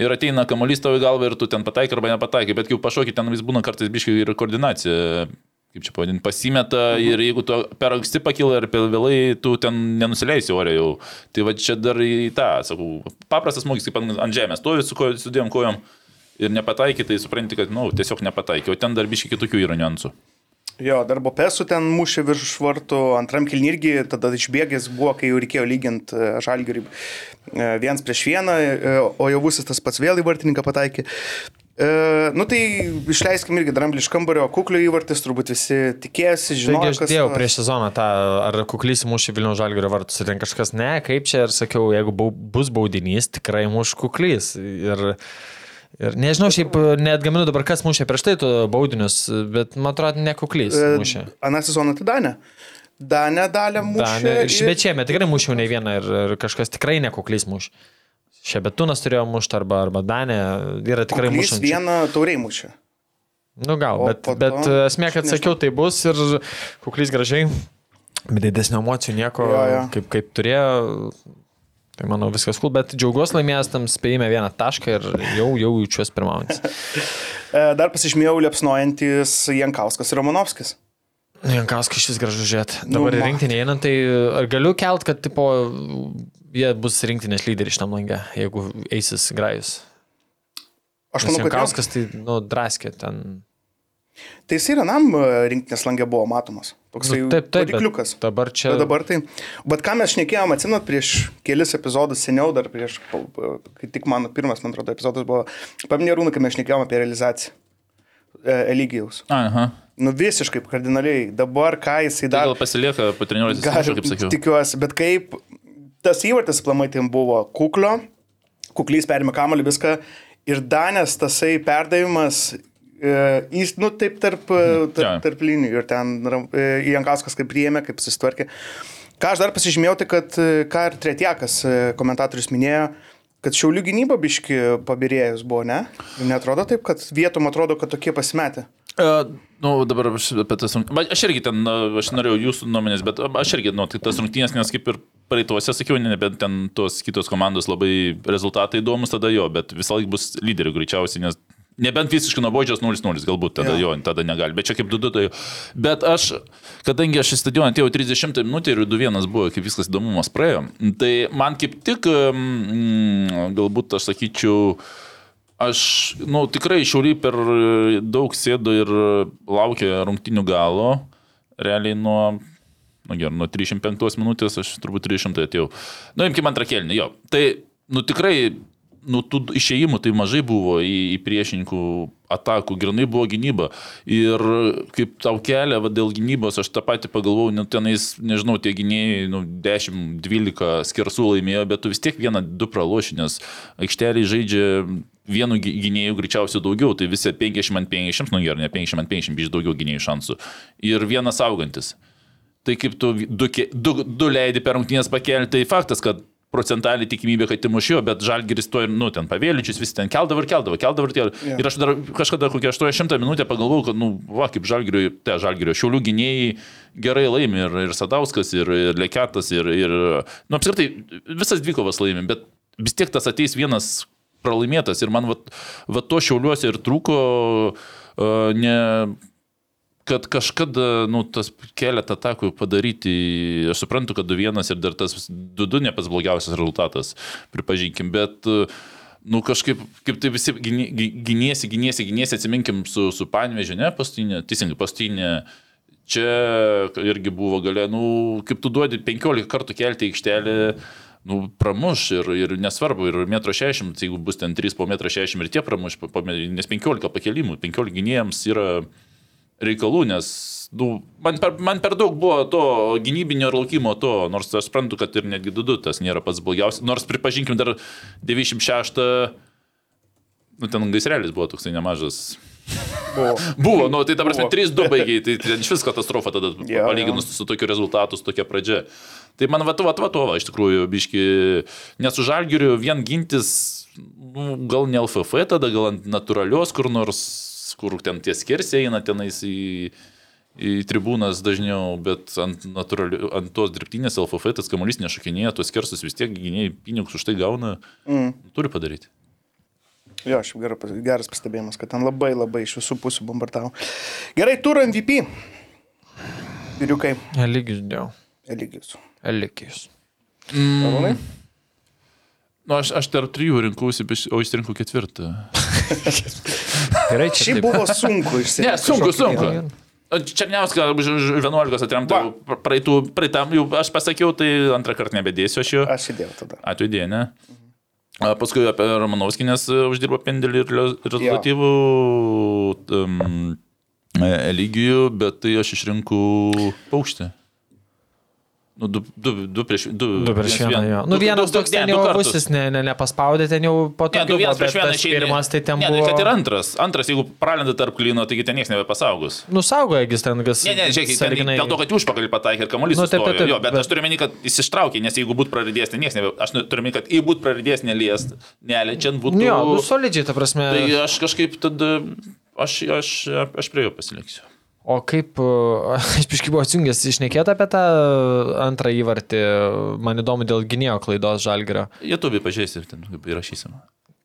ir ateina kamuolys tavo į galvą ir tu ten pataikai arba nepataikai, bet kai pašokį ten vis būna kartais biškai ir koordinacija. Kaip čia pavadinti, pasimeta ir jeigu tu per anksti pakyla ir per vėlai, tu ten nenusileisi ore jau. Tai va čia dar į tą, sakau, paprastas smūgis, kaip ant žemės, stovi su, ko- su dviem kojom ir nepataikai, tai supranti, kad, na, nu, tiesiog nepataikai, o ten dar biškai kitokių yra niuansų. Jo, darbo pesų ten mušė virš švartų, antram kilnį irgi, tada išbėgęs buvo, kai jau reikėjo lyginti žalgerį viens prieš vieną, e, o jau vusis tas pats vėl į vartininką pataikė. E, nu tai išleiskim irgi dramblį iš kambario, kuklio įvartis, turbūt visi tikėjosi, Taigi žinojo, aš dėjau tas- prieš sezoną tą, ar kuklys mušė Vilnių žalgerio vartus ir ten kažkas, ne, kaip čia ir sakiau, jeigu bau, bus baudinys, tikrai muš kuklys. Ir, ir nežinau, šiaip net gaminu dabar, kas mušė prieš tai baudinius, bet man atrodo, ne kuklys E, mušė. Aną sezoną tai Danė. Danė dalė mušė. Danė, ir... šiemet tikrai mušiau ne vieną ir, ir kažkas tikrai nekuklys muš. Šebetūnas turėjo mušti arba, arba Danė yra tikrai Kuklys mušančių. vieną tauriai mušė. Nu gal, O bet, bet to- esmė, kad sakiau, tai bus ir kuklys gražiai, bet didesnio emocijų nieko, Jo, jo. kaip, kaip turėjo. Tai manau viskas cool, bet džiaugiuosi laimėjęs tam spėjime vieną tašką ir jau, jau jaučiuosi pirmaujantis. [LAUGHS] E, Dar pasižymėjau liepsnojantis Jankauskas ir Romanovskis. Jankauskas šis gražus žiūrėt. Nu, Dabar į ma- rinktinį einant, tai ar galiu kelt, kad tipo, jie bus rinktinės lyderiai šitam langė, jeigu eisis grajus. Aš Nes manau, kad. Jankauskas tai, nu, draskė ten. tai jis ir anam e, rinktinės langė buvo matomas. Toksai Nu, taip, taip. bet varikliukas. Dabar čia. Bet dabar tai. Bet ką mes šnekėjom, atsinat, prieš kelis epizodus seniau, dar prieš, kai tik mano pirmas, man atrodo, epizodas buvo, paminėjau rūną, kai mes šnekėjom apie realizaciją. E, Eligijaus. Aha. Nu visiškai kardinaliai. Dabar ką jisai Tai daro. gal pasilieka po treniruotės, kaip sakiau. tikiuosi, bet kaip tas įvartis plamai ten buvo kuklio, kuklys perėmė kamalį viską ir Danės tasai perdavimas, e, jis, nu taip tarp, Mhm. tarp, Jo. tarp linijų ir ten e, Jankauskas kaip priėmė, kaip susitvarkė. Ką aš dar pasižymėjau, tai kad, e, ką ir Tretjakas e, komentatorius minėjo, kad šiaulių gynyba biški pabirėjus buvo, ne? Netrodo taip, kad vietom atrodo, kad tokie pasimetė. Uh, nu, dabar aš apie tas rungtynės. Aš irgi ten, uh, aš norėjau jūsų nuomonės, bet uh, aš irgi, nu, tai tas rungtynės, nes kaip ir praeituose sakiau, ne, bet ten tos kitos komandos labai rezultatai įdomus, tada jo, bet visą laiką bus lyderių greičiausiai, nes nebent visiškai nuobodžios 0-0, galbūt tada Jo. jo, tada negali, bet čia kaip 2-2 tai. Bet aš, kadangi aš į stadioną atėjau 30 minutę ir 2-1 buvo, kaip viskas įdomumas praėjo, tai man kaip tik, mm, galbūt aš sakyčiau, Aš, na, nu, tikrai šiauliai per daug sėdo ir laukė rungtinių galo. Realiai nuo, nu gerai, nuo 35 minutės aš turbūt 300 atėjau. Nu, imkime antrą kelnį, jo. Tai, nu, tikrai nu, tų išėjimų tai mažai buvo į, į priešininkų atakų, grinai buvo gynyba. Ir kaip tau kelia, va, dėl gynybos, aš tą patį pagalvojau, nu, tenais, nežinau, tie gynėjai, nu, 10-12 skersų laimėjo, bet tu vis tiek vieną, du praloši, nes aikšteliai žaidžia vienu gy- gynėjų greičiausiai daugiau, tai visi 50 ant 50, nu gerai, ne 50 ant 50, biš daugiau gynėjų šansų. Ir vienas augantis. Tai kaip tu du, du, du leidi per rungtynės pakelti, tai faktas, kad procentaliai tikimybė, kad įmušėjo, bet žalgeris to ir, nu, ten pavėlyčius vis ten keldavo ir keldavo, keldavo ir keldavo. Jo. Ir aš dar kažkada kokią 800 minutę pagalvojau, kad, nu, va, kaip žalgerio, te žalgerio, šiaulių gynėjai gerai laimi ir, ir Sadauskas, ir, ir Leketas, ir, ir, nu, apskritai, visas dvikovas laimi, bet vis tiek tas ateis vienas pralaimėtas ir man va, va to šiauliuose ir trūko, uh, ne, kad kažkada, nu, tas keletą atakų padaryti, aš suprantu, kad 2-1 ir dar tas 2-2 ne pats blogiausias rezultatas, pripažinkim, bet, nu, kažkaip, kaip tai visi gyni- gy- gyniesi, gyniesi, gyniesi, atsiminkim su, su Panvežiu, ne, pastinė, teisingai, pastinė. Čia irgi buvo galė, nu, kaip tu duodi 15 kartų kelti į aikštelę, nu, pramuš ir, ir nesvarbu, ir 1,60 m, jeigu bus ten 3 po 1,60 m ir tie pramuš, po- nes 15 pakelimų, 15 gynėjams yra reikalų, nes nu, man, per, man per daug buvo to gynybinio ir laukimo to, nors aš suprantu, kad ir netgi 2-2 tas nėra pats blogiausias, nors pripažinkim dar 96, nu ten gaisrelis buvo toksai nemažas. Buvo. Buvo, nu tai ta prasme Buvo. 3-2 baigiai, tai iš vis katastrofa tada yeah, palyginus su tokiu rezultatu, su tokia pradžia. Tai man va, va, va, va, iš tikrųjų, biški, nes su žalgiriu vien gintis, nu, gal ne LFF tada, gal ant natūralios kur nors, kur ten tie skersiai eina tenais į, į tribūnas dažniau, bet ant, natūrali, ant tos dirbtinės LFF tas kamuolys nešakinėja, tuos skersus vis tiek gynėjai pinigus už tai gauna, Mm. turi padaryti. Jo, šiaip geras, geras pastebėjimas, kad ten labai labai iš visų pusių bombardavo. Gerai, turą MVP. Vyriukai, Eligijus dėl. Eligijus. Eligijus. Arūnai? Nu, aš, aš tarp trijų rinkausi, o jis rinko ketvirtą. [LAUGHS] Gerai, čia Šiaip buvo sunku išsiaiškinti. Ne, sunku, sunku. gerai. Černiauską už už 11 atremta, Va. praeitų, praeitam jau aš pasakiau, tai antrą kartą nebedėsiu aš jo. Aš įdėjau tada. Atvedė, ne? Paskui apie Romanovskį, nes e, uždirbo pendelį ir rezultatyvų um, eligijų, bet tai aš išrinkau paukštį. Nu, du, du, du prieš du, Du prieš vieną, jo. Nu, du- vienas du- toks ne, ten du jau busis ne, ne, nepaspaudė, ten jau po to. Ne, du vienas prieš vieną išeina. Pirmas tai ten ne, buvo. kad ir antras. Antras, jeigu pralenda tarp klino, taigi ten niekas nebepasaugos. Nusaugojo, jis ten gas. Ne, ne, žiūrėkit, ten sąlyginai- dėl to, kad užpakalį pataikė ir kamuolys. Nu, taip, taip, taip, jo, bet, bet- aš turiu meni, kad jis ištraukė, nes jeigu būtų praradėjęs, tai niekas nebe... Aš nu- turiu meni, kad jei būtų praradėjęs neliest, neliečiant būtų... Nu, jo, nu, solidžiai, ta prasme. Tai aš kažkaip tada... Aš, aš, aš prie jo pasiliksiu. O kaip, uh, [LAUGHS] aš biškai buvau atsijungęs išnekėti apie tą antrą įvartį, man įdomu dėl gynėjo klaidos žalgerio. Lietuviai pažiūrėsi, ten kaip įrašysim.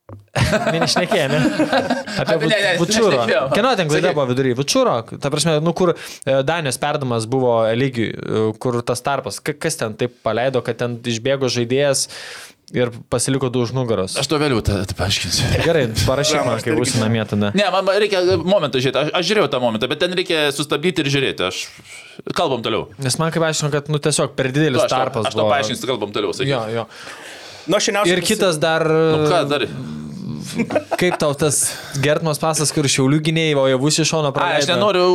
[LAUGHS] Neišnekėjai, ne? [LAUGHS] Apie Vučiūro. Kieno ten klaida buvo vidury? Vučiūro. Ta prasme, nu kur e, Danijos perdamas buvo lygiai, kur tas tarpas. Ka- Kas ten taip paleido, kad ten išbėgo žaidėjas ir pasiliko du už nugaros. Aš to vėliau paaiškinsiu. Gerai, parašyk man, Aš kai būsi namie tada. Ne, man reikia momentą žiūrėti. Aš, aš žiūrėjau tą momentą, bet ten reikia sustabdyti ir žiūrėti. Aš... Kalbam toliau. Nes man kaip aiškino, kad nu tiesiog per didelis Aš, tarpas. to, aš to paaiškinsiu, kalbam toliau. Sakyk. Jo, jo. Nu, Ir kitas dar. Nu, ką dar? Kaip tau tas Gertmas pasas, kur šiaulių gynėjai, o jau bus iš šono praleido. aš nenoriu,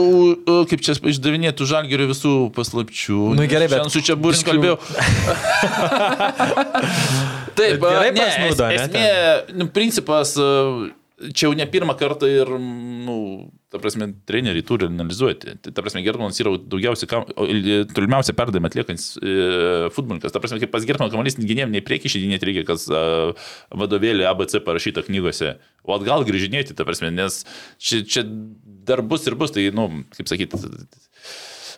kaip čia išdavinėti žalgerių visų paslapčių. Nu, gerai, bet- Šiandien su čia biškį- kalbėjau. [LAUGHS] Taip, gerai ne, prasnūdo, es, ne, esmė, nu, principas, čia jau ne pirmą kartą ir, nu, ta prasme, treneriai turi analizuoti. Tai, ta prasme, Gertmanas yra daugiausiai, tolimiausią perdavimą atliekantis e, futbolininkas. Ta prasme, kaip pas Gertmaną kamalys gynėjim nei prieki išėdinėti reikia, kas a, vadovėlį ABC parašyta knygose, o atgal grįžinėti, ta prasme, nes čia, čia dar bus ir bus, tai, nu, kaip sakyti,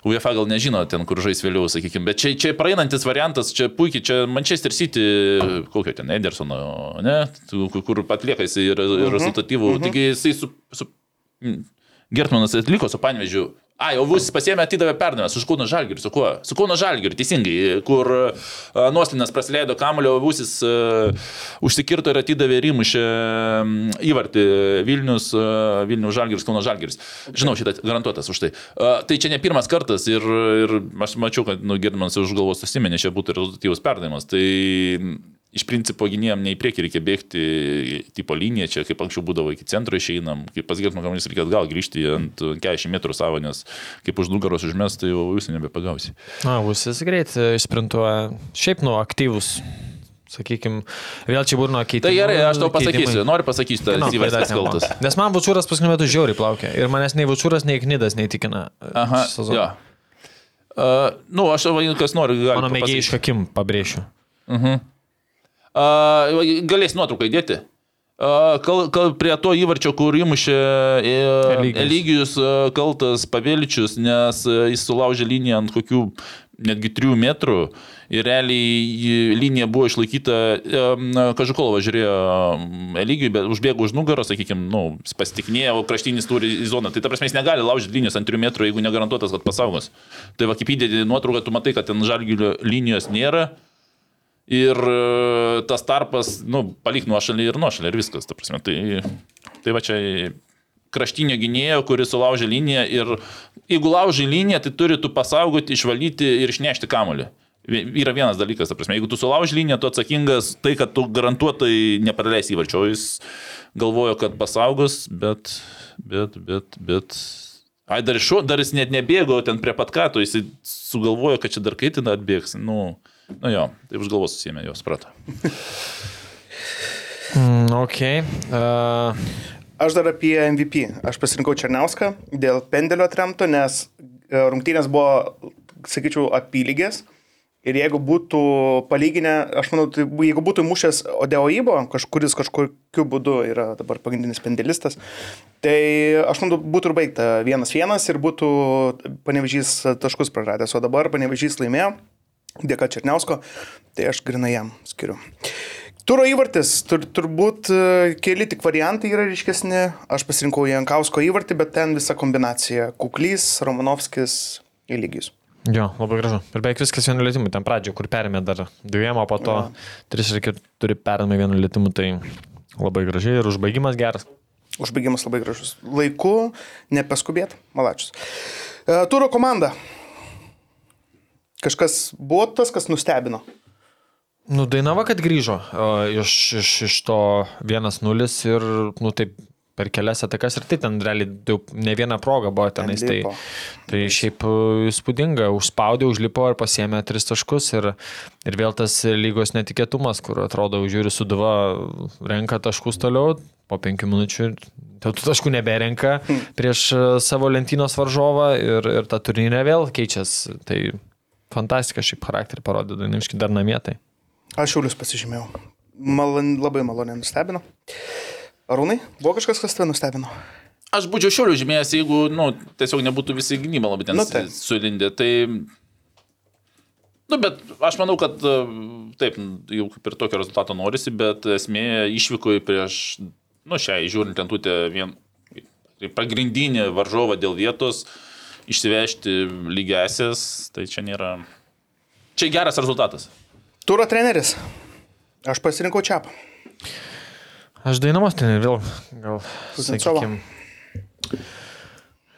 UEFA gal nežino ten, kur žais vėliau, sakykime, bet čia, čia praeinantis variantas, čia puikiai, čia Manchester City, kokio ten Edersono, ne, kur, atlieka jisai ir, ir rezultatyvų, uh -huh. taigi jisai su... su mm, Gertmanas atliko su Panvežiu. A, jau vis pasėmė atidavė perdavimą su Kauno Žalgiriu, su kuo? Su Kauno Žalgiriu, teisingai, kur Nuoslinas praleido kamulio, Vusis uh, užsikirto ir atidavė ir įmušė įvartį Vilnius, uh, Vilnius Žalgiris, Kauno Žalgiris. Žinau, šitą garantuotas už tai. Uh, tai čia ne pirmas kartas ir, ir aš mačiau, kad nu, Gertmanas už galvos susimenė, čia būtų rezultatyvus perdavimas. Tai iš principo gynėjam ne į priekį reikia bėgti, tipo liniją, čia kaip anksčiau būdavo iki centro išeinam, kaip pasgirtum kamuolys reikia atgal grįžti ant 40 metrų savo, nes kaip už nugaros užmes, tai jau jūs nebepagausi. Na, Vusis greit e, išsprintuoja. Šiaip, nu, aktyvus. Sakykime, vėl čia burno keitimas. Tai gerai, aš tau pasakysiu, noriu pasakyti, Nu, tas įvestas kaltas. Nes man Vučūras paskutiniu metu žiauriai plaukia. Ir manęs nei Vučūras, nei Knidas neįtikina. e, Aha, jo. Uh, nu, aš, kas nori, gali. Mano mėgėjišką akim pabrėšiu. Uh, galės nuotrauką įdėti. Kal, kal, prie to įvarčio, kur įmušė uh, Eligijus. Eligijus kaltas Paveličius, nes jis sulaužė liniją ant kokių netgi 3 metrų ir realiai linija buvo išlaikyta, um, Kažukolova žiūrėjo Eligijui, bet užbėgo už nugaros, sakykime, nu, pastiknėjo, kraštinis turi į zoną. Tai ta prasme, jis negali laužyti linijos ant 3 metrų, jeigu negarantuotas, kad pasaugos. Tai va, kaip įdėti nuotrauką, tu matai, kad ten žalgilio linijos nėra. Ir e, tas tarpas, nu, palik nuošalį ir nuošalį ir viskas, ta prasme. Tai, tai va čia kraštinio gynėjo, kuris sulaužė liniją ir jeigu laužai liniją, tai turi tu pasaugoti, išvalyti ir išnešti kamuolį. Vi- Yra vienas dalykas, ta prasme, jeigu tu sulauži liniją, tu atsakingas tai, kad tu garantuotai nepraleisi įvarčio. Jis galvojo, kad pasaugos, bet, bet, bet, bet. Ai, dar, šo, dar jis net nebėgo ten prie pat kato, jis sugalvojo, kad čia dar kaitina atbėgs. Nu, nu jo, taip už galvos susėmė, jo, suprato. Mm, ok. Uh, Aš dar apie MVP. Aš pasirinkau Černiauską dėl pendelio atremto, nes e, rungtynės buvo, sakyčiau, apylygės. Ir jeigu būtų palyginę, aš manau, tai jeigu būtų mušęs Odeo Ibo, kažkuris kažkokiu būdu yra dabar pagrindinis pendelistas, tai aš manau, būtų ir baigta vienas vienas ir būtų panevežys taškus praradęs, o dabar panevežys laimėjo dėka Černiausko, tai aš grinai jam skiriu. Turo įvartis, tur, turbūt e, keli tik variantai yra ryškesni. Aš pasirinkau Jankausko įvartį, bet ten visa kombinacija. Kuklys, Romanovskis, Eligijus. jo, labai gražu. Ir beveik viskas vienu lietimu. Ten pradžioje, kur perėmė dar dviem, o po to tris ir keturi perėmė vienu lietimu. Tai labai gražiai ir užbaigimas geras. Užbaigimas labai gražus. Laiku, nepaskubėt, malačius. E, Turo komanda. Kažkas buvo tas, kas nustebino. Nu, Dainava, kad grįžo iš, iš, iš to 1-0 ir, nu, taip, per kelias atakas ir tai ten realiai jau ne viena proga buvo tenais. Tai, tai šiaip e, įspūdinga, užspaudė, užlipo ir pasėmė tris taškus ir, ir vėl tas lygos netikėtumas, kur atrodo, žiūri suduva, renka taškus toliau, po penkių minučių tų taškų neberenka prieš e, savo lentynos varžovą ir, ir ta turnyre vėl keičiasi. Tai fantastika šiaip charakterį parodė, Dainiški dar namie tai. Aš šiaulius pasižymėjau. Malon, labai maloniai nustebino. Arūnai, buvo kažkas, kas tave nustebino? Aš būčiau šiuliu žymėjęs, jeigu, nu, tiesiog nebūtų visi gynyba labai ten Nu, nu, taip. sulindę. Tai, nu, bet aš manau, kad e, taip, jau kaip ir tokio rezultato norisi, bet esmė išvyko prieš, nu, šią žiūrint lentutę vien pagrindinį varžovą dėl vietos, išsivežti lygiasias, tai čia nėra. Čia geras rezultatas. Turo treneris. Aš pasirinkau Čiapą. Aš dainamos ten vėl, gal, sakykime.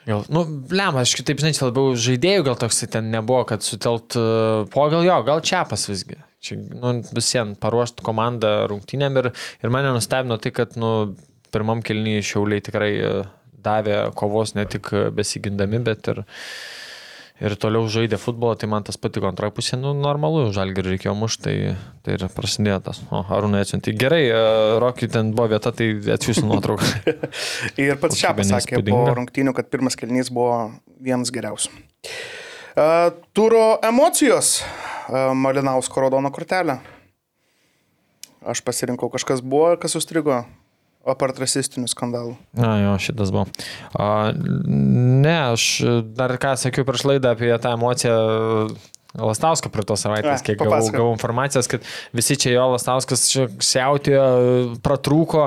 Gal, nu, lemą, aš kitaip, žinai, čia labiau žaidėjų gal toks ten nebuvo, kad sutelt, uh, po gal jo, gal čiapas visgi. Čia, nu, visiems paruošti komandą rungtynėm ir, ir mane nustebino tai, kad, nu, pirmam kelnyje šiauliai tikrai uh, davė kovos ne tik besigindami, bet ir, ir toliau žaidė futbolą, tai man tas patiko antroji pusė, nu, normalu, žalgirį reikėjo mušti, tai, tai ir prasidėjo tas. O, arūnai atsiunti. Gerai, uh, Rokiui ten buvo vieta, tai atsiųsiu nuotrauką. [LAUGHS] Ir pats Kokybė Čiapas sakė po rungtynių, kad pirmas kelnys buvo vienas geriausių. Uh, turo emocijos. Uh, Malinausko raudono kortelę. Aš pasirinkau kažkas buvo, kas užstrigo. Apart rasistinių skandalų. Na, jo, šitas buvo. A, ne, aš dar ką sakiau prieš laidą apie tą emociją. Lastauską prie tos savaitės, A, kiek gavau, gavau informacijos, kad visi čia jo Lastauskas siautėjo, pratrūko,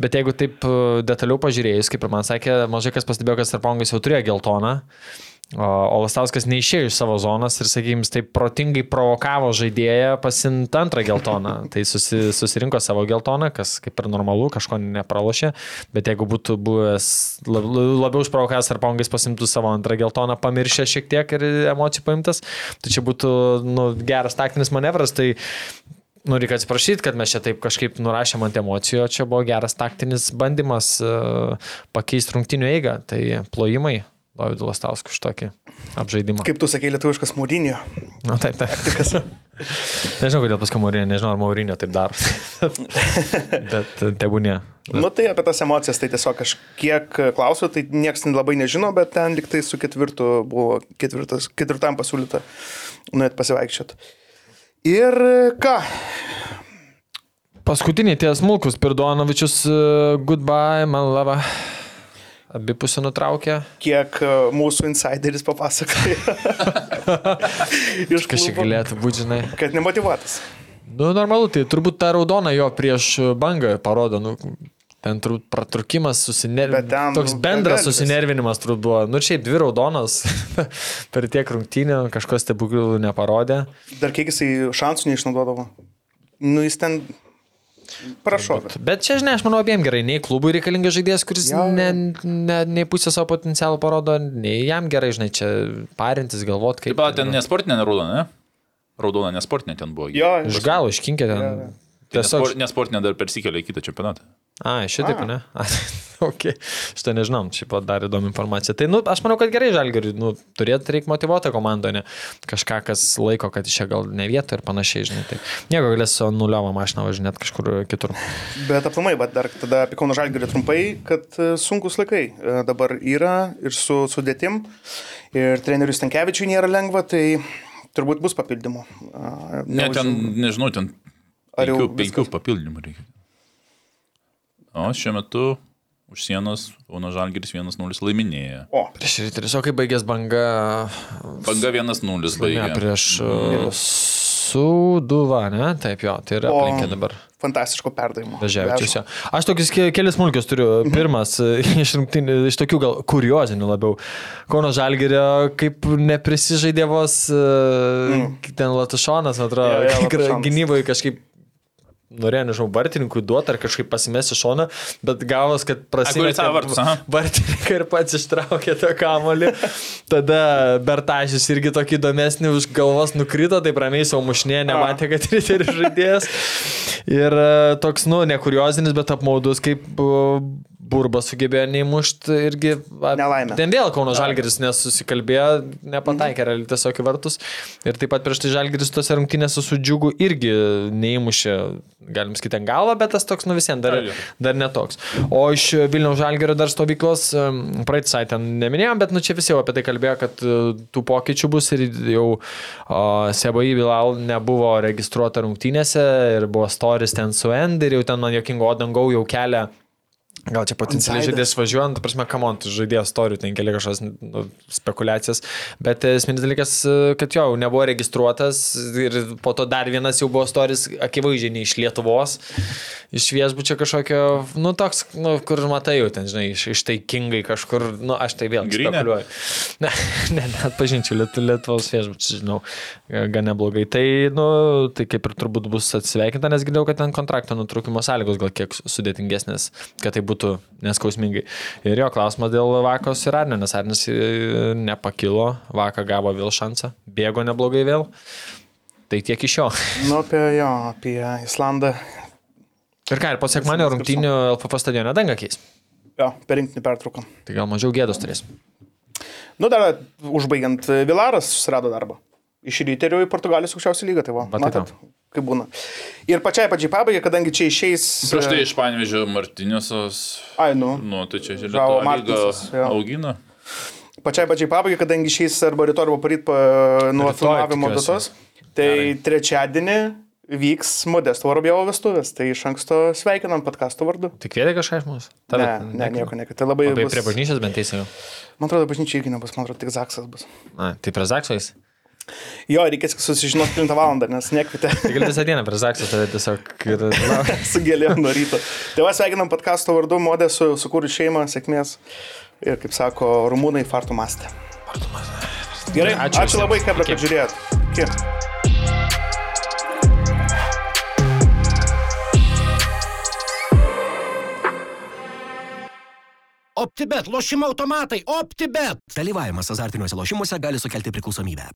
bet jeigu taip e, detaliau pažiūrėjus, kaip ir man sakė, mažai kas pastebėjo, kad Starpongas jau turėjo geltoną, o Lastauskas neišėjo iš savo zonos ir, sakykime, taip protingai provokavo žaidėją pasimti antrą geltoną. [LAUGHS] Tai susi, susirinko savo geltoną, kas kaip ir normalu, kažko nepralošė, bet jeigu būtų buvęs lab, labiau išprovokavęs Starpongas pasimtų savo antrą geltoną, pamiršę šiek tiek ir emocijų paimtas, tai čia būtų nu, geras taktinis manevras. Tai nu, reikia atsiprašyti, kad mes čia taip kažkaip nurašėm ant emocijų, čia buvo geras taktinis bandymas uh, pakeisti rungtinių eigą. Tai plojimai, Davidu Lastausku, už tokį apžaidimą. Kaip tu sakei, lietuviškas mūrinio. Na, taip, taip. [LAUGHS] nežinau, kodėl paskui Maurinio, nežinau, ar Maurinio taip daro. [LAUGHS] Bet e, tebūnė. Nu tai apie tas emocijas, tai tiesiog aš kiek klausiu, tai niekas labai nežino, bet ten liktai su ketvirtu buvo ketvirtas, ketvirtam pasiūlyta nuėt pasivaikščiot. Ir ką? Paskutiniai tie smulkus, Pirdonovičius, goodbye, man lava. Abipusė nutraukė. Kiek e, mūsų insideris papasakoja. [LAUGHS] Iš Kažkaip klubo, galėtų būti, žinai. Kad nemotivuotas. Nu, normalu, tai turbūt ta raudona jo prieš bangą parodo, nu, ten turbūt pratrukimas, susinervinimas. Toks bendras susinervinimas turbūt buvo. Nu, šiaip dvi raudonas [LAUGHS] per tiek rungtynių, kažkas stebuklų neparodė. Dar kiek jisai šansų neišnaudodavo. Nu jis ten prašovė. Bet čia, žinai, aš manau, abiem gerai. Nei klubui reikalingas žaidėjas, kuris jo. ne, ne, nei pusę savo potencialą parodo, nei jam gerai, žinai, čia parintis, galvot, kaip. Pat ten nesportinė raudona, ne? Raudona nesportinė ten buvo. Jo, Iš galo iškinkė ten. Jo, jo. Tiesiog. Nespor, nesportinė dar persikėlė į kitą čempionatą. A, šitaip, A. ne? A, [LAUGHS] ok, šitą nežinom, šiaip dar įdomi informacija. Tai, nu, aš manau, kad gerai žalgeriui, nu, turėtų reikia motivuotą komandą, ne kažką, kas laiko, kad čia gal ne vieta ir panašiai, žinai. Tai nieko galės su nuliovą mašiną važinėti kažkur kitur. Bet aplamai, bet dar tada apie Kauno Žalgirį trumpai, kad e, sunkus laikai e, dabar yra ir su sudėtim. Ir treneriui Stankievičiui nėra lengva, tai turbūt bus papildymų. A, Ne, ten, nežinau, ten Ar jau penkių, penkių papildymų reikia. O šiuo metu už sienos Kauno Žalgiris 1-0 laiminėja. O, Prieš rytį tiesiog, kai baigės banga. Banga 1-0 Ne, baigė. prieš uh, Suduvą, ne? Taip, jo, tai yra O. aplinkė dabar. fantastiško perdavimo. Vežiavičius. jo. Aš tokius ke- kelis smulkius turiu. Pirmas, e, [LAUGHS] iš, iš tokių gal kuriozinių labiau. Kauno Žalgerio, kaip neprisižaidė vos mm. ten Latušonas, atrodo, [LAUGHS] yeah, Latušonas. gynyboje kažkaip norėjo, nežinau, vartininkui duoti ar kažkaip pasimesti šoną, bet gavos, kad prasidėjo vartininkai ir pats ištraukė tą kamolį. [LAUGHS] Tada Bertažis irgi tokį įdomesnį už galvos nukrito, tai ramiai savo mušnė, nematė, kad riteris žaidėjas. Ir e, toks, nu, nekuriozinis, bet apmaudus, kaip Burba sugebėjo neįmušti irgi. Nelaimė. Ten vėl Kauno Žalgeris nesusikalbėjo, nepataikė realiai tiesiog į vartus. Ir taip pat prieš tai Žalgeris tose rungtynėse su džiugu irgi neįmušė, galim sakyti, ant galvą, bet tas toks, nu visiems dar, dar netoks. O iš Vilniaus Žalgerio dar stovyklos, praeitą savaitę neminėjom, bet nu čia visi jau apie tai kalbėjo, kad e, tų pokyčių bus ir jau o, Seba Ibilal nebuvo registruota rungtynėse ir buvo storis ten su End ir jau ten man jokingo Odangau jau kelia Gal čia potencialiai žaidėjas važiuojant, prasme, kamon, žaidėjas storių, ten keli kažkokios nu, spekulacijas, bet esminis dalykas, kad jo, jau nebuvo registruotas ir po to dar vienas jau buvo storis, akivaizdžiai iš Lietuvos, iš viešbučio kažkokio, nu toks, nu, kur matai jau ten, žinai, iš, iš taikingai kažkur, nu aš tai vėl Gryne? spekuliuoju. Ne, [LAUGHS] ne, net pažinčiau Liet, Lietuvos viešbučius, žinau, gan neblogai. Tai, nu, tai kaip ir turbūt bus atsveikinta, nes girdėjau, kad ten kontrakto nutraukimo sąlygos gal kiek sudėtingesnės, kad tai būtų neskausmingai. Ir jo klausimas dėl Vakos ir Arnio, nes Arnis e, nepakilo, Vaka gavo vėl šansą, bėgo neblogai vėl. Tai tiek iš jo. nu apie jo, apie Islandą. Ir ką, ir po sekmanio rungtynių LFF stadione dangą keis. Jo, per rinktinį pertrauką. Tai gal mažiau gėdos turės. Nu dar užbaigiant, Vilaras susirado darbą. Iš ryterių į Portugalijos aukščiausią lygą, tai va. Va, tai Matot, kaip būna. Ir pačiai pačiai pabaigai, kadangi čia išeis... Prieš tai e, iš Panevežio Martinėsos, Ai, nu. nu, tai čia Martinsas, jo. augina. Pačiai pačiai pabaigai, kadangi išeis arba rytoj arba paryt pa, nuo Rytoj, filmavimo datos, tai trečiadienį vyks Modesto Vorobjovo vestuvės. Tai iš anksto sveikinam podkastų vardu. Tik kvietė kažką iš mūsų? Ne, ne, nieko nekai. Tai labai... Tai bus- prie bažnyčios bent teisingiau. Man atrodo, bažnyčia irgi nebus, man atrodo, tik Zaksas bus. Na, tai prie Zaksais. Jo, reikės susižinoti 9 val. nes nekvietė [LAUGHS] Tai gali visą dieną prie Zaksas, tada tiesiog... Ir, [LAUGHS] su gėlėm nuo ryto. Tai va, sveikinam podkasto vardu, Modesu, sukūrė šeimą, sėkmės. Ir kaip sako, rumūnai fartų mastė. Gerai, Ačiū ačiū, ačiū labai, Iki. kad žiūrėjot. Iki. OptiBet, lošimo automatai, OptiBet. Dalyvavimas azartiniuose lošimuose gali sukelti priklausomybę.